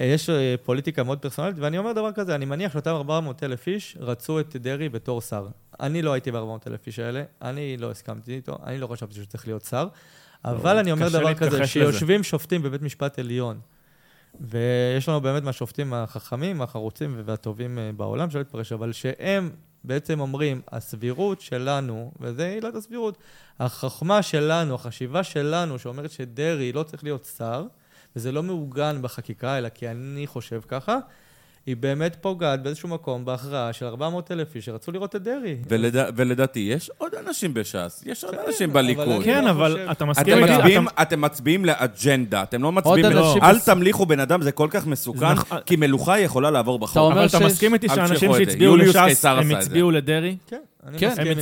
אה, יש אה, פוליטיקה מאוד פרסונלית, ואני אומר דבר כזה, אני מניח שאותם 400 אלף איש רצו את דרעי בתור שר. אני לא הייתי ב-400 אלף איש האלה, אני לא הסכמתי איתו, אני לא חשבתי שהוא צריך להיות שר, אבל אני אומר דבר כזה. שיושבים שופטים בבית משפט עליון, ויש לנו באמת מהשופטים החכמים, החרוצים והטובים אה, בעולם, שלא להתפרש, אבל שהם בעצם אומרים, הסבירות שלנו, וזה עילת הסבירות, החוכמה שלנו, החשיבה שלנו, שאומרת שדרעי לא צריך להיות שר, וזה לא מעוגן בחקיקה, אלא כי אני חושב ככה, היא באמת פוגעת באיזשהו מקום בהכרעה של 400 אלף איש שרצו לראות את דרעי. ולד- ולדעתי, יש עוד אנשים בש"ס, יש עוד כן, אנשים בליכוד. כן, לא אבל חושב- אתה מסכים אתם איתי? אתה- אתם מצביעים לאג'נדה, אתם לא מצביעים... עוד לא. אנשים אל בס- תמליכו בן אדם, זה כל כך מסוכן, נכון. כי מלוכה יכולה לעבור אתה בחוק. אומר אבל אתה מסכים איתי שאנשים זה. שהצביעו לש"ס, הם זה. הצביעו לדרעי? כן, אני כן, מסכים הם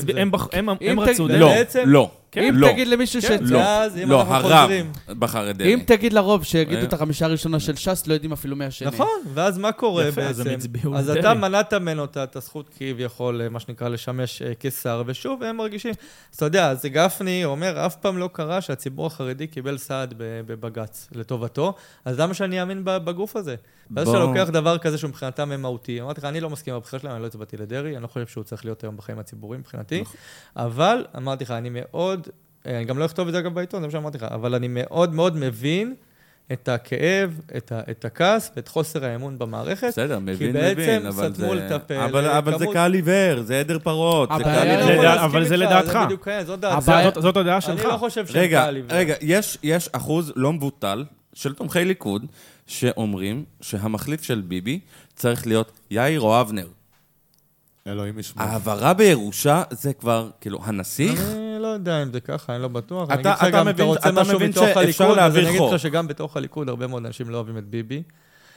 עם זה. הם רצו לא. דרעי? לא, כן. אם לא. תגיד למישהו ש... כן, לא, ואז אם לא, אנחנו הרב חוזרים... בחר את דרעי. אם תגיד לרוב שיגידו אה. את החמישה הראשונה של ש"ס, לא יודעים אפילו מי השני. נכון, ואז מה קורה יפה, אז הם בעצם? הצביעו אז לדרעי. אתה מנעת ממנו את- את הזכות כביכול, אה, מה שנקרא, לשמש אה, כשר, ושוב, הם מרגישים... אז אתה יודע, אז גפני אומר, אף פעם לא קרה שהציבור החרדי קיבל סעד ב- בבג"ץ לטובתו, אז למה שאני אאמין ב- בגוף הזה? ואז בוא. כשאתה לוקח דבר כזה שהוא מבחינתם הם מהותי, אמרתי לך, אני לא מסכים עם הבחירה שלהם, אני לא הצבעתי לדרעי, אני לא חושב שהוא צריך להיות היום בחיים הציבוריים מבחינתי, נכון. אבל אמרתי לך, אני מאוד, אה, אני גם לא אכתוב את זה אגב בעיתון, זה מה שאמרתי לך, אבל אני מאוד מאוד מבין את הכאב, את, ה, את הכעס ואת חוסר האמון במערכת. בסדר, מבין, בעצם מבין, אבל סתמו זה... את הפה אבל, אבל זה קהל עיוור, זה עדר פרות, זה קהל לא זה עיוור. אבל זה לדעתך. זה בדיוק, כן, זאת דעתך. הבעיה- זאת- זאת הדעה שלך. אני לא חושב שהם רגע, קהל עיוור. רגע, יש, יש אחוז לא מבוטל של תומכי ליכוד שאומרים שהמחליף של ביבי צריך להיות יאיר או אבנר. אלוהים ישמור. העברה בירושה זה כבר, כאילו, הנסיך? יודע אם זה ככה, אני לא בטוח. אני אתה- אגיד לך אתה גם, מבין- אתה רוצה אתה משהו מבין מתוך שאפשר הליכוד, אז להעביר אני אגיד. לך שגם בתוך הליכוד הרבה מאוד אנשים לא אוהבים את ביבי.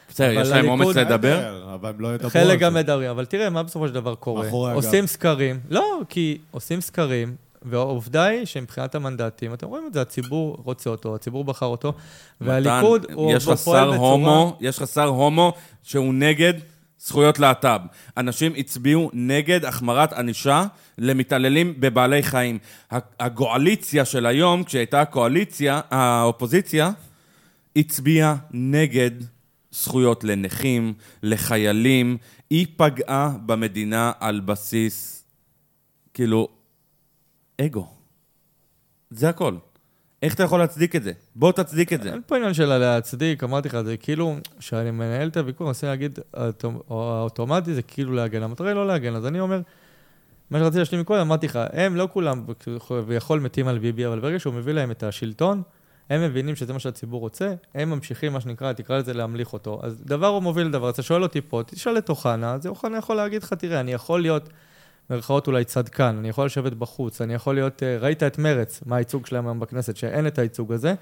בסדר, יש להם אומץ לדבר? בסדר, אבל הם לא ידברו על חלק. גם מדברים, אבל תראה מה בסופו של דבר קורה. עושים סקרים. לא, כי עושים סקרים, והעובדה היא שמבחינת המנדטים, אתם רואים את זה, הציבור רוצה אותו, הציבור בחר אותו, והליכוד הוא פועל בצורה... יש לך שר הומו שהוא נגד זכויות להט"ב. אנשים הצביעו נגד החמרת ענישה למתעללים בבעלי חיים. הגואליציה של היום, כשהייתה הקואליציה, האופוזיציה, הצביעה נגד זכויות לנכים, לחיילים. היא פגעה במדינה על בסיס, כאילו, אגו. זה הכל. איך אתה יכול להצדיק את זה? בוא תצדיק את זה. אין פה עניין של להצדיק, אמרתי לך, זה כאילו, כשאני מנהל את הוויכוח, אני רוצה להגיד, האוטומ- או האוטומטי זה כאילו להגן, המטרה היא לא להגן, אז אני אומר, מה שרציתי להשלים מקודם, אמרתי לך, הם לא כולם ויכול מתים על ביבי, אבל ברגע שהוא מביא להם את השלטון, הם מבינים שזה מה שהציבור רוצה, הם ממשיכים, מה שנקרא, תקרא לזה להמליך אותו. אז דבר הוא מוביל לדבר, אתה שואל אותי פה, תשאל את אוחנה, אז אוחנה יכול להגיד לך, תראה, אני יכול להיות, במרכאות אולי צדקן, אני יכול לשבת בחוץ, אני יכול להיות, אה, ראית את מרץ, מה הייצוג שלהם היום בכנסת, שאין את הייצוג הזה,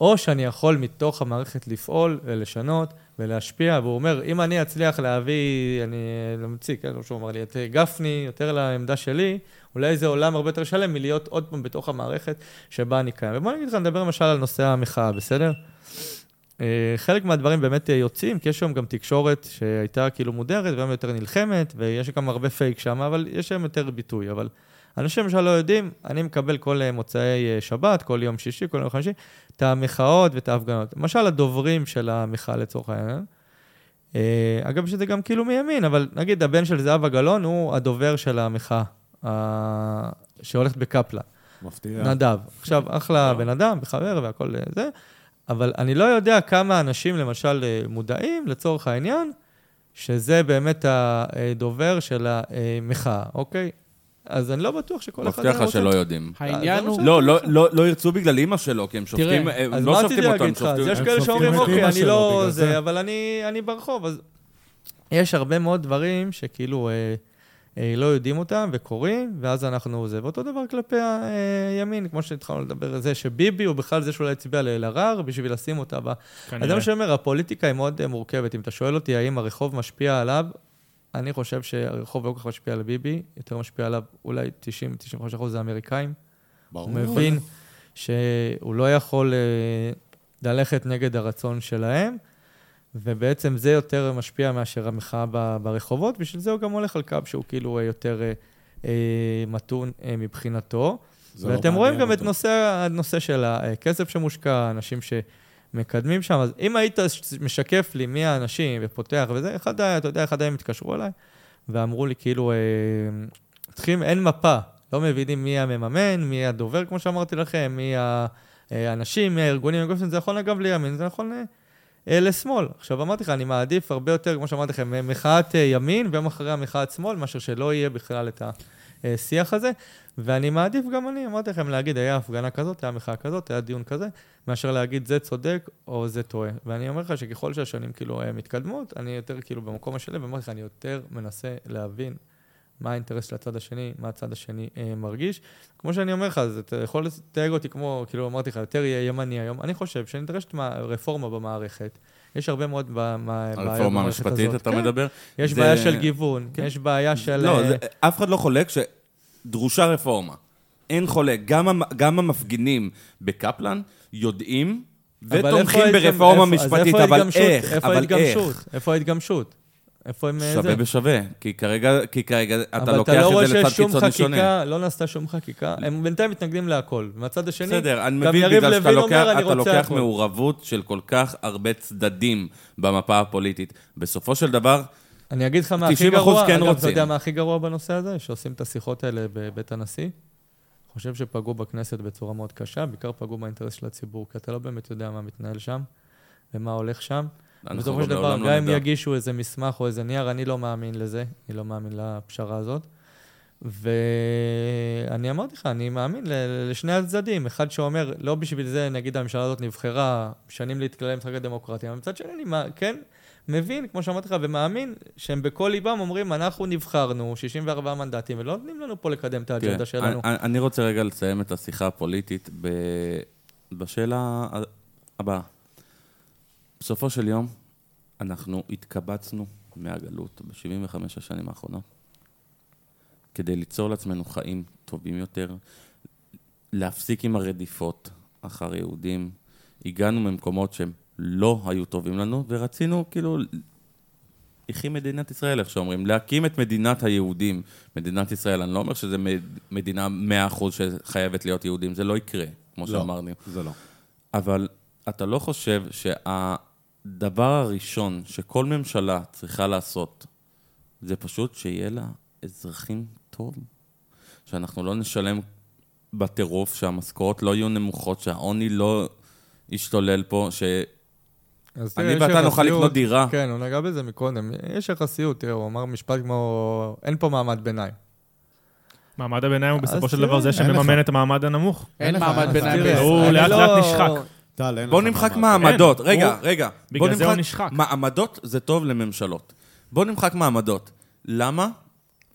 או שאני יכול מתוך המערכת לפעול ולשנות ולהשפיע, והוא אומר, אם אני אצליח להביא, אני לא ממציא, כן, כמו שהוא אמר לי, את גפני יותר לעמדה שלי, אולי זה עולם הרבה יותר שלם מלהיות עוד פעם בתוך המערכת שבה אני קיים. ובוא נגיד לך, נדבר למשל על נושא המחאה, בסדר? אה, חלק מהדברים באמת אה, יוצאים, כי יש שם גם תקשורת שהייתה כאילו מודרת והיום יותר נלחמת, ויש גם הרבה פייק שם, אבל יש שם יותר ביטוי. אבל אנשים למשל לא יודעים, אני מקבל כל אה, מוצאי שבת, כל יום שישי, כל יום חמישי, את המחאות ואת ההפגנות. למשל, הדוברים של המחאה לצורך העניין. אגב, שזה גם כאילו מימין, אבל נגיד הבן של זהבה גלאון הוא הדובר של המחאה, אה, שהולכת בקפלה. מפתיע. נדב. עכשיו, אחלה בן אדם, וחבר והכל זה, אבל אני לא יודע כמה אנשים, למשל, אה, מודעים, לצורך העניין, שזה באמת הדובר של המחאה, אוקיי? אז אני לא בטוח שכל אחד... מבטיח לך שלא יודעים. העניין זה הוא... לא, לא, לא, לא ירצו בגלל אימא שלו, כי הם שופטים, תראה, הם אז לא מה שופטים רציתי אותו, הם להגיד לך? אז. יש כאלה שאומרים, אוקיי, אני לא זה, זה." אבל אני אני ברחוב, אז... יש הרבה מאוד דברים שכאילו... אה, אה, לא יודעים אותם וקוראים, ואז אנחנו זה. ואותו דבר כלפי הימין, כמו שהתחלנו לדבר על זה, שביבי הוא בכלל זה שאולי הצביע לאלהרר בשביל לשים אותה ב... אז זה כנראה. מה שאני אומר, הפוליטיקה היא מאוד אה, מורכבת. אם אתה שואל אותי האם הרחוב משפיע עליו, אני חושב שהרחוב לא כל כך משפיע על ביבי, יותר משפיע עליו אולי 90-95% זה האמריקאים. ברור. הוא מבין שהוא לא יכול אה, ללכת נגד הרצון שלהם, ובעצם זה יותר משפיע מאשר המחאה ברחובות, בשביל זה הוא גם הולך על קו שהוא כאילו אה, יותר אה, אה, מתון אה, מבחינתו. לא ואתם רואים מעניין גם את אותו. נושא, הנושא של הכסף שמושקע, אנשים שמקדמים שם. אז אם היית משקף לי מי האנשים ופותח וזה, אחד, אתה יודע, אחד הימים התקשרו אליי ואמרו לי, כאילו, אה, צריכים, אין מפה, לא מבינים מי המממן, מי הדובר, כמו שאמרתי לכם, מי האנשים, מי הארגונים, זה יכול גם לימין, זה יכול אה, אה, לשמאל. עכשיו, אמרתי לך, אני מעדיף הרבה יותר, כמו שאמרתי לכם, אה, מחאת אה, ימין, ויום אחריה מחאת שמאל, מאשר שלא יהיה בכלל את השיח הזה. ואני מעדיף גם אני, אמרתי לכם, להגיד, היה הפגנה כזאת, היה מחאה כזאת, היה דיון כזה, מאשר להגיד זה צודק או זה טועה. ואני אומר לך שככל שהשנים כאילו אה, מתקדמות, אני יותר כאילו במקום השלם, ואמרתי לך, אני יותר מנסה להבין מה האינטרס של הצד השני, מה הצד השני אה, מרגיש. כמו שאני אומר לך, אז אתה יכול לתייג אותי כמו, כאילו אמרתי לך, יותר ימני היום. אני חושב שנדרשת מה- רפורמה במערכת. יש הרבה מאוד ב- מה- בעיות הרפורמה במערכת המשפטית, הזאת. אתה כן. מדבר? יש זה- בעיה של גיוון, כן. יש בעיה של... לא, אה, זה- אף אחד לא חולק שדרושה רפורמה. אין חולק. גם המ- גם המפגינים בקפלן יודעים ותומכים ברפורמה איפה- משפטית, אבל? איך? איפה ההתגמשות? איפה ההתגמשות? איפה הם... אה, שווה זה? בשווה, כי כרגע, כי כרגע אתה אבל לוקח אתה לא רואה את זה לצד שיש שום קיצוני שונה. חקיקה, לא נעשתה שום חקיקה. הם בינתיים מתנגדים להכל. מהצד השני, בסדר, אני גם מבין בגלל שאתה לוקח, אומר, "אני אתה לוקח הכל". מעורבות של כל כך הרבה צדדים במפה הפוליטית. בסופו של דבר, אני אגיד לך מה 90% הכי גרוע, כן אגב, אתה. יודע מה הכי גרוע בנושא הזה? שעושים את השיחות האלה בבית הנשיא. חושב שפגעו בכנסת בצורה מאוד קשה, בעיקר פגעו באינטרס של הציבור, כי אתה לא באמת יודע מה מתנהל שם ומה הולך שם. בסופו של דבר, לעולם גם לא אם. יגישו איזה מסמך או איזה נייר, אני לא מאמין לזה, אני לא מאמין לפשרה הזאת. ואני אמרתי לך, אני מאמין לשני הצדדים. אחד שאומר, לא בשביל זה, נגיד הממשלה הזאת נבחרה, משנים לי את כללי המשחק הדמוקרטיה, מצד שני, אני כן מבין, כמו שאמרתי לך, ומאמין שהם בכל ליבם אומרים, אנחנו נבחרנו, 64 מנדטים, ולא נותנים לנו פה לקדם את האג'נדה כן, שלנו. אני, אני רוצה רגע לסיים את השיחה הפוליטית ב... בשאלה הבאה. בסופו של יום, אנחנו התקבצנו מהגלות ב-75 השנים האחרונות כדי ליצור לעצמנו חיים טובים יותר, להפסיק עם הרדיפות אחר יהודים. הגענו ממקומות שהם לא היו טובים לנו, ורצינו כאילו יחי מדינת ישראל, איך שאומרים, להקים את מדינת היהודים, מדינת ישראל. אני לא אומר שזו מדינה 100% שחייבת להיות יהודים, זה לא יקרה, כמו לא, שאמרנו. זה לא. אבל אתה לא חושב שהדבר הראשון שכל ממשלה צריכה לעשות, זה פשוט שיהיה לה אזרחים טוב? שאנחנו לא נשלם בטירוף, שהמשכורות לא יהיו נמוכות, שהעוני לא ישתולל פה, ש... אז אני ואתה נוכל לקנות דירה. כן, הוא נגע בזה מקודם. יש יחסיות, תראה, הוא אמר משפט כמו, אין פה מעמד ביניים. מעמד הביניים הוא בסופו של דבר זה שמממן. את המעמד הנמוך. אין מעמד ביניים. הוא אני לאט לא- לאט נשחק. טל, אין בוא לך נמחק מעמד. מעמדות. רגע, הוא- רגע. בוא בגלל זה הוא נמחק- נשחק. מעמדות זה טוב לממשלות. בוא נמחק מעמדות. למה?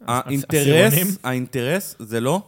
האינטרס, האינטרס זה לא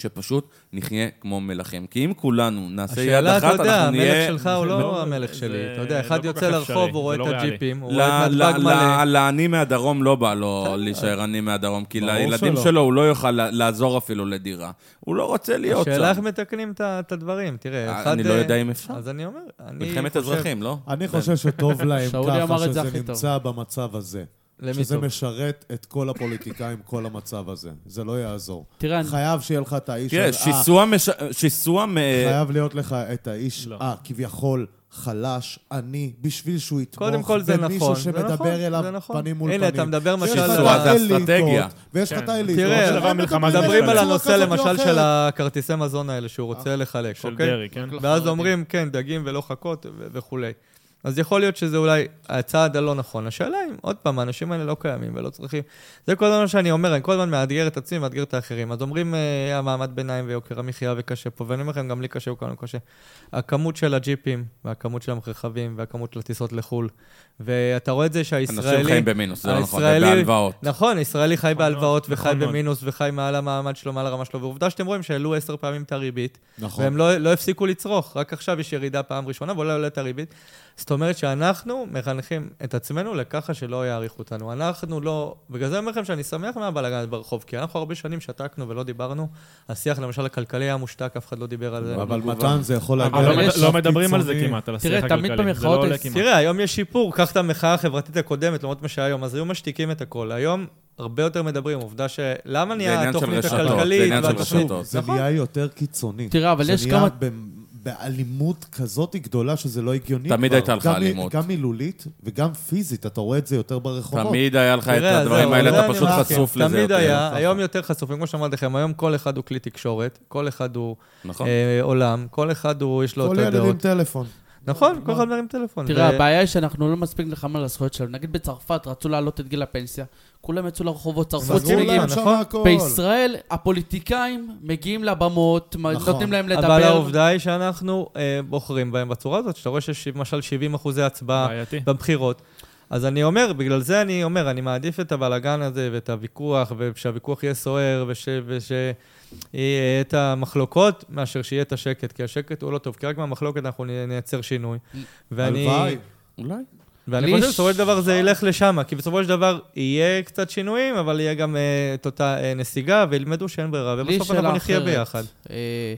שפשוט נחיה כמו מלכים. כי אם כולנו נעשה יד השאלה, אחת, אתה יודע, אנחנו המלך נהיה... שלך הוא לא לא- המלך שלי. אתה יודע, לא אחד כל יוצא לרחוב, הוא רואה זה את לא. הג'יפים, הוא רואה את נתב"ג מלא. לעני מהדרום לא בא לו להישאר עני מהדרום, כי לילדים. שלו הוא לא יוכל לעזור אפילו לדירה. הוא לא רוצה להיות השאלה איך שם. מתקנים את הדברים. תראה, אחד... אני לא אה, יודע אם אפשר. אז אני אומר, אני מלחמת חושב- אזרחים, לא? אני חושב שטוב להם [laughs] ככה שזה. נמצא במצב הזה. למי שזה טוב? משרת את כל הפוליטיקאים, כל המצב הזה. זה לא יעזור. תראה, אני- חייב שיהיה לך את האיש... תראה, ה- שיסוע מש- שיסוע מ... חייב להיות לך את האיש, לא. אה, כביכול חלש, עני, בשביל שהוא יתמוך קודם כל זה נכון, במישהו זה נכון, שמדבר אליו נכון. פנים מול הנה, פנים. אתה מדבר למשל על אסטרטגיה. ויש לך כן. את האליטות. תראה, מדברים על הנושא למשל. של הכרטיסי מזון האלה שהוא רוצה לחלק, של אוקיי? דרעי, כן? ואז אומרים, כן, דגים ולא חכות וכולי. אז יכול להיות שזה אולי הצעד הלא נכון. השאלה אם, עוד פעם, האנשים האלה לא קיימים ולא צריכים... זה כל הזמן שאני אומר, אני כל הזמן מאתגר את עצמי, מאתגר את האחרים. אז אומרים, אה, המעמד ביניים ויוקר המחיה וקשה פה, ואני אומר לכם, גם לי קשה וכולנו קשה. הכמות של הג'יפים, והכמות של הרכבים, והכמות של הטיסות לחו"ל, ואתה רואה את זה שהישראלי... אנשים חיים במינוס, זה לא נכון, הישראלי- ובהלוואות. נכון, ישראלי חי נכון בהלוואות וחי נכון. במינוס וחי מעל המעמד שלו, מעל הרמה שלו, ועובדה שאתם רואים שהעלו עשר פעמים את הריבית, נכון. והם לא, לא הפסיקו לצרוך, רק עכשיו יש ירידה פעם ראשונה, ואולי עולה את הריבית. זאת אומרת שאנחנו מחנכים את עצמנו לככה שלא יעריכו אותנו. אנחנו לא... בגלל זה אני אומר לכם שאני שמח מהבלאגן ברחוב, כי אנחנו הרבה שנים שתקנו ולא דיברנו. השיח למשל הכלכלי היה מושתק, אף אחד לא דיבר על זה. אבל. מתן זה יכול להגיע... אבל לא- לא מדברים על זה. כמעט, על תראה, השיח תמיד הכלכלי. זה לא במחאות. תראה, היום יש שיפור, קח את המחאה החברתית הקודמת, לעומת מה שהיום, אז היו משתיקים את הכל. היום הרבה יותר מדברים, עובדה ש... למה עניין נהיה של התוכנית רשתות, זה הכלכלית עניין של והתוכנית... רשתות. זה נכון. נהיה יותר קיצוני. תראה, אבל יש זה כמה... נהיה ב- באלימות כזאת גדולה שזה לא הגיוני תמיד כבר. הייתה לך גם אלימות. גם מילולית וגם פיזית, אתה רואה את זה יותר ברחובות. תמיד היה לך את הדברים האלה, אתה פשוט. חשוף לזה תמיד יותר. היה, ככה. היום יותר חשופים, כמו שאמרתי לכם, היום כל אחד הוא כלי תקשורת, כל אחד הוא נכון. אה, עולם, כל אחד הוא, יש לו כל אותו ילד עם. טלפון. נכון, כל אחד מרים טלפון. תראה, הבעיה היא שאנחנו לא מספיק נלחמים על הזכויות שלנו. נגיד בצרפת רצו להעלות את גיל הפנסיה, כולם יצאו לרחובות, להם צמיגים. נכון. בישראל, הפוליטיקאים מגיעים לבמות, נכון. נותנים להם לדבר. אבל העובדה היא שאנחנו אה, בוחרים בהם בצורה הזאת, שאתה רואה שיש למשל 70 אחוזי הצבעה בעייתי. בבחירות. אז אני אומר, בגלל זה אני אומר, אני מעדיף את הבלגן הזה ואת הוויכוח, ושהוויכוח יהיה סוער, וש... וש... יהיה את המחלוקות, מאשר שיהיה את השקט, כי השקט הוא לא טוב, כי רק מהמחלוקת אנחנו נייצר שינוי. ואני, הלוואי. אולי. ואני חושב שבסופו של דבר זה ילך לשם, כי בסופו של דבר יהיה קצת שינויים, אבל יהיה גם אה, את אותה אה, נסיגה, וילמדו שאין ברירה, ובסוף אנחנו נחיה. ביחד. אה,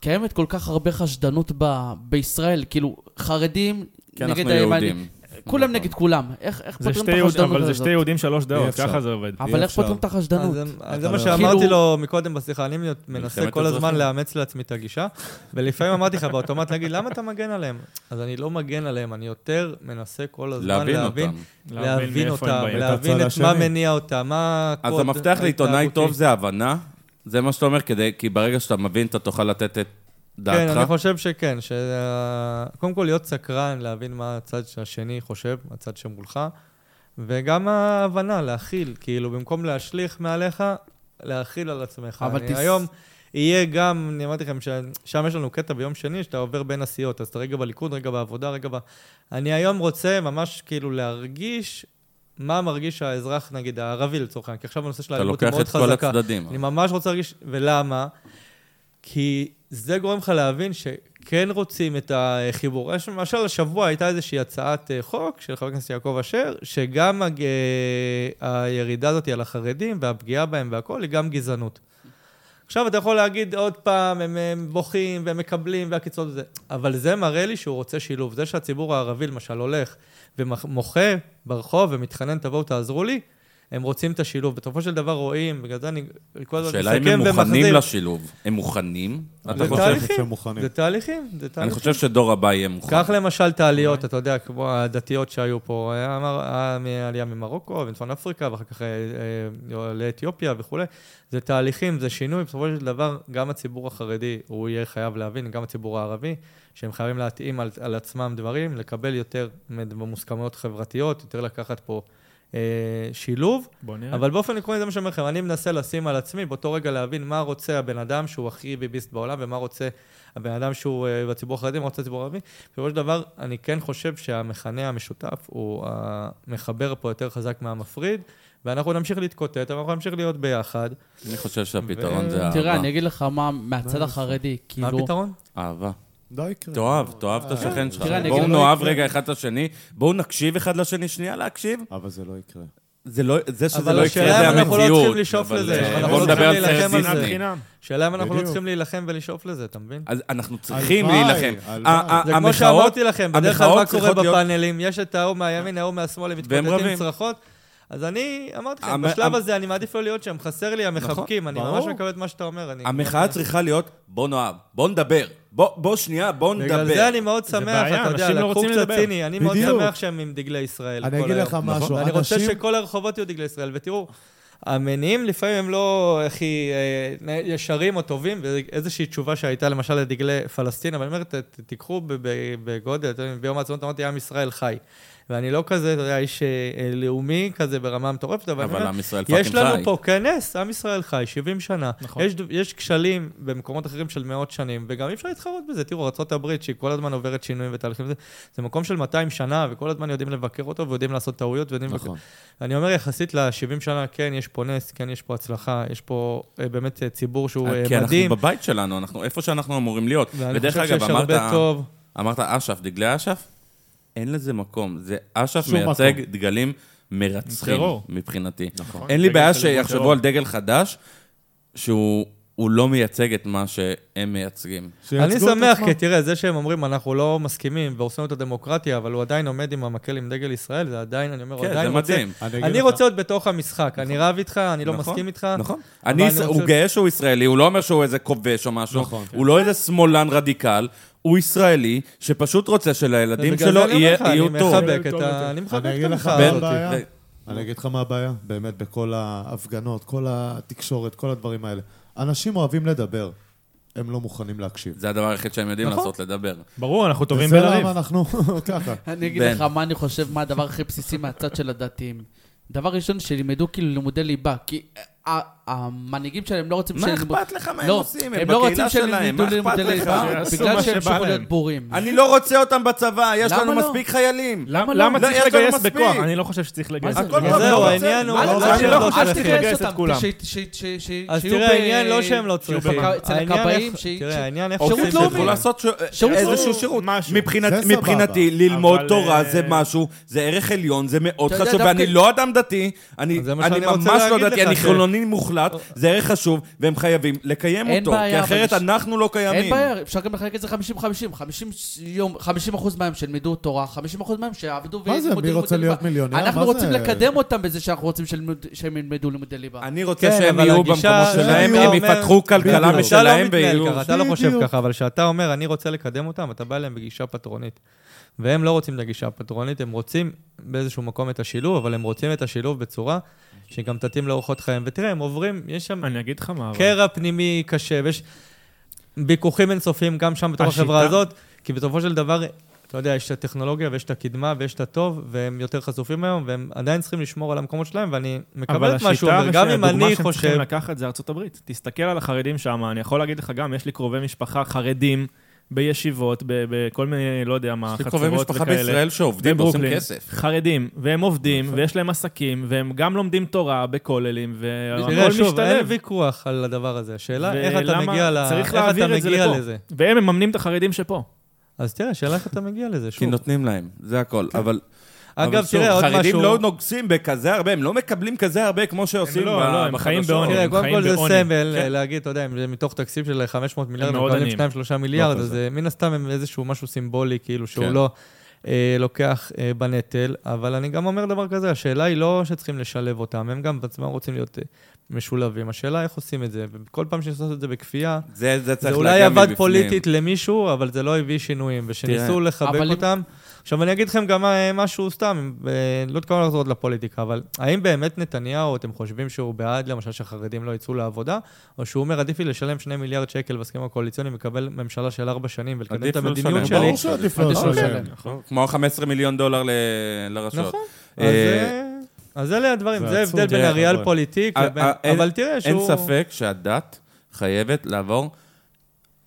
קיימת כל כך הרבה חשדנות ב- בישראל, כאילו, חרדים כי נגד אנחנו הימני. יהודים. כולם נכון. נגד כולם. איך פותרים את החשדנות אבל זה הזאת? שתי יהודים, שלוש דעות. ככה זה עובד. אבל איך. פותרים את החשדנות? אז, אז אתה זה מה שאמרתי כאילו- לו מקודם בשיחה, אני מנסה מלחמת כל הזמן. לאמץ לעצמי את הגישה, ולפעמים אמרתי לך באוטומט להגיד, למה אתה מגן עליהם? אז אני לא מגן עליהם, אני יותר מנסה כל הזמן להבין להבין, אותם. להבין. את מה. מניע אותם, מה אז המפתח לעיתונאי. טוב זה הבנה, זה מה שאתה אומר, כדי- כי ברגע שאתה מבין, אתה תוכל לתת את כן, דעתך. אני חושב שכן, שה- קודם כל להיות סקרן, להבין מה הצד השני חושב, הצד שמולך, וגם ההבנה, להכיל, כאילו, במקום להשליך מעליך, להכיל על עצמך. אבל תס- היום יהיה גם, אני אמרתי לכם, ששם יש לנו קטע ביום שני, שאתה עובר בין הסיעות, אז אתה רגע בליכוד, רגע בעבודה, רגע ב... אני היום רוצה ממש כאילו להרגיש מה מרגיש האזרח, נגיד, הערבי לצורך העניין, כי עכשיו הנושא של אתה האלימות היא לוקח מאוד את כל חזקה. הצדדים. אני ממש רוצה להרגיש, ולמה? כי זה גורם לך להבין שכן רוצים את החיבור. יש למשל, השבוע הייתה איזושהי הצעת אה, חוק של חבר הכנסת יעקב אשר, שגם הג... אה, הירידה הזאת על החרדים והפגיעה בהם והכול, היא גם גזענות. עכשיו אתה יכול להגיד עוד פעם, הם, הם בוכים והם מקבלים והקיצות וזה, אבל זה מראה לי שהוא רוצה שילוב. זה שהציבור הערבי למשל הולך ומוחה ברחוב ומתחנן, תבואו תעזרו לי, הם רוצים את השילוב. בסופו של דבר רואים, בגלל זה אני כל הזמן השאלה אם הם מוכנים לשילוב. הם מוכנים? אתה זה חושב? תהליכים. שהם מוכנים. זה תהליכים, זה אני תהליכים. חושב שדור הבא יהיה מוכן. קח למשל את העליות, אתה יודע, כמו הדתיות שהיו פה, היה מר- היה עלייה ממרוקו ומצפון אפריקה, ואחר כך אה, אה, לאתיופיה וכולי. זה תהליכים, זה שינוי, בסופו של דבר, גם הציבור החרדי, הוא יהיה חייב להבין, גם הציבור הערבי, שהם חייבים להתאים על, על עצמם דברים, לקבל יותר מוסכמות חברתיות, יותר לקחת פה שילוב. בוא נראה. אבל באופן עקרוני זה מה שאני אומר לכם, אני מנסה לשים על עצמי באותו רגע להבין מה רוצה הבן אדם שהוא הכי ביביסט בעולם, ומה רוצה הבן אדם שהוא אה, בציבור החרדי, מה רוצה הציבור הערבי. בסופו של דבר, אני כן חושב שהמכנה המשותף הוא המחבר פה יותר חזק מהמפריד, ואנחנו נמשיך להתקוטט, אבל אנחנו נמשיך להיות ביחד. אני חושב שהפתרון ו- זה אהבה. תראה, אני אגיד לך מה, מהצד מה החרדי, מה כאילו... הפתרון? אהבה. לא יקרה. תאהב, תאהב את אה, השכן שלך. בואו נאהב לא יקרה. רגע אחד את השני, בואו נקשיב אחד לשני, שנייה להקשיב. אבל זה לא יקרה. זה לא, זה שזה אבל לא יקרה השאלה זה אם אנחנו לא המציאות. צריכים לשאוף אבל, לזה, אה, אנחנו בואו לא נדבר על סרט דיסני. שאלה אם אנחנו לא. צריכים להילחם ולשאוף לזה, אתה מבין? אז אנחנו צריכים להילחם. זה כמו שאמרתי לכם, בדרך כלל מה קורה בפאנלים? יש את ההוא מהימין, ההוא מהשמאל, הם מתקוטטים. צרחות. אז אני אמרתי לכם, המ- בשלב הזה אני מעדיף לא להיות שם, חסר לי המחבקים, אני ברור. ממש מקבל את מה שאתה אומר. אני- המחאה צריכה להיות, בוא נאהב, בוא נדבר. בוא בוא שנייה, בוא נדבר. בגלל זה אני מאוד שמח, אתה יודע, אנשים לא לקחו קצת. ציני, אני מאוד. שמח שהם עם דגלי ישראל. אני אגיד. לך משהו, ואני רוצה שכל הרחובות יהיו דגלי ישראל, ותראו, המניעים לפעמים הם לא הכי אה, ישרים או טובים, ואיזושהי תשובה שהייתה למשל לדגלי פלסטין, אבל אני אומר, תיקחו ב- ב- בגודל, ביום העצמאות אמרתי, עם ישראל חי. ואני לא כזה, אתה יודע, איש אה, לאומי כזה ברמה מטורפת, אבל אני אבל אומר, עם ישראל fucking יש לנו חי. פה כנס, עם ישראל חי, 70 שנה. נכון. יש, יש כשלים במקומות אחרים של מאות שנים, וגם אי אפשר להתחרות בזה. תראו, ארה"ב, שהיא כל הזמן עוברת שינויים ותהליכים, זה, זה מקום של 200 שנה, וכל הזמן יודעים לבקר אותו, ויודעים לעשות טעויות, ויודעים... נכון. אני אומר, יחסית ל-70 שנה, כן, יש פה נס, כן, יש פה הצלחה, יש פה אה, באמת אה, ציבור שהוא אה, כי אנחנו מדהים. בבית שלנו, אנחנו איפה שאנחנו אמורים להיות. ואני ודרך חושב אגב, שיש אמרת, הרבה טוב. אמרת אש"ף, דגלי אש"ף, אין לזה מקום. זה אש"ף מייצג מקום. דגלים מרצחים, טרור. מבחינתי. נכון. אין לי בעיה שיחשבו טרור. על דגל חדש, שהוא הוא לא מייצג את מה שהם מייצגים. אני שמח. כי תראה, זה שהם אומרים, אנחנו לא מסכימים והורסים את הדמוקרטיה, אבל הוא עדיין עומד עם המקל עם דגל ישראל, זה עדיין, אני אומר, כן, עדיין זה רוצה... מדהים. אגיד אני לך- רוצה להיות בתוך המשחק, אני רב איתך, אני לא נכון, מסכים איתך. נכון. אני, אני הוא גאה שהוא ישראלי, הוא לא אומר שהוא איזה כובש או משהו. נכון. הוא לא איזה שמאלן רדיקל, הוא ישראלי, שפשוט רוצה שלילדים שלו יהיה- יהיו אני טוב. מחבק את טוב ה... אני מחבק אני את אגיד לך המחאה מה הזאת. הבעיה. ו- אני אגיד לך מה הבעיה, באמת, בכל ההפגנות, כל התקשורת, כל הדברים האלה. אנשים אוהבים לדבר, הם לא מוכנים להקשיב. זה הדבר היחיד שהם יודעים נכון. לעשות, לדבר. ברור, אנחנו טובים וזה בלריב. למה אנחנו [laughs] ככה. [laughs] אני אגיד בן. לך מה אני חושב, מה הדבר הכי בסיסי מהצד של הדתיים. דבר ראשון, שלימדו כאילו לימודי ליבה, כי המנהיגים שלהם לא רוצים מה אכפת לך מה הם לא, עושים? הם הם לא רוצים בקהילה שלהם, מה אכפת לימודי לך? בגלל שהם ימשיכו להם. להיות בורים. אני לא רוצה אותם בצבא, יש למה לנו לא? מספיק חיילים. למה? למה צריך לגייס. בכוח? אני לא חושב שצריך לגייס. הכל טוב, זהו, לא העניין. הוא לא אני לא חושב שצריך. לגייס את כולם. אז תראה, העניין לא שהם לא צריכים. אצל הכבאים, שירות את. לאומי. איזשהו לאומי. שירות. מבחינתי, ללמוד תורה אה, זה משהו, זה ערך עליון, זה מאוד חשוב, ואני לא אדם דתי, אני ממש לא דתי, אני ש- חילוני מוחלט, זה ערך חשוב, והם חייבים לקיים אין אותו, כי בעיה, אבל אחרת יש- אנחנו לא קיימים. אין בעיה, אפשר גם לחלק את זה 50-50. 50 יום, 50 אחוז מהם שילמדו תורה, 50 אחוז מהם שיעבדו מה זה, וילמדו מי רוצה לימודי להיות ליבה. מיליונר? אנחנו מה רוצים זה? לקדם אותם בזה שאנחנו רוצים שילמד- שהם ילמדו לימודי ליבה. אני רוצה כן, שהם אבל יהיו הגישה- במקומות שלהם, אתה הם יפתחו כלכלה בדיוק. אתה לא משלהם מתנהל ויהיו... ככה, אתה לא חושב בדיוק. ככה, אבל כשאתה אומר, אני רוצה לקדם אותם, אתה בא אליהם בגישה פטרונית. והם לא רוצים את הגישה הפטרונית, הם רוצים באיזשהו מקום את השילוב, אבל הם רוצים את השילוב בצורה שגם תתאים לאורחות חייהם. ותראה, הם עוברים, יש שם אני אגיד לך מה, אבל... קרע פנימי קשה, ויש ויכוחים אינסופיים גם שם בתוך השיטה- החברה הזאת, כי בסופו של דבר, אתה יודע, יש את הטכנולוגיה ויש את הקדמה ויש את הטוב, והם יותר חשופים היום, והם עדיין צריכים לשמור על המקומות שלהם, ואני מקבל אבל את מה שהוא השיטה אומר, גם אם אני שהם חושב... צריכים לקחת זה ארצות הברית. תסתכל על החרדים שם, אני יכול להגיד לך גם, יש לי קרובי משפחה חרדים בישיבות, בכל מיני, לא יודע מה, יש לי קרובי חצרות משפחה וכאלה. בישראל שעובדים ועושים כסף. חרדים, והם עובדים, ויש להם עסקים, והם גם לומדים תורה בכוללים, והכל תראה, שוב, אין משתלב. ויכוח על הדבר הזה. השאלה איך אתה מגיע ל... צריך להעביר את זה לפה. לזה. והם מממנים את החרדים שפה. אז תראה, השאלה איך אתה מגיע לזה, כי שוב. נותנים להם, זה הכל. אבל... אגב, תראה, עוד חרדים משהו... לא נוגסים בכזה הרבה, הם לא מקבלים כזה הרבה כמו שעושים לא, ב- לא, הם חיים בחדשות. בעוני. תראה, קודם כל זה. סמל, כן. להגיד, אתה יודע, אם זה מתוך תקציב של 500 מיליארד, הם מקבלים עניים. 2-3 מיליארד, לא אז כזה. אה, מן הסתם הם איזשהו משהו סימבולי, כאילו, שהוא כן. לא אה, לוקח אה, בנטל, אבל אני גם אומר דבר כזה, השאלה היא לא שצריכים לשלב אותם, הם גם בעצמם רוצים להיות אה, משולבים, השאלה איך עושים את זה, וכל פעם שעושים את זה בכפייה, זה, זה זה אולי עבד מבפנים. פוליטית למישהו, אבל זה לא הביא שינויים, ושניסו לחבק אבל אם- אותם. עכשיו, אני אגיד לכם גם אה, משהו סתם, אה, לא התכוון לחזור עוד לפוליטיקה, אבל האם באמת נתניהו, אתם חושבים שהוא בעד, למשל, שהחרדים לא יצאו לעבודה, או שהוא אומר, עדיף לי לשלם 2 מיליארד שקל בהסכמים הקואליציוניים, לקבל ממשלה של 4 שנים ולקדם את המדיניות. שלי? ברור שעדיף לו לשלם. לשלם. נכון. כמו 15 מיליון דולר ל- לרשויות. נכון. אז, אה, אז אלה הדברים, זה. ההבדל בין הריאל אבל- פוליטיק אין- אבל תראה אין שהוא... ספק שהדת חייבת לעבור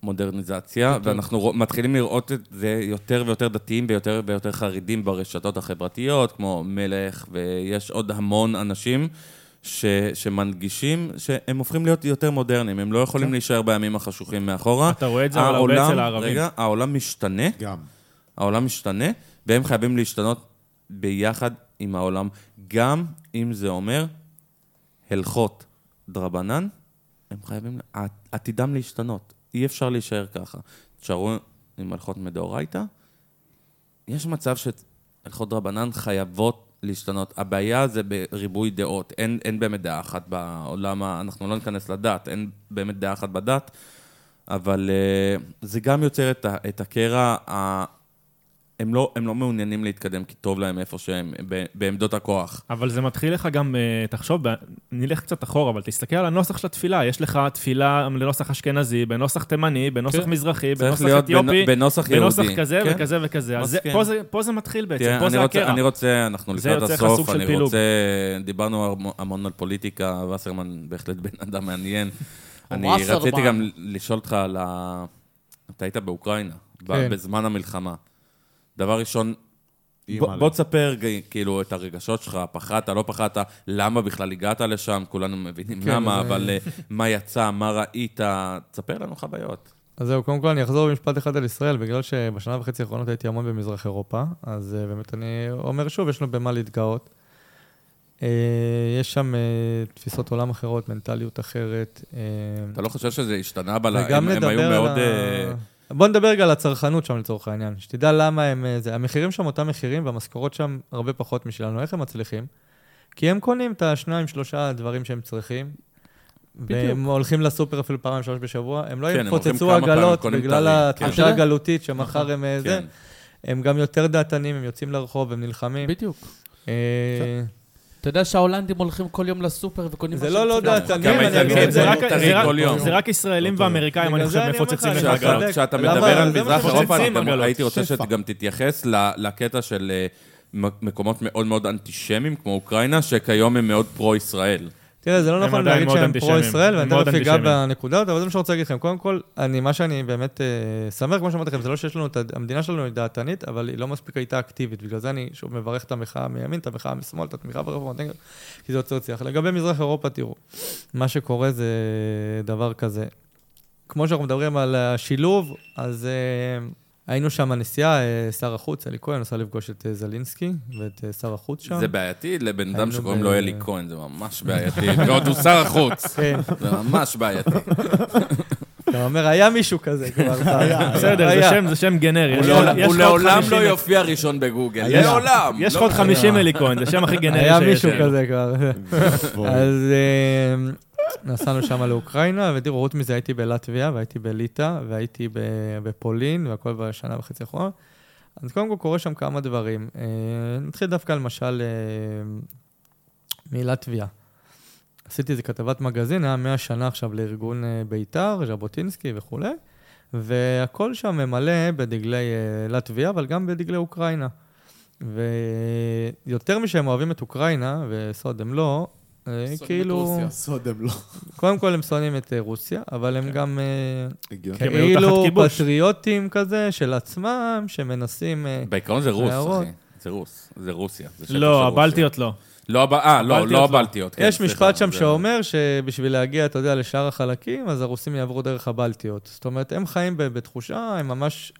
מודרניזציה, ואנחנו רוא- מתחילים לראות את זה יותר ויותר דתיים ויותר ויותר חרדים ברשתות החברתיות, כמו מלך, ויש עוד המון אנשים ש, שמנגישים שהם הופכים להיות יותר מודרניים, הם לא יכולים להישאר בימים החשוכים מאחורה. אתה רואה את זה אבל הרבה אצל הערבים. רגע, העולם משתנה, גם. העולם משתנה, והם חייבים להשתנות ביחד עם העולם, גם אם זה אומר הלכות דרבנן, הם חייבים, עת- עתידם להשתנות. אי אפשר להישאר ככה. תשארו עם הלכות מדאורייתא, יש מצב שהלכות דרבנן חייבות להשתנות. הבעיה זה בריבוי דעות. אין, אין באמת דעה אחת בעולם, אנחנו לא ניכנס לדת, אין באמת דעה אחת בדת, אבל uh, זה גם יוצר את, את הקרע. הם לא, הם לא מעוניינים להתקדם כי טוב להם איפה שהם, ב- בעמדות הכוח. אבל זה מתחיל לך גם, אה, תחשוב, נלך קצת אחורה, אבל תסתכל על הנוסח של התפילה. יש לך תפילה לנוסח אשכנזי, בנוסח תימני, בנוסח כן. מזרחי, בנוסח אתיופי, בנ- בנוסח יהודי. בנוסח כזה כן. וכזה וכזה. אז זה-. פה זה- פה זה מתחיל בעצם, תראה, פה זה רוצה, הקרע. אני רוצה, אנחנו לקראת הסוף, אני פילוג. רוצה, דיברנו המ- המון על פוליטיקה, וסרמן בהחלט בן אדם מעניין. [laughs] אני. רציתי גם לשאול אותך על ה... אתה היית באוקראינה, כן. בזמן המלחמה. דבר ראשון. בוא, תספר כאילו את הרגשות שלך, פחדת, לא פחדת, למה בכלל הגעת לשם, כולנו מבינים כן, למה, זה- אבל אה, מה יצא, מה ראית, תספר לנו חוויות. אז זהו, קודם כל אני אחזור במשפט אחד על ישראל, בגלל שבשנה וחצי האחרונות הייתי המון במזרח אירופה, אז uh, באמת אני אומר שוב, יש לנו במה להתגאות. יש שם תפיסות עולם אחרות, מנטליות אחרת. אתה לא חושב שזה השתנה, אבל וגם הם, הם היו מאוד... אה, ה... בוא נדבר רגע על הצרכנות שם לצורך העניין, שתדע למה הם... אה, זה. המחירים שם אותם מחירים והמשכורות שם הרבה פחות משלנו. איך הם מצליחים? כי הם קונים את השניים, שלושה דברים שהם צריכים. והם הולכים לסופר אפילו פעמיים, שלוש בשבוע. הם לא כן, יפוצצו עגלות בגלל כן. התחושה יודע? הגלותית שמחר הם אה, זה. כן. הם גם יותר דעתנים, הם יוצאים לרחוב, הם נלחמים. בדיוק. אתה יודע שההולנדים הולכים כל יום לסופר וקונים... זה לא לא. דעתנים, את זה. רק- ישראלים ואמריקאים, בגלל אני חושב, מפוצצים עגלות. צודק. כשאתה מדבר על מזרח אירופה. הייתי רוצה. שגם תתייחס לקטע של אה, מקומות מאוד מאוד אנטישמיים, כמו אוקראינה, שכיום הם מאוד פרו-ישראל. תראה, זה לא נכון להגיד שהם. פרו-ישראל, ואני תכף אגע. בנקודות, אבל זה מה שאני רוצה להגיד לכם. קודם כל, אני, מה שאני באמת אה, שמח, כמו שאמרתי לכם, זה לא שיש לנו, את המדינה שלנו היא דעתנית, אבל היא לא מספיק הייתה אקטיבית. בגלל זה אני שוב מברך את המחאה מימין, את המחאה משמאל, את התמיכה ברפורמה, כי זה יוצא שיח. לגבי מזרח אירופה, תראו, מה שקורה זה דבר כזה. כמו שאנחנו מדברים על השילוב, אז אה, היינו שם הנסיעה, אה, שר החוץ, אלי כהן, נסע לפגוש את אה, זלינסקי ואת אה, שר החוץ שם. זה בעייתי לבן אדם שקוראים לו אלי כהן, זה ממש בעייתי. ועוד הוא שר החוץ. כן, זה ממש בעייתי. [laughs] אתה אומר, היה מישהו כזה כבר. [laughs] בסדר, זה. שם- זה שם גנרי. הוא יש לעולם- לך- יש הוא לך עוד לעולם 50 לא יופיע ראשון בגוגל. יש- לעולם. יש לך לא עוד משנה. 50 אלי כהן, זה השם הכי גנרי שיש. היה מישהו היום. כזה כבר. אז אה, נסענו שם לאוקראינה, ותראו, חוץ מזה הייתי בלטביה, והייתי בליטא, והייתי בפולין, והכל בשנה וחצי האחרונה. אז קודם כל קורה שם כמה דברים. אה, נתחיל דווקא למשל אה, מלטביה. עשיתי איזה כתבת מגזין, היה 100 שנה עכשיו לארגון אה, בית"ר, ז'בוטינסקי וכולי, והכל שם ממלא בדגלי אה, לטביה, אבל גם בדגלי אוקראינה. ויותר משהם אוהבים את אוקראינה, וסוד הם לא, אה, שונאים את כאילו, רוסיה. סוד הם לא. קודם כל הם שונאים את רוסיה, אבל הם גם הם היו תחת כאילו. פטריוטים כזה של עצמם, שמנסים... בעיקרון זה רוס. אחי. זה רוס. זה רוסיה. לא. הבלטיות לא. לא, אה, לא, לא לא. הבלטיות. כן, יש סליחה, משפט שם זה- שאומר שבשביל להגיע, אתה יודע, לשאר החלקים, אז הרוסים יעברו דרך הבלטיות. זאת אומרת, הם חיים בתחושה, הם ממש,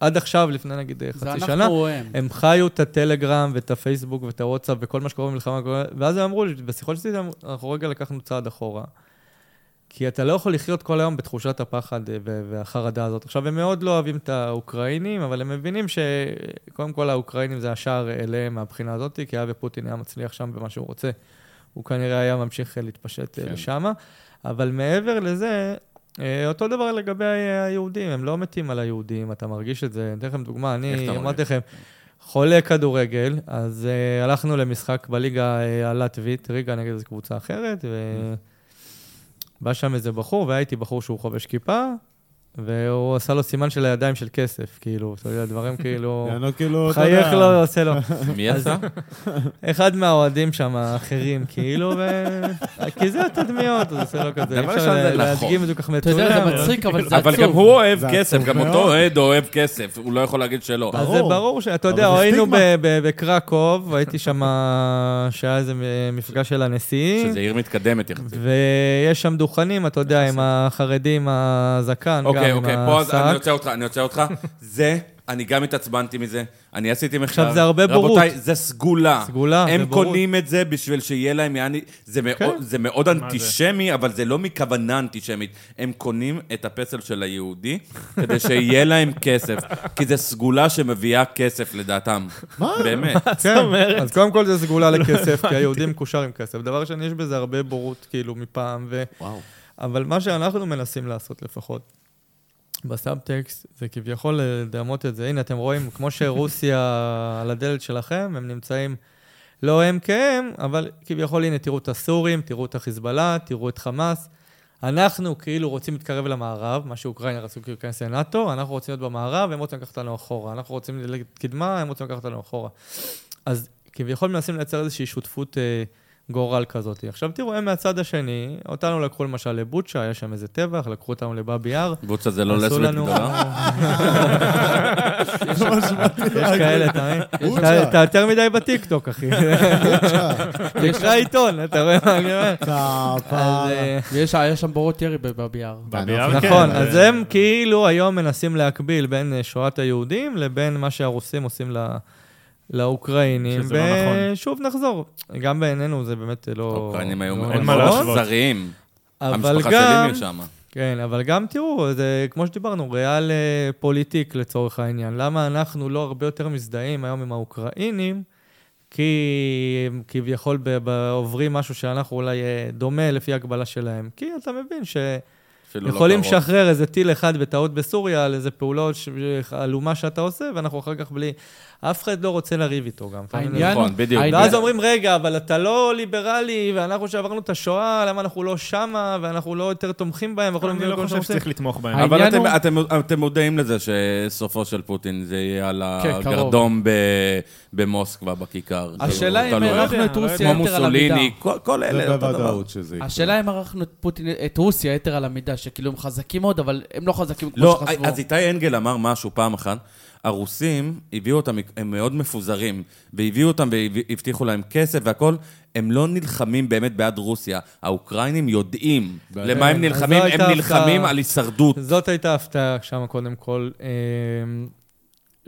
עד עכשיו, לפני נגיד אה, חצי אנחנו שנה, הם. הם חיו את הטלגרם ואת הפייסבוק ואת הוואטסאפ וכל מה שקורה במלחמה, ואז הם אמרו לי, בשיחות שלי, אנחנו רגע לקחנו צעד אחורה. כי אתה לא יכול לחיות כל היום בתחושת הפחד אה, ו- והחרדה הזאת. עכשיו, הם מאוד לא אוהבים את האוקראינים, אבל הם מבינים שקודם כל האוקראינים זה השער אליהם מהבחינה הזאת, כי היה ופוטין היה מצליח שם במה שהוא רוצה, הוא כנראה היה ממשיך אה, להתפשט כן. כן. לשם. אבל מעבר לזה, אה, אותו דבר לגבי היהודים, הם לא מתים על היהודים, אתה מרגיש את זה. אני אתן לכם דוגמה, אני? אמרתי לכם, חולה כדורגל, אז הלכנו למשחק בליגה הלטבית, ריגה נגד איזו קבוצה אחרת, ובא שם איזה בחור, והיה איתי בחור שהוא חובש כיפה, והוא עשה לו סימן של הידיים של כסף, כאילו, אתה יודע, דברים כאילו... [laughs] יענו כאילו, אתה חייך יודע. לו, עושה לו. [laughs] מי עשה? אחד מהאוהדים שם, האחרים, כאילו, ו... [laughs] כי זה התדמיות, אז עושה לו כזה. אי אפשר נכון. להדגים את זה כל כך אתה יודע, מצולם. זה מצחיק, אבל זה עצוב. אבל גם הוא אוהב כסף, גם. אותו אוהד אוהב כסף, הוא לא יכול להגיד שלא. אז ברור. זה ברור שאתה יודע, אבל זה היינו סטיגמה. ב- ב- בקרקוב, הייתי שם, שהיה איזה מפגש של הנשיאים, שזה עיר מתקדמת יחסית. ויש שם דוכנים, אתה יודע, עם החרדים, הזקן, גם אוקיי, אוקיי, פה אז אני. עוצר אותך, אני עוצר אותך. [laughs] זה, אני גם התעצבנתי מזה, אני עשיתי מחקר. עכשיו, זה הרבה בורות. רבותיי, זה סגולה. סגולה הם ובורות. קונים את זה בשביל שיהיה להם יעני... זה מאוד- כן. זה מאוד אנטישמי, אבל זה לא מכוונה אנטישמית. הם קונים את הפסל של היהודי כדי שיהיה [laughs] להם כסף, כי זה סגולה שמביאה כסף לדעתם. מה? באמת. כן, אז קודם כל זה סגולה לכסף, כי היהודים מקושר עם כסף. דבר שני, יש בזה הרבה בורות, כאילו, מפעם, ו... וואו. אבל מה שאנחנו מנסים לעשות לפחות, בסאבטקסט, זה כביכול לדמות את זה. הנה, אתם רואים, כמו שרוסיה [laughs] על הדלת שלכם, הם נמצאים לא הם כהם, אבל כביכול, הנה, תראו את הסורים, תראו את החיזבאללה, תראו את חמאס. אנחנו כאילו רוצים להתקרב למערב, מה שאוקראינה רצו כאילו להיכנס לנאטו, אנחנו רוצים להיות במערב, הם רוצים לקחת אותנו אחורה. אנחנו רוצים לקדמה, הם רוצים לקחת אותנו אחורה. אז כביכול מנסים לייצר איזושהי שותפות אה, גורל כזאת. עכשיו תראו, הם מהצד השני, אותנו לקחו למשל לבוצ'ה, היה שם איזה טבח, לקחו אותנו לבאבי יאר. בוצה זה לא לסבית גדולה? יש כאלה, אתה מבין? אתה- יותר מדי בטיקטוק, אחי. תקרא עיתון, אתה רואה מה אני אומר? אה, יש שם בורות ירי בבאבי יאר. נכון, אז הם כאילו היום מנסים להקביל בין אה, שואת היהודים לבין מה שהרוסים עושים ל- לאוקראינים. שזה לא נכון. ושוב נחזור, גם בעינינו זה באמת לא... האוקראינים היו לא מאוד נכון, להשוות. אכזריים. אבל המשפחה גם... שלי משם. כן, אבל גם תראו, זה כמו שדיברנו, ריאל אה, פוליטיק לצורך העניין. למה אנחנו לא הרבה יותר מזדהים היום עם האוקראינים? כי הם כביכול עוברים משהו שאנחנו אולי אה, דומה לפי הגבלה שלהם. כי אתה מבין ש... אפילו לא. לשחרר איזה טיל אחד בטעות בסוריה על איזה פעולות ש- עלומה שאתה עושה, ואנחנו אחר כך בלי... אף אחד לא רוצה לריב איתו גם. העניין נכון, בדיוק. ואז אומרים, רגע, אבל אתה לא ליברלי, ואנחנו שעברנו את השואה, למה אנחנו לא שמה, ואנחנו לא יותר תומכים בהם, ואנחנו אני מבינים לא כל מה חושב שצריך לתמוך בהם. אבל אתם, הוא- אתם, אתם מודעים לזה שסופו של פוטין זה יהיה על כן. הגרדום ב, במוסקבה, בכיכר. השאלה. אם לא יודע, את לא רוסיה כמו יתר על המידה. מוסוליני, כל, אלה, אותו דבר. השאלה אם ערכנו את רוסיה יתר על המידה, שכאילו הם חזקים מאוד, אבל הם לא חזקים כמו לא, שחשבו. אז איתי אנגל אמר משהו פעם אחת, הרוסים הביאו אותם, הם מאוד מפוזרים, והביאו אותם והבטיחו להם כסף והכול, הם לא נלחמים באמת בעד רוסיה. האוקראינים יודעים. למה הם נלחמים, הם נלחמים. על הישרדות. זאת הייתה הפתעה שם קודם כל, אמ,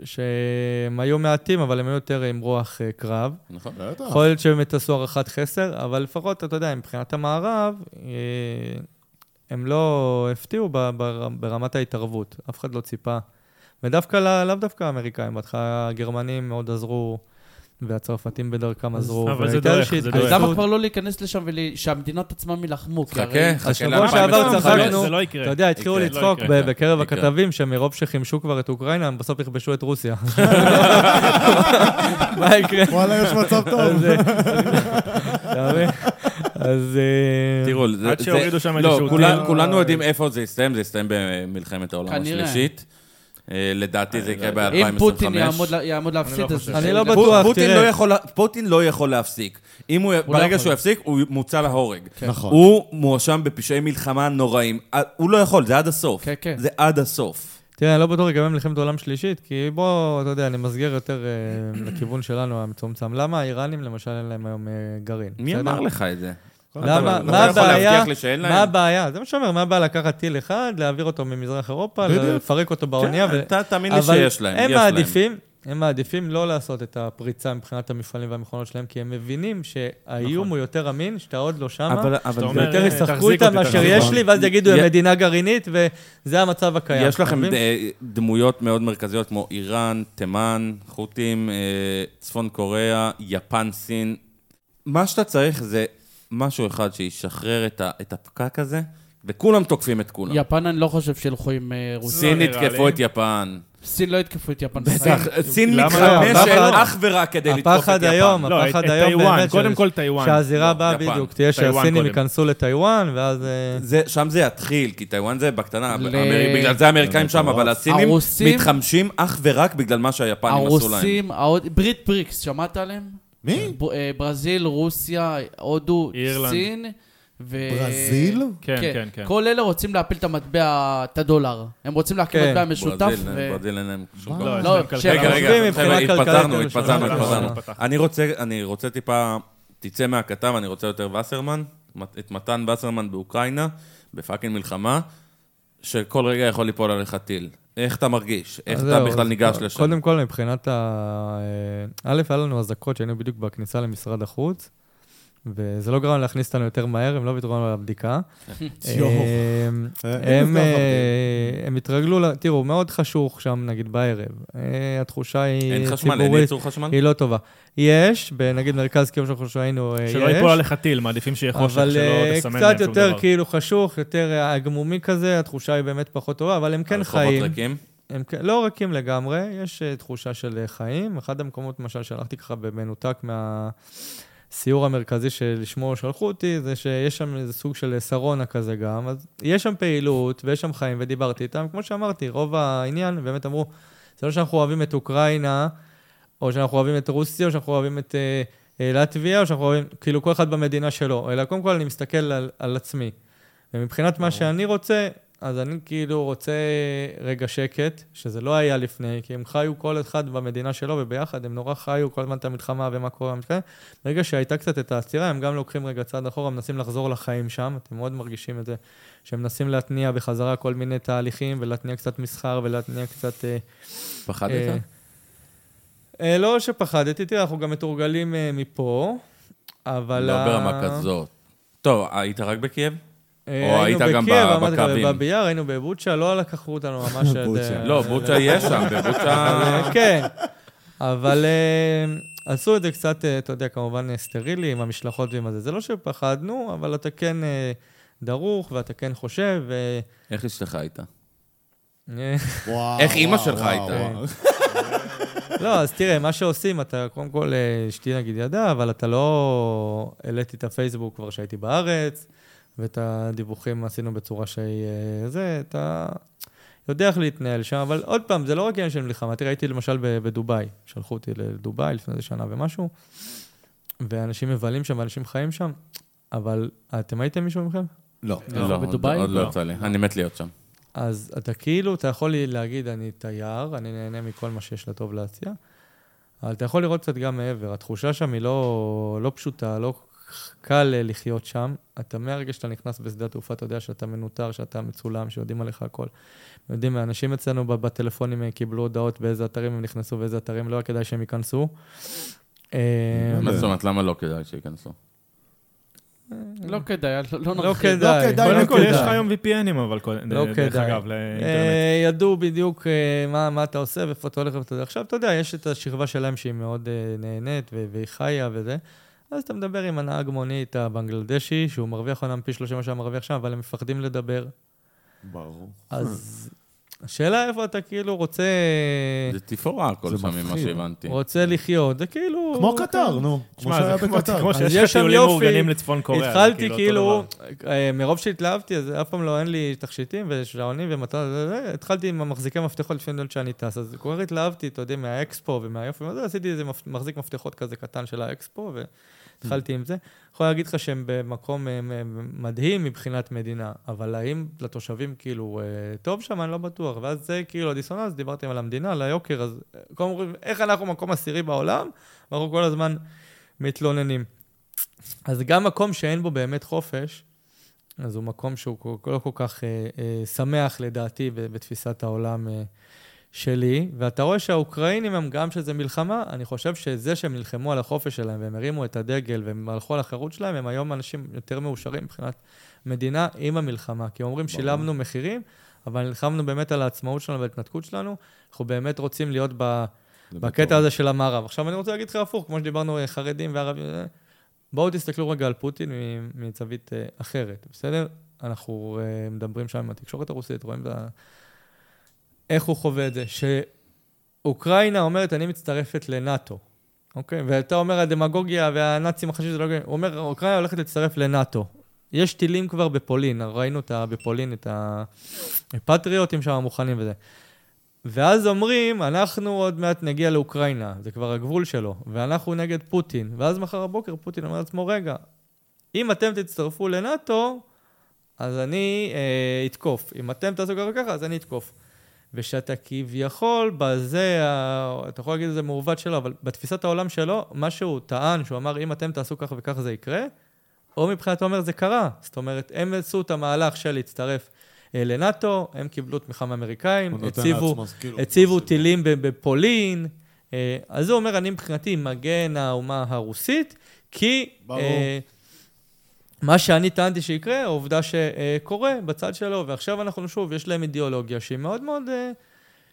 שהם היו מעטים, אבל הם היו יותר עם רוח אה, קרב. נכון. בטח. יכול להיות שהם באמת עשו הערכת חסר, אבל לפחות, אתה יודע, מבחינת המערב, אה, הם לא הפתיעו ברמת ההתערבות. אף אחד לא ציפה. ודווקא, לא- לאו דווקא האמריקאים, בהתחלה הגרמנים מאוד עזרו, והצרפתים בדרכם עזרו. אבל זה איזושהי זה. התגייסות. למה כבר לא להיכנס לשם ושהמדינות עצמם יילחמו? חכה, חכה השבוע ל-2025. שעבר לא, צחקנו- זה לא יקרה. אתה יודע, התחילו לצחוק לא. ב- בקרב. הכתבים, שמרוב שחימשו כבר את אוקראינה, הם בסוף יכבשו את רוסיה. [laughs] מה יקרה? וואלה, יש מצב טוב. אז, אה, אתה מבין? אז... אה, תראו. עד שהורידו שם לא, איזשהו טיל. כולנו יודעים איפה זה יסתיים, זה יסתיים במלחמת העולם כנראה. השלישית. אה, לדעתי זה יקרה ב-2025. אם פוטין יעמוד לה- יעמוד להפסיד, לא אז... אני לא גם- בטוח. פוטין תראה. לא יכול- פוטין לא יכול להפסיק. אם הוא, לא ברגע יכול. שהוא יפסיק, הוא מוצא להורג. כן. נכון. הוא מואשם בפשעי מלחמה נוראים. אה, הוא לא יכול, זה עד הסוף. כן, כן. זה עד הסוף. תראה, אני לא בטוח לגבי מלחמת העולם שלישית, כי בוא, אתה יודע, אני מסגר יותר אה, [clears throat] לכיוון שלנו, המצומצם. למה האיראנים, למשל, אין להם היום אה, גרעין? מי? אמר לך את זה? למה, מה לא הבעיה? מה? הבעיה? זה מה שאומר, מה הבעיה לקחת טיל אחד, להעביר אותו ממזרח אירופה. לפרק אותו באונייה, כן, אתה תאמין לי שיש להם, הם. מעדיפים, הם מעדיפים לא לעשות את הפריצה מבחינת המפעלים והמכונות שלהם, כי הם מבינים שהאיום נכון. הוא יותר אמין, שאתה עוד לא שמה, אבל- אבל שאתה זה- אומר, ויותר אה, ישחקו איתם מאשר יש. לי, ואז יגידו, הם י- מדינה גרעינית, וזה המצב הקיים. יש לכם דמויות מאוד מרכזיות כמו איראן, תימן, חות'ים, אה, צפון קוריאה, יפן, סין. מה שאתה צריך זה משהו אחד שישחרר את ה- את הפקק הזה, וכולם תוקפים את כולם. יפן, אני לא חושב שילכו עם אה, רוסיה. סין לא יתקפו. את יפן. סין לא יתקפו את יפן. בטח, סין למה מתחמשת לא? אך ורק כדי לתקוף את הפחד יפן. היום, לא, הפחד היום טיוואן, באמת, קודם כל טיוואן. שהזירה לא, הבאה. בדיוק, תהיה שהסינים. ייכנסו לטיוואן, ואז... אה, זה, שם זה יתחיל, כי טיוואן זה בקטנה, בגלל זה האמריקאים שם, אבל הסינים הרוסים- מתחמשים אך ורק בגלל מה שהיפנים עשו להם. הרוסים, ברית בריקס, שמעת עליהם? מי? ב- אה, ברזיל, רוסיה, הודו, אירלנד. סין. ו... ברזיל? כן, כן, כן. כל אלה רוצים להפיל את המטבע, את הדולר. הם רוצים להקים כן. מטבע משותף. ברזיל, ו- ברזיל אין להם שום מה? דבר. לא, יש לא, להם שהם כלכלה. רגע, רגע, חבר'ה, התפזרנו, התפזרנו, לא, לא, התפזרנו. לא. אני רוצה, אני רוצה טיפה, תצא מהכתב, אני רוצה יותר וסרמן, את מתן וסרמן באוקראינה, בפאקינג מלחמה, שכל רגע יכול ליפול עליך טיל. איך אתה מרגיש? איך אתה בכלל ניגש לשם? קודם כל, מבחינת ה... אה, א', היה לנו אזעקות שהיינו בדיוק בכניסה למשרד החוץ, וזה לא גרם להכניס אותנו יותר מהר, הם לא ויתרו לנו על הבדיקה. [laughs] אה, אה, הם, אה, אה, הם התרגלו, ל- תראו, מאוד חשוך שם, נגיד, בערב. התחושה היא אין חשמל, אין ציבורית, ייצור חשמל? היא לא טובה. יש, בנגיד מרכז קיום שאנחנו שהיינו, יש. שלא ייפול עליך טיל, מעדיפים שיהיה חושך, אבל שלא תסמן קצת להם שום יותר דבר. כאילו חשוך, יותר הגמומי כזה, התחושה היא באמת פחות טובה, אבל הם כן הרחובות חיים. ריקים? הם כ- לא רכים לגמרי, יש תחושה של חיים. אחד המקומות, למשל, שהלכתי ככה במנותק מהסיור המרכזי שלשמו שלחו אותי, זה שיש שם איזה סוג של שרונה כזה גם, אז יש שם פעילות ויש שם חיים, ודיברתי איתם. כמו שאמרתי, רוב העניין, באמת אמרו, זה לא שאנחנו אוהבים את אוקראינה, או שאנחנו אוהבים את רוסיה, או שאנחנו אוהבים את אה, אה, לטביה, או שאנחנו אוהבים, כאילו, כל אחד במדינה שלו, אלא קודם כל אני מסתכל על, על עצמי. ומבחינת מה שאני רוצה, אז אני כאילו רוצה רגע שקט, שזה לא היה לפני, כי הם חיו כל אחד במדינה שלו, וביחד הם נורא חיו כל הזמן את המלחמה ומה קורה במלחמה. ברגע שהייתה קצת את העצירה, הם גם לוקחים רגע צעד אחורה, מנסים לחזור לחיים שם, אתם מאוד מרגישים את זה, שהם מנסים להתניע בחזרה כל מיני תהליכים, ולהתניע קצת מסחר, ולהתניע קצת... אה, פחדת? אה, אה, לא שפחדתי, תראה, אנחנו גם מתורגלים אה, מפה, אבל... לא ה- ברמה כזאת. טוב, היית רק בקייב? אה, או היית היינו גם בקווים? בבאבי יאר, היינו בבוצ'ה, לא לקחו אותנו ממש... עד. אה, לא, בוצ'ה יש שם, בבוצ'ה... אה, כן, אבל עשו את זה קצת, אתה יודע, כמובן סטרילי עם המשלחות ועם הזה. זה לא שפחדנו, אבל אתה כן דרוך ואתה כן חושב. ו- איך אשתך הייתה? איך אימא שלך הייתה? [laughs] לא, אז תראה, מה שעושים, אתה קודם כל, אשתי נגיד ידעה, אבל אתה לא... העליתי את הפייסבוק כבר שהייתי בארץ, ואת הדיווחים עשינו בצורה שהיא... אה, זה, אתה יודע איך להתנהל שם, אבל עוד פעם, זה לא רק עניין של מלחמה. תראה, הייתי למשל בדובאי, שלחו אותי לדובאי לפני איזה שנה ומשהו, ואנשים מבלים שם, ואנשים חיים שם, אבל אתם הייתם מישהו מכם? לא. לא, לא, בדובאי? עוד לא לא. יצא לי. אני מת להיות שם. אז אתה כאילו, אתה יכול לי להגיד, אני תייר, אני נהנה מכל מה שיש לטוב להציע, אבל אתה יכול לראות קצת גם מעבר. התחושה שם היא לא, לא פשוטה, לא קל אה, לחיות שם. אתה מהרגע שאתה נכנס בשדה התעופה, אתה יודע שאתה מנוטר, שאתה מצולם, שיודעים עליך הכל. יודעים, האנשים אצלנו בטלפונים אה, קיבלו הודעות באיזה אתרים הם נכנסו ואיזה אתרים לא היה כדאי שהם ייכנסו. אה, מה זאת אומרת, למה לא כדאי שייכנסו? לא כדאי, לא- לא לא נרחיב. כדאי. לא כדאי, קודם לא כל, יש לך. היום VPNים, אבל כל- לא דרך כדאי. אגב, לאינטרנט. ידעו בדיוק מה, אתה עושה ואיפה אתה הולך ואיפה אתה יודע. עכשיו, אתה יודע, יש את השכבה שלהם שהיא מאוד נהנית והיא חיה וזה. אז אתה מדבר עם הנהג מונית הבנגלדשי, שהוא מרוויח אומנם פי שלושה מה שהיה מרוויח שם, אבל הם מפחדים לדבר. ברור. אז השאלה איפה אתה כאילו רוצה, זה תפאורה הכל זה שם, ממה. שהבנתי. רוצה לחיות. זה כאילו... כמו קטר, נו. כמו שמע, שהיה כמו- בקטר. כמו שיש יש לך שם טיולים. מאורגנים לצפון קוריאה. התחלתי כאילו, דבר. אה, מרוב שהתלהבתי, אז אף פעם לא, אין לי תכשיטים ושעונים זה, התחלתי עם המחזיקי מפתחות לפני לדעת שאני טס, אז כל כך התלהבתי, אתה יודע, מהאקספו ומהיופי, עשיתי איזה מחזיק מפתחות כזה קטן של האקספו, והתחלתי עם זה. יכול להגיד לך שהם במקום אה, מדהים מבחינת מדינה, אבל האם לתושבים כאילו אה, טוב שם, אני לא בטוח. ואז זה כאילו הדיסוננס, דיברתם על המדינה, על היוקר, אז אה, קודם כל, איך אנחנו מקום עשירי בעולם, ואנחנו כל הזמן מתלוננים. אז גם מקום שאין בו באמת חופש, אז הוא מקום שהוא לא כל כך אה, אה, שמח לדעתי בתפיסת העולם אה, שלי. ואתה רואה שהאוקראינים הם גם שזה מלחמה, אני חושב שזה שהם נלחמו על החופש שלהם והם הרימו את הדגל והם הלכו על החירות שלהם, הם היום אנשים יותר מאושרים מבחינת מדינה עם המלחמה. כי אומרים, שילמנו מחירים, אבל נלחמנו באמת על העצמאות שלנו וההתנתקות שלנו, אנחנו באמת רוצים להיות ב... בקטע. הזה של המערב. עכשיו אני רוצה להגיד לך הפוך, כמו שדיברנו אה, חרדים וערבים, אה, בואו תסתכלו רגע על פוטין מ- מזווית אה, אחרת, בסדר? אנחנו מדברים שם עם התקשורת הרוסית, רואים את ה... איך הוא חווה את זה, שאוקראינה אומרת, אני מצטרפת לנאטו, אוקיי? ואתה אומר, הדמגוגיה והנאצים החשובים, זה לא... הוא אומר, אוקראינה הולכת להצטרף לנאטו. יש טילים כבר בפולין, ראינו את ה... בפולין את הפטריוטים שם מוכנים וזה. ואז אומרים, אנחנו עוד מעט נגיע לאוקראינה, זה כבר הגבול שלו, ואנחנו נגד פוטין. ואז מחר בבוקר פוטין אומר לעצמו, רגע, אם אתם תצטרפו לנאטו, אז אני אה, אתקוף. אם אתם תעשו ככה וככה, אז אני אתקוף. ושאתה כביכול, בזה, אתה יכול להגיד את זה מעוות שלו, אבל בתפיסת העולם שלו, מה שהוא טען, שהוא אמר, אם אתם תעשו ככה וככה זה יקרה, או מבחינתו אומר, זה קרה. זאת אומרת, הם עשו את המהלך של להצטרף אה, לנאטו, הם קיבלו תמיכה מאמריקאים, הציבו, לעצמו, כאילו, הציבו. טילים בפולין. אה, אז הוא אומר, אני מבחינתי מגן האומה הרוסית, כי ברור. מה שאני טענתי שיקרה, העובדה שקורה בצד שלו, ועכשיו אנחנו שוב, יש להם אידיאולוגיה שהיא מאוד מאוד אה,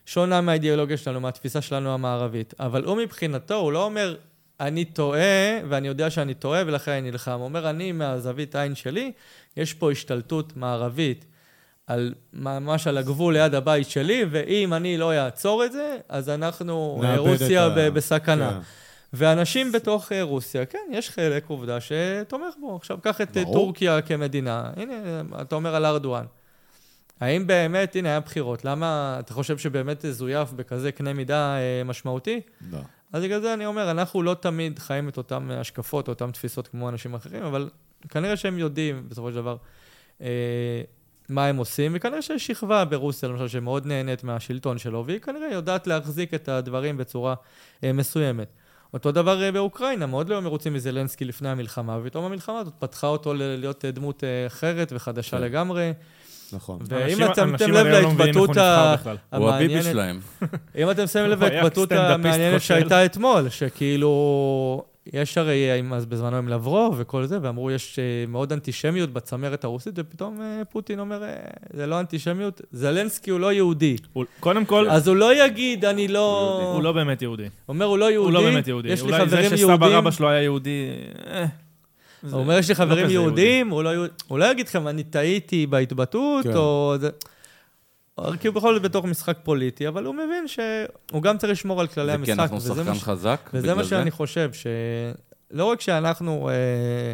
שונה מהאידיאולוגיה שלנו, מהתפיסה שלנו המערבית. אבל הוא מבחינתו, הוא לא אומר, אני טועה, ואני יודע שאני טועה, ולכן אני נלחם. הוא אומר, אני, מהזווית העין שלי, יש פה השתלטות מערבית על, ממש על הגבול ליד הבית שלי, ואם אני לא אעצור את זה, אז אנחנו, אה, רוסיה ה- בסכנה. כן. ואנשים בתוך אה, רוסיה, כן, יש חלק עובדה שתומך בו. עכשיו, קח את אה, ברור. טורקיה כמדינה. הנה, אתה אומר על ארדואן. האם באמת, הנה, היה בחירות, למה אתה חושב שבאמת זויף בכזה קנה מידה אה, משמעותי? לא. אז בגלל זה אני אומר, אנחנו לא תמיד חיים את אותן השקפות, אותן תפיסות כמו אנשים אחרים, אבל כנראה שהם יודעים, בסופו של דבר, אה, מה הם עושים, וכנראה שיש שכבה ברוסיה, למשל, שמאוד נהנית מהשלטון שלו, והיא כנראה יודעת להחזיק את הדברים בצורה אה, מסוימת. אותו דבר אה, באוקראינה, מאוד לא היו מרוצים מזלנסקי לפני המלחמה, ופתאום המלחמה הזאת פתחה אותו להיות אה, דמות אה, אחרת וחדשה כן. לגמרי. נכון. ואם אתם שמתם אנשים לב לא להתבטאות נבחר ה- בכלל. הוא הביבי המעניינת, שלהם. [laughs] אם אתם שמים לב להתבטאות המעניינת. שהייתה אתמול, שכאילו, יש הרי אז בזמנו עם לברוב וכל זה, ואמרו יש אה, מאוד אנטישמיות בצמרת הרוסית, ופתאום אה, פוטין אומר, אה, זה לא אנטישמיות, זלנסקי הוא לא יהודי. הוא- קודם כל, אז הוא לא יגיד, אני לא... הוא לא באמת יהודי. אומר, הוא לא יהודי, הוא לא באמת יהודי. יש לי אולי חברים זה שסבא יהודים. רבא שלו היה יהודי... אה, הוא אומר, יש לי לא חברים כזה יהודים, הוא לא יהודי. הוא לא יגיד לכם, אני טעיתי בהתבטאות, כן. או. כי הוא בכל זאת בתוך משחק פוליטי, אבל הוא מבין שהוא גם צריך לשמור על כללי זה המשחק. כי אנחנו שחקן מה ש- חזק, וזה מה זה. שאני חושב, שלא רק שאנחנו אה,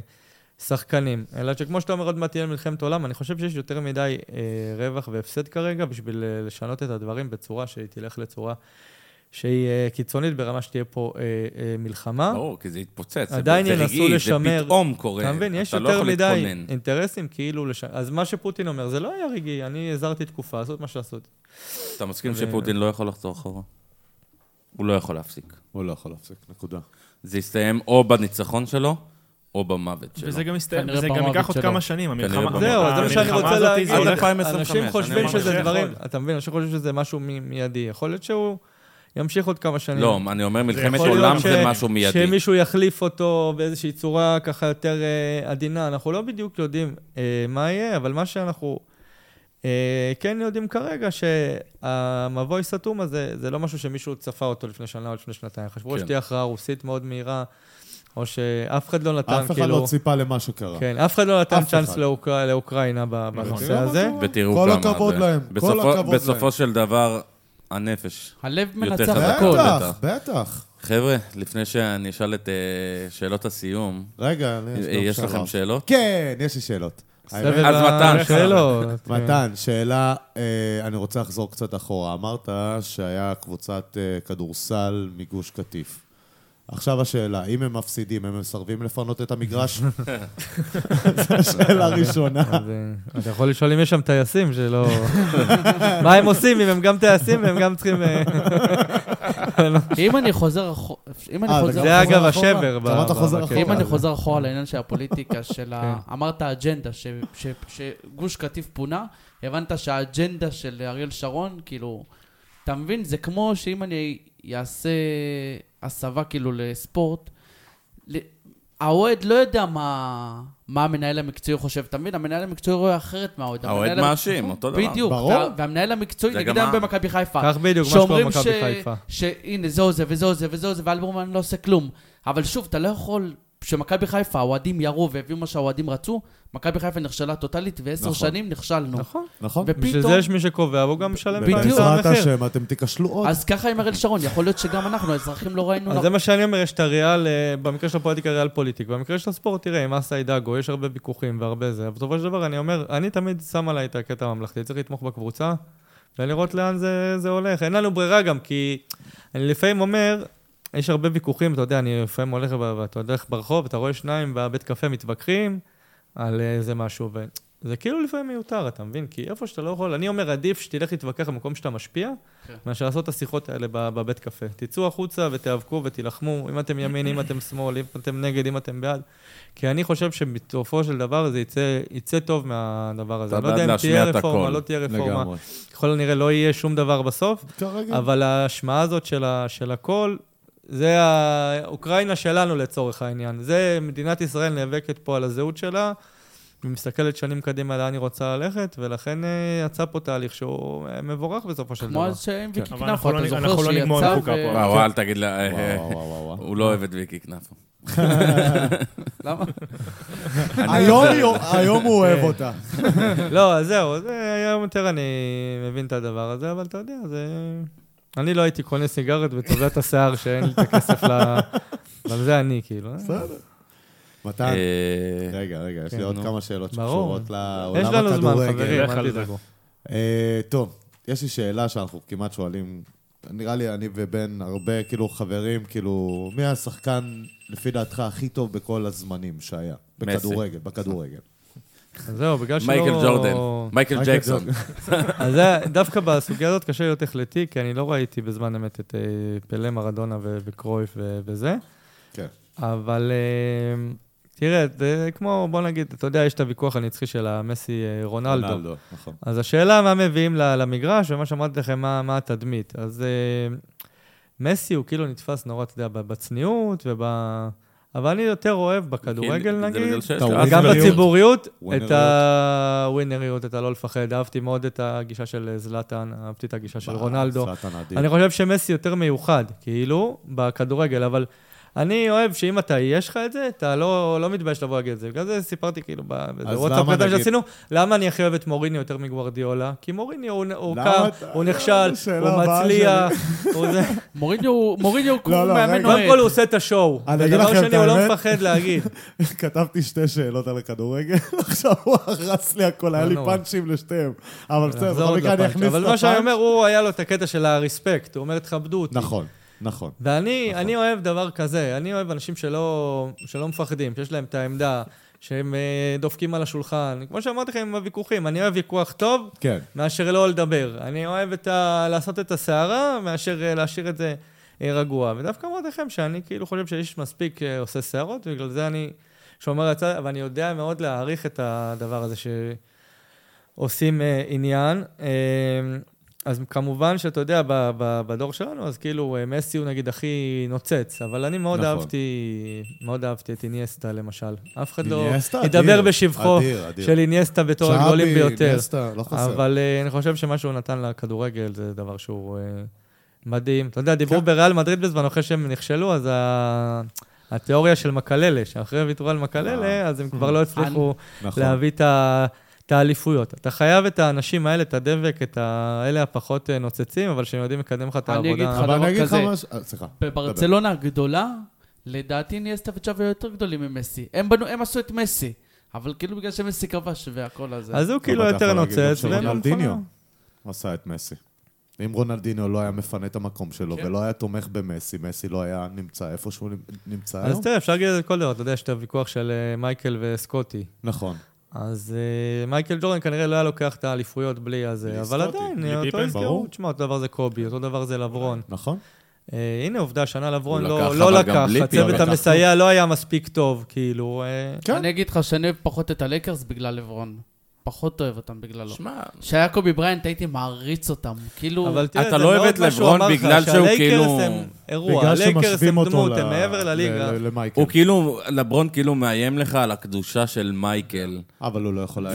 שחקנים, אלא שכמו שאתה אומר, עוד מעט תהיה מלחמת עולם, אני חושב שיש יותר מדי אה, רווח והפסד כרגע בשביל אה, לשנות את הדברים בצורה שהיא תלך לצורה שהיא אה, קיצונית ברמה שתהיה פה אה, אה, מלחמה. ברור, כי זה יתפוצץ. עדיין זה ינסו רגעי, לשמר. זה פתאום קורה. אתה מבין, יש אתה לא יותר יכול מדי להתכונן. אינטרסים כאילו לש... אז מה שפוטין אומר, זה לא היה רגעי, אני הזהרתי תקופה, לעשות מה שעשות. אתה מסכים ו- שפוטין לא יכול לחזור אחורה? הוא לא יכול להפסיק. הוא לא יכול להפסיק, נקודה. זה יסתיים או בניצחון שלו, או במוות שלו. וזה גם יסתיים, וזה גם ייקח עוד. כמה שנים, המלחמה. זהו, אז זה מה שאני רוצה הזאת להגיד. זה הולך- 2025, אנשים חושבים שזה דברים. אתה מבין, אנשים חושבים שזה משהו מ- מיידי. יכול להיות שהוא ימשיך עוד כמה שנים. לא, אני אומר מלחמת עולם ש- זה משהו מיידי. שמישהו יחליף אותו באיזושהי צורה ככה יותר אה, עדינה. אנחנו לא בדיוק יודעים אה, מה יהיה, אבל מה שאנחנו אה, כן יודעים כרגע, שהמבוי סתום הזה, זה לא משהו שמישהו צפה אותו לפני שנה או לפני שנתיים. חשבו כן. שתהיה הכרעה רוסית מאוד מהירה, או שאף אחד לא נתן, אף אחד כאילו... לא ציפה למה שקרה. כן, אף אחד לא נתן אף צ'אנס אחד. לאוקרא- לאוקראינה ב- בנושא מה הזה. ותראו כל כמה הכבוד זה. להם, כל בסופו- הכבוד בסופו להם. של דבר, הנפש. הלב מנצח. הכל. בטח, בטח. חבר'ה, לפני שאני אשאל את אה, שאלות הסיום, רגע, אה, יש לכם שאלות. שאלות? כן, יש לי שאלות. אז מתן, השאלות. כן. מתן, שאלה, אה, אני רוצה לחזור קצת אחורה. אמרת שהיה קבוצת כדורסל מגוש קטיף. עכשיו השאלה, אם הם מפסידים, הם מסרבים לפנות את המגרש? זו [laughs] השאלה הראשונה. אה, אתה יכול לשאול אם יש שם טייסים שלא... [laughs] מה הם עושים אם הם גם טייסים והם גם צריכים... אה, [laughs] אם אני חוזר אחורה, אם אני אה, חוזר... וגם זה אגב אחורה? השבר. אחורה? אם אני. חוזר אחורה לעניין של הפוליטיקה של ה... כן. אמרת אג'נדה, ש- ש- שגוש קטיף פונה, הבנת שהאג'נדה של אריאל שרון, כאילו, אתה מבין? זה כמו שאם אני אעשה הסבה כאילו לספורט, האוהד לא יודע מה, מה המנהל המקצועי חושב, אתה מבין? המנהל המקצועי רואה אחרת מהאוהד. האוהד מאשים, אותו דבר. בדיוק, ברור. וה- והמנהל המקצועי, נגיד היום במכבי חיפה. כך בדיוק, מה שקורה שאומרים במכבי ש- חיפה. שהנה, זה וזהו זה וזהו זה, ואלברמן לא עושה כלום. אבל שוב, אתה לא יכול... כשמכבי חיפה, האוהדים ירו והביאו מה שהאוהדים רצו, מכבי חיפה נכשלה טוטאלית, ועשר נכון. שנים נכשלנו. נכון. נכון? בשביל ופתאום... זה יש מי שקובע, והוא גם משלם בדיוק. בעזרת. השם, אתם תיכשלו עוד. אז ככה עם אריאל שרון, יכול להיות שגם אנחנו, האזרחים, לא ראינו... אז זה מה שאני אומר, יש את הריאל, אה, במקרה של הפוליטיקה ריאל פוליטיק, במקרה של הספורט, תראה, עם אסא אידגו, יש הרבה ויכוחים והרבה זה, אבל בסופו של דבר אני אומר, אני תמיד שם עליי את הקטע הממלכתי, צריך לתמוך בקבוצה, ולראות לאן זה, זה הולך. אין לנו ברירה גם, כי אני לפעמים אומר, יש הרבה ויכוחים, אתה יודע, אני לפעמים הולך, ואתה הולך ברחוב, אתה רואה שניים בבית קפה מתווכחים על איזה משהו, וזה כאילו לפעמים מיותר, אתה מבין? כי איפה שאתה לא יכול, אני אומר, עדיף שתלך להתווכח במקום שאתה משפיע, כן. מאשר לעשות את השיחות האלה בבית קפה. תצאו החוצה ותיאבקו ותילחמו, אם אתם ימין, אם אתם שמאל, אם אתם נגד, אם אתם בעד. כי אני חושב שבסופו של דבר זה יצא, יצא טוב מהדבר הזה. אתה אני לא יודע אם תהיה רפורמה. לא תהיה רפורמה. לגמרי. ככל הנראה לא יהיה שום דבר בסוף. אבל ההשמעה הזאת של, ה, של הקול, זה האוקראינה שלנו לצורך העניין. זה מדינת ישראל נאבקת פה על הזהות שלה, ומסתכלת שנים קדימה לאן היא רוצה ללכת, ולכן אה, יצא פה תהליך שהוא אה, מבורך בסופו של כמו דבר. אז שעם ויקי אבל כנפו, אנחנו אתה לא- אנחנו זוכר לא נגמור שיצא עם חוקה פה. ו... וואו, אל תגיד לה... אה. הוא לא אוהב את ויקי כנפו. [laughs] למה? היום הוא אוהב אותה. לא, זהו, זה היום יותר אני מבין את הדבר הזה, אבל אתה יודע, זה... אני לא הייתי קונה סיגרת ותובע את השיער שאין לי את הכסף ל... אבל זה אני, כאילו. בסדר. מתן, אה, רגע, רגע, יש לי כן, עוד. כמה שאלות. שקשורות לעולם יש לנו זמן, הכדורגל. חברים, אל. תדאגו. אה, טוב, יש לי שאלה שאנחנו כמעט שואלים, נראה לי אני ובן הרבה כאילו חברים, כאילו, מי השחקן לפי דעתך הכי טוב בכל הזמנים שהיה? בכדורגל, בכדורגל. אז זהו, בגלל שלא... מייקל ג'ורדן, מייקל ג'קסון. [laughs] אז זה, דווקא בסוגיה הזאת קשה להיות החלטי, כי אני לא ראיתי בזמן אמת את אה, פלא, מרדונה וקרויף וזה. כן. אבל אה, תראה, זה כמו, בוא נגיד, אתה יודע, יש את הוויכוח הנצחי של המסי אה, רונלדו. רונלדו, נכון. אז השאלה מה מביאים ל- למגרש, ומה שאמרתי לכם, מה, מה התדמית. אז מסי הוא כאילו נתפס נורא, אתה יודע, בצניעות וב... אבל אני יותר אוהב בכדורגל, נגיד. גם. בציבוריות, את ווינריות. הווינריות, את הלא לפחד. אהבתי מאוד את הגישה של זלאטן, אהבתי את הגישה של רונלדו. אני חושב שמסי יותר מיוחד, כאילו, בכדורגל, אבל אני אוהב שאם אתה, יש לך את זה, אתה לא, לא מתבייש לבוא להגיד את זה. בגלל זה סיפרתי כאילו באיזה אז וואטסאפ למה קטן נגיד- שעשינו, למה אני הכי אוהב את מוריניו יותר מגוורדיולה? כי מוריניו הוא, הוא קם, אתה- הוא נכשל, השאלה הוא מצליח, הוא זה. [laughs] מוריניו הוא מוריניו הוא כמו לא, מאמן רגע. קודם אוהד. כל הוא עושה את השואו. ודבר שני, הוא לא. מפחד להגיד. [laughs] כתבתי שתי שאלות על הכדורגל, [laughs] עכשיו הוא הרס לי הכל, היה לא לי. פאנצ'ים לשתיהם. אבל בסדר, בכל מקרה אני. אכניס את אבל מה שאני אומר. הוא היה לו את הקטע של הרספקט, הוא אומר, תכבדו אותי. נכון, נכון. ואני נכון. אני אוהב דבר כזה, אני אוהב אנשים שלא, שלא מפחדים, שיש להם את העמדה, שהם אה, דופקים על השולחן. כמו שאמרתי לכם עם הוויכוחים, אני אוהב ויכוח טוב כן. מאשר לא לדבר. אני אוהב את ה... לעשות את הסערה מאשר אה, להשאיר את זה אה, רגוע. ודווקא אמרתי לכם שאני כאילו חושב שאיש מספיק עושה סערות, ובגלל זה אני שומר הצד, ואני יודע מאוד להעריך את הדבר הזה שעושים עניין. אז כמובן שאתה יודע, ב- ב- בדור שלנו, אז כאילו אה, מסי הוא נגיד הכי נוצץ, אבל אני מאוד נכון. אהבתי, מאוד אהבתי את איניאסטה למשל. אף אחד לא איניאסטה, ידבר אדיר, בשבחו אדיר, אדיר. של איניאסטה בתור הגדולים ביותר. איניאסטה, לא חסר. אבל אה, אני חושב שמה שהוא נתן לכדורגל זה דבר שהוא אה, מדהים. אתה יודע, דיברו כן. בריאל מדריד בזמן, אחרי שהם נכשלו, אז ה- התיאוריה של מקללה, שאחרי ויתרו על מקללה, אז הם כבר לא הצליחו נכון. להביא את ה... את האליפויות. אתה חייב את האנשים האלה, את הדבק, את האלה הפחות אה, נוצצים, אבל שהם יודעים לקדם לך את אני אגיד העבודה. לך אבל דבר אני אגיד לך כזה. אה, סליחה. בברצלונה הגדולה, לדעתי ניאסטה וצ'אבי יותר גדולים ממסי. הם בנו, הם עשו את מסי. אבל כאילו בגלל שמסי כבש והכל הזה. אז הוא כאילו יותר נוצץ, במכונה. עשה את מסי. אם רונלדיניו לא היה מפנה את המקום שלו כן. ולא היה תומך במסי, מסי לא היה נמצא איפה שהוא נמצא אז היום. תראה, אפשר להגיד את זה כל דבר. אתה יודע, יש את הוויכוח של אה, מייקל וסקוטי. נכון. אז uh, מייקל ג'ורדן כנראה לא היה לוקח את האליפויות בלי הזה, אבל עדיין, אותו. ברור. תשמע, אותו דבר זה קובי, אותו דבר זה לברון. נכון. Uh, הנה עובדה, שנה לברון לא, לקח, לא הצוות פיפן. המסייע לא היה מספיק טוב, כאילו... uh, כן. אני אגיד לך שאני אוהב פחות את הלייקרס בגלל לברון. פחות אוהב אותם בגללו. שמע, כשהיה קובי בריינט הייתי מעריץ אותם. כאילו... אבל תראה, אתה לא אוהב את לברון בגלל שהוא כאילו- הם אירוע, בגלל הלייקרס שמשווים הם אותו דמות, הם מעבר לליגה. הוא כאילו, לברון כאילו מאיים לך על הקדושה של מייקל. אבל הוא לא יכול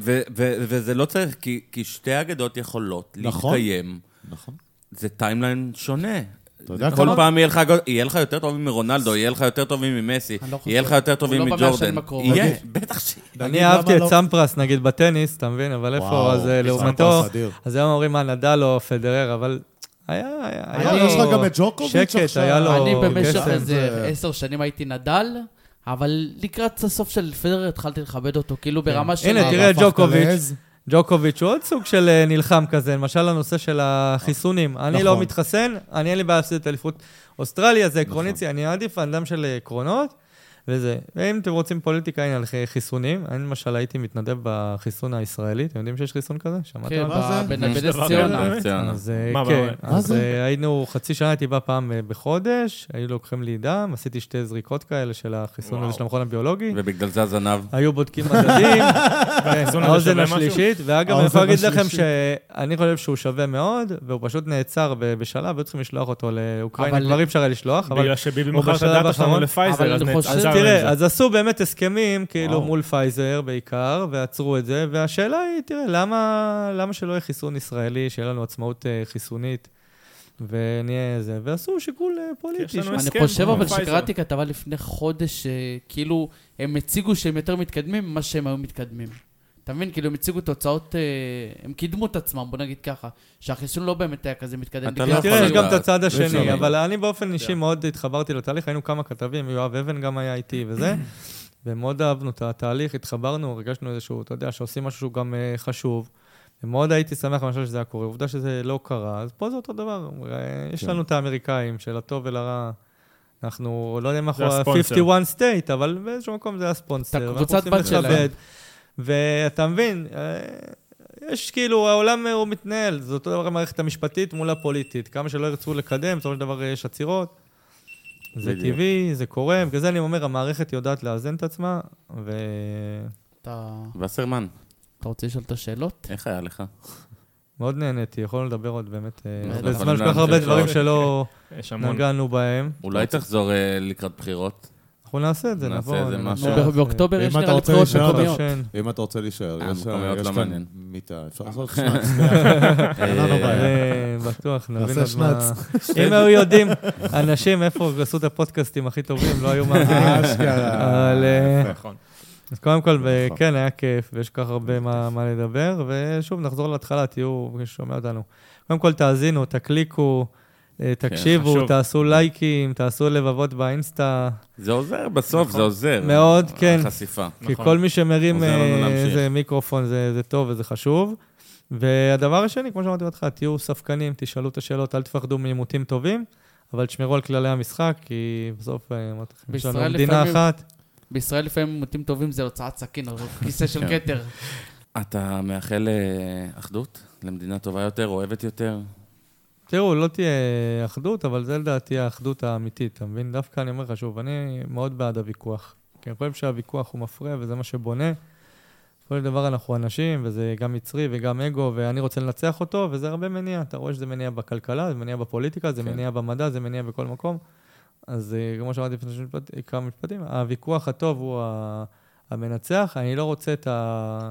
ו- וזה לא צריך, כי- כי שתי אגדות יכולות נכון. להתקיים. נכון. זה timeline שונה. אתה יודע כל פעם יהיה לך, יותר טובים מרונלדו, יהיה לך יותר טובים ממסי, לא. יהיה לך יותר לא במאה מג'ורדן. הקרובות. יהיה, בטח ש... אני אהבתי את לא- סמפרס, נגיד, בטניס, אתה מבין? אבל איפה, אז אה, לעומתו. אז היום אומרים מה, נדל או פדרר, אבל היה, היה, לא, לו... יש לך גם את ג'וקוביץ' שקט, עכשיו. היה לו אני במשך. איזה זה- עשר שנים הייתי נדל, אבל לקראת הסוף של פדרר התחלתי לכבד אותו, כאילו ברמה של... הנה, תראה את ג'וקוביץ'. ג'וקוביץ' הוא עוד סוג של אה, נלחם כזה, למשל הנושא של החיסונים. אני לא נכון. מתחסן, אני אין לי בעיה להפסיד את אליפות אוסטרליה, זה עקרונית, נכון. אני עדיף אדם של עקרונות, וזה. ואם אתם רוצים פוליטיקה, הנה, על חיסונים. אני למשל הייתי מתנדב בחיסון הישראלי, אתם יודעים שיש חיסון כזה? שמעתם? כן, מה זה? בנ- יש בנס דבר ציונה. אז אה, כן, אז? אה, היינו, חצי שנה הייתי בא פעם אה, בחודש, היו לוקחים לי דם, עשיתי שתי זריקות כאלה של החיסון הזה. של המכון הביולוגי. ובגלל זה הזנב. היו בודקים מדדים, [laughs] הזה האוזן? השלישית, ואגב, אני יכול להגיד לכם. שאני חושב שהוא שווה מאוד, והוא פשוט נעצר בשלב, היו צריכים לשלוח אותו לאוקראינה, אבל- כבר אי אפשר היה לשלוח, אבל בגלל שביבי הוא מכר את ה data שלנו. לפייזר, אז נעצר תראה, זה. אז עשו באמת הסכמים, כאילו, וואו. מול פייזר בעיקר, ועצרו את זה, והשאלה היא, תראה, למה, למה שלא יהיה חיסון ישראלי, שיהיה לנו עצמאות אה, חיסונית, ונהיה זה, ועשו שיקול אה, פוליטי. יש לנו ש- אני חושב אבל. שקראתי כתבה לפני חודש, כאילו, הם הציגו שהם יותר מתקדמים ממה שהם היו מתקדמים. אתה מבין? כאילו, הם הציגו תוצאות, אה, הם קידמו את עצמם, בוא נגיד ככה. שהחיסון לא באמת היה כזה מתקדם. אתה לא יכול תראה, יש. גם את הצד אפשר השני. אבל אני באופן אישי מאוד התחברתי לתהליך, היינו כמה כתבים, יואב אבן גם היה איתי וזה, [coughs] ומאוד אהבנו את התהליך, התחברנו, הרגשנו איזשהו, אתה יודע, שעושים משהו שהוא גם אה, חשוב. ומאוד הייתי שמח למשל שזה היה קורה. עובדה שזה לא קרה, אז פה זה אותו דבר. אה, יש כן. לנו את האמריקאים, של הטוב ולרע. אנחנו לא יודע אם אנחנו זה הספונסר. ה-51 state, אבל באיזשהו מקום זה הספונסר. את הקבוצת בת שלהם. ואתה מבין, אה, יש כאילו, העולם אה, הוא מתנהל, זה אותו דבר המערכת המשפטית מול הפוליטית. כמה שלא ירצו לקדם, בסופו של דבר יש עצירות. זה בדיוק. טבעי, זה קורה, בגלל זה אני אומר, המערכת יודעת לאזן את עצמה, ו... אתה וסרמן, אתה רוצה לשאול את השאלות? איך היה לך? מאוד נהניתי, יכולנו לדבר עוד באמת, אה. בזמן שכל כך הרבה דברים. שלא. [laughs] נגענו בהם. אולי תחזור אה, לקראת בחירות? אנחנו נעשה את זה, נעשה נבוא. איזה ננסה. משהו. ב- באוקטובר יש נראה בחירות מקומיות. אם אתה רוצה להישאר, אה, יש כאן. מיטה, אפשר לעשות שנץ. [laughs] אה, בטוח, נבין נעשה עוד מה... שנץ. אם היו יודעים, אנשים איפה עשו את הפודקאסטים הכי טובים, לא היו מאמינים. אשכרה. אה, נכון. אז קודם כל, נכון. כן, היה כיף, ויש כל כך הרבה מה מה לדבר, ושוב, נחזור להתחלה, תהיו, מי ששומע אותנו. קודם כל, תאזינו, תקליקו, אה, תקשיבו, חשוב. תעשו לייקים, תעשו לבבות באינסטה, זה עוזר, בסוף זה עוזר. מאוד, כן. החשיפה. כי נכון. כל מי שמרים אה. איזה מיקרופון זה, זה טוב וזה חשוב. והדבר השני, כמו שאמרתי בהתחלה, תהיו ספקנים, תשאלו את השאלות, אל תפחדו מעימותים טובים, אבל תשמרו על כללי המשחק, כי בסוף, אה, אמרתי לכם, יש לנו בישראל מדינה לפעמים- אחת. בישראל לפעמים עימותים טובים זה הוצאת סכין, או [laughs] כיסא של כן. כתר. אתה מאחל אה, אחדות? למדינה טובה יותר, אוהבת יותר? תראו, לא תהיה אחדות, אבל זה לדעתי האחדות האמיתית, אתה מבין? דווקא אני אומר לך שוב, אני מאוד בעד הוויכוח. כי אני חושב שהוויכוח הוא מפריע וזה מה שבונה. כל דבר אנחנו אנשים, וזה גם מצרי וגם אגו, ואני רוצה לנצח אותו, וזה הרבה מניע. אתה רואה שזה מניע בכלכלה, זה מניע בפוליטיקה, זה כן. מניע במדע, זה מניע בכל מקום. אז אה, כמו שאמרתי לפני כמה משפטים, הוויכוח הטוב הוא המנצח. אני לא רוצה את ה...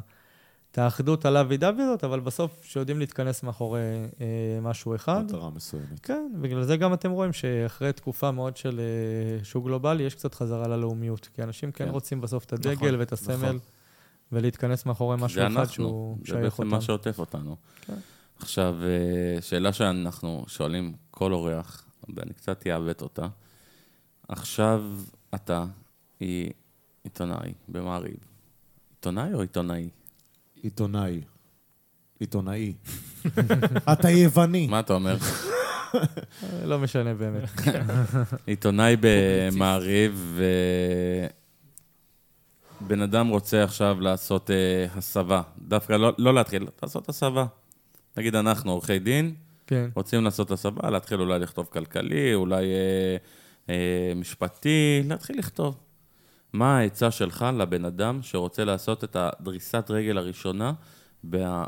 את האחדות הלאו דווי הזאת, אבל בסוף שיודעים להתכנס מאחורי אה, משהו אחד. מטרה מסוימת. כן, בגלל זה גם אתם רואים שאחרי תקופה מאוד של אה, שוק גלובלי, יש קצת חזרה ללאומיות. כי אנשים כן, כן. רוצים בסוף את הדגל נכון, ואת הסמל, נכון. ולהתכנס מאחורי משהו זה אחד אנחנו, שהוא זה שייך בעצם אותם. מה שעוטף אותנו. כן. עכשיו, אה, שאלה שאנחנו שואלים כל אורח, ואני קצת אעוות אותה. עכשיו אתה היא עיתונאי במעריב. עיתונאי או עיתונאי? עיתונאי. עיתונאי. [laughs] אתה יווני. מה אתה אומר? לא משנה באמת. עיתונאי במעריב, ובן אדם רוצה עכשיו לעשות אה, הסבה. דווקא לא, לא להתחיל, לעשות הסבה. נגיד אנחנו, עורכי דין, כן. רוצים לעשות הסבה, להתחיל אולי לכתוב כלכלי, אולי אה, אה, משפטי, להתחיל לכתוב. מה העצה שלך לבן אדם שרוצה לעשות את הדריסת רגל הראשונה בה,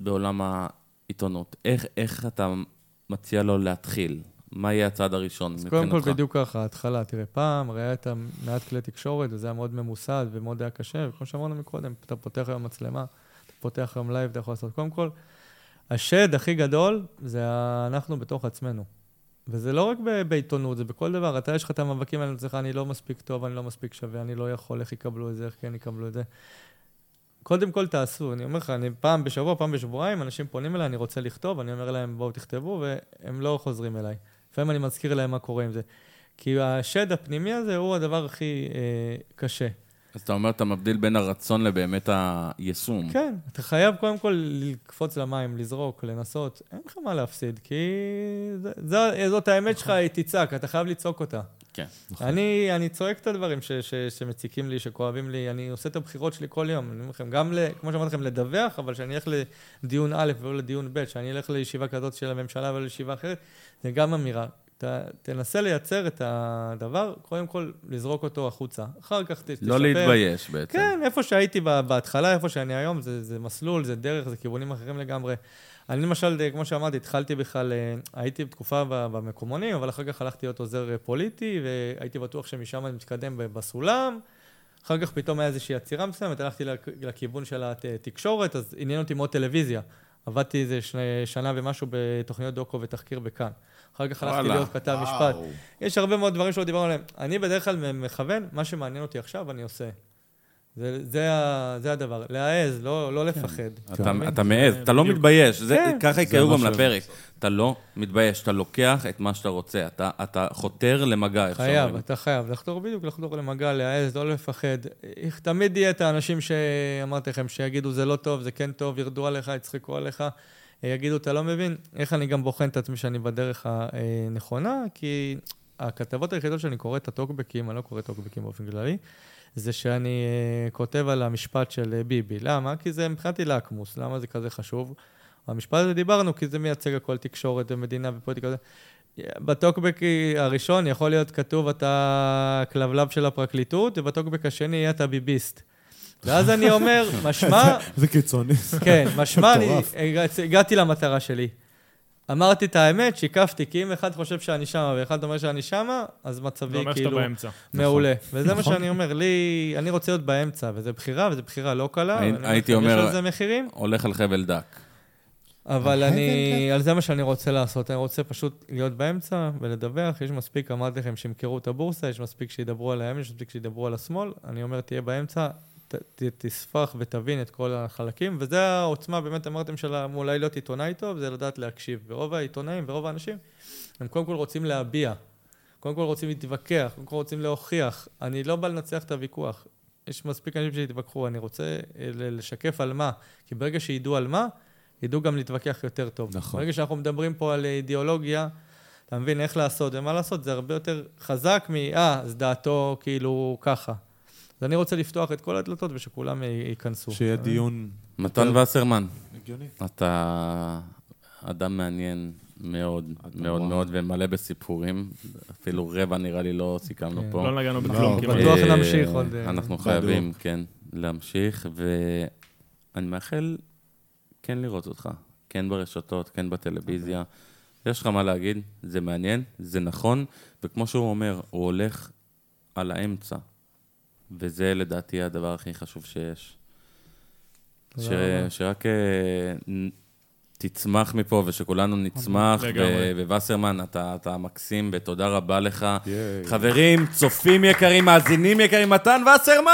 בעולם העיתונות? איך, איך אתה מציע לו להתחיל? מה יהיה הצעד הראשון מבחינתך? קודם כל, בדיוק ככה, ההתחלה. תראה, פעם היה את מעט כלי תקשורת, וזה היה מאוד ממוסד ומאוד היה קשה, וכמו שאמרנו מקודם, אתה פותח היום מצלמה, אתה פותח היום live, אתה יכול לעשות. קודם כל, השד הכי גדול זה אנחנו בתוך עצמנו. וזה לא רק בעיתונות, זה בכל דבר. אתה, יש לך את המאבקים האלה אצלך, אני לא מספיק טוב, אני לא מספיק שווה, אני לא יכול, איך יקבלו את זה, איך כן יקבלו את זה. קודם כל תעשו, אני אומר לך, אני פעם בשבוע, פעם בשבועיים, אנשים פונים אליי, אני רוצה לכתוב, אני אומר להם, בואו תכתבו, והם לא חוזרים אליי. לפעמים אני מזכיר להם מה קורה עם זה. כי השד הפנימי הזה הוא הדבר הכי אה, קשה. אז אתה אומר, אתה מבדיל בין הרצון לבאמת היישום. כן, אתה חייב קודם כל לקפוץ למים, לזרוק, לנסות. אין לך מה להפסיד, כי זה, זה, זאת האמת שלך, היא תצעק, אתה חייב לצעוק אותה. כן. אני, אני צועק את הדברים ש, ש, שמציקים לי, שכואבים לי, אני עושה את הבחירות שלי כל יום. אני אומר לכם, גם, ל, כמו שאמרתי לכם, לדווח, אבל שאני אלך לדיון א' ולא לדיון ב', שאני אלך לישיבה כזאת של הממשלה ולא לישיבה אחרת, זה גם אמירה. ת, תנסה לייצר את הדבר, קודם כל לזרוק אותו החוצה. אחר כך ת, לא תשפר. להתבייש בעצם. כן, איפה שהייתי בהתחלה, איפה שאני היום, זה, זה מסלול, זה דרך, זה כיוונים אחרים לגמרי. אני למשל, אה, כמו שאמרתי, התחלתי בכלל, אה, הייתי בתקופה במקומונים, אבל אחר כך הלכתי להיות עוזר אה, פוליטי, והייתי בטוח שמשם אני מתקדם בסולם. אחר כך פתאום היה איזושהי עצירה מסוימת, הלכתי לכ- לכיוון של התקשורת, אז עניין אותי מאוד טלוויזיה. עבדתי איזה שנה ומשהו בתוכניות דוקו ותחקיר בכאן. אחר כך הלכתי. להיות כתב משפט. יש הרבה מאוד דברים שלא דיברנו עליהם. אני בדרך כלל מכוון, מה שמעניין אותי עכשיו, אני עושה. זה, זה, ה, זה הדבר. להעז, לא, לא לפחד. אתה, אתה מעז, אתה לא. מתבייש, זה, כן. ככה יקראו גם ש- לפרק. אתה לא מתבייש, אתה לוקח את מה שאתה רוצה, אתה, אתה חותר למגע, איך חייב, שאומרים. אתה חייב. לחתור בדיוק, לחתור למגע, להעז, לא לפחד. תמיד יהיה את האנשים שאמרתי לכם, שיגידו זה לא טוב, זה כן טוב, ירדו עליך, יצחקו עליך, יגידו, אתה לא מבין. איך אני גם בוחן את עצמי שאני בדרך הנכונה? כי הכתבות היחידות שאני קורא את הטוקבקים, אני לא קורא טוקבקים באופן כללי, זה שאני אה, כותב על המשפט של אה, ביבי. למה? כי זה מבחינתי לקמוס. למה זה כזה חשוב? המשפט הזה דיברנו, כי זה מייצג הכל תקשורת ומדינה ופוליטיקה. בטוקבק הראשון יכול להיות כתוב אתה כלבלב של הפרקליטות, ובטוקבק השני אתה ביביסט. ואז אני אומר, [laughs] משמע, זה קיצוני. כן, [laughs] משמע, אני. הגעתי- למטרה שלי. אמרתי את האמת, שיקפתי, כי אם אחד חושב שאני שמה ואחד אומר שאני שמה, אז זה מצבי אומר שאתה כאילו באמצע. מעולה. וזה מה נכון. שאני אומר, לי, אני רוצה להיות באמצע, וזו בחירה, וזו בחירה לא קלה. הייתי אומר- יש על זה מחירים, הולך על חבל דק. אבל אני, זה- על זה מה שאני רוצה לעשות. אני רוצה פשוט להיות באמצע ולדווח. יש מספיק, אמרתי לכם, שימכרו את הבורסה, יש מספיק שידברו על הימין, יש מספיק שידברו על השמאל. אני אומר, תהיה באמצע, ת, תספח ותבין את כל החלקים, וזה העוצמה, באמת אמרתם, של אולי להיות עיתונאי טוב, זה לדעת להקשיב. ורוב העיתונאים ורוב האנשים, הם קודם כל רוצים להביע. קודם כל רוצים להתווכח, קודם כל רוצים להוכיח. אני לא בא לנצח את הוויכוח. יש מספיק אנשים שיתווכחו, אני רוצה אה, לשקף על מה. כי ברגע שידעו על מה, ידעו גם להתווכח יותר טוב. נכון. ברגע שאנחנו מדברים פה על אידיאולוגיה, אתה מבין איך לעשות ומה לעשות, זה הרבה יותר חזק מ... אה, אז דעתו כאילו ככה. אז אני רוצה לפתוח את כל הדלתות ושכולם י- ייכנסו. שיהיה מבין? דיון מתן וסרמן, הגיוני. אתה אדם מעניין מאוד, מאוד. מאוד, ומלא בסיפורים. אפילו רבע נראה לי לא סיכמנו כן. פה. לא נגענו לא, בכלום. בטוח אה, נמשיך עוד, אה, אנחנו. חייבים, כן, להמשיך, ואני מאחל כן לראות אותך, כן ברשתות, כן בטלוויזיה. יש לך מה להגיד, זה מעניין, זה נכון, וכמו שהוא אומר, הוא הולך על האמצע, וזה לדעתי הדבר הכי חשוב שיש. ש... שרק נ- תצמח מפה ושכולנו נצמח, ווסרמן, אתה, אתה מקסים, ותודה רבה לך. ייי. חברים, צופים יקרים, מאזינים יקרים, מתן וסרמן!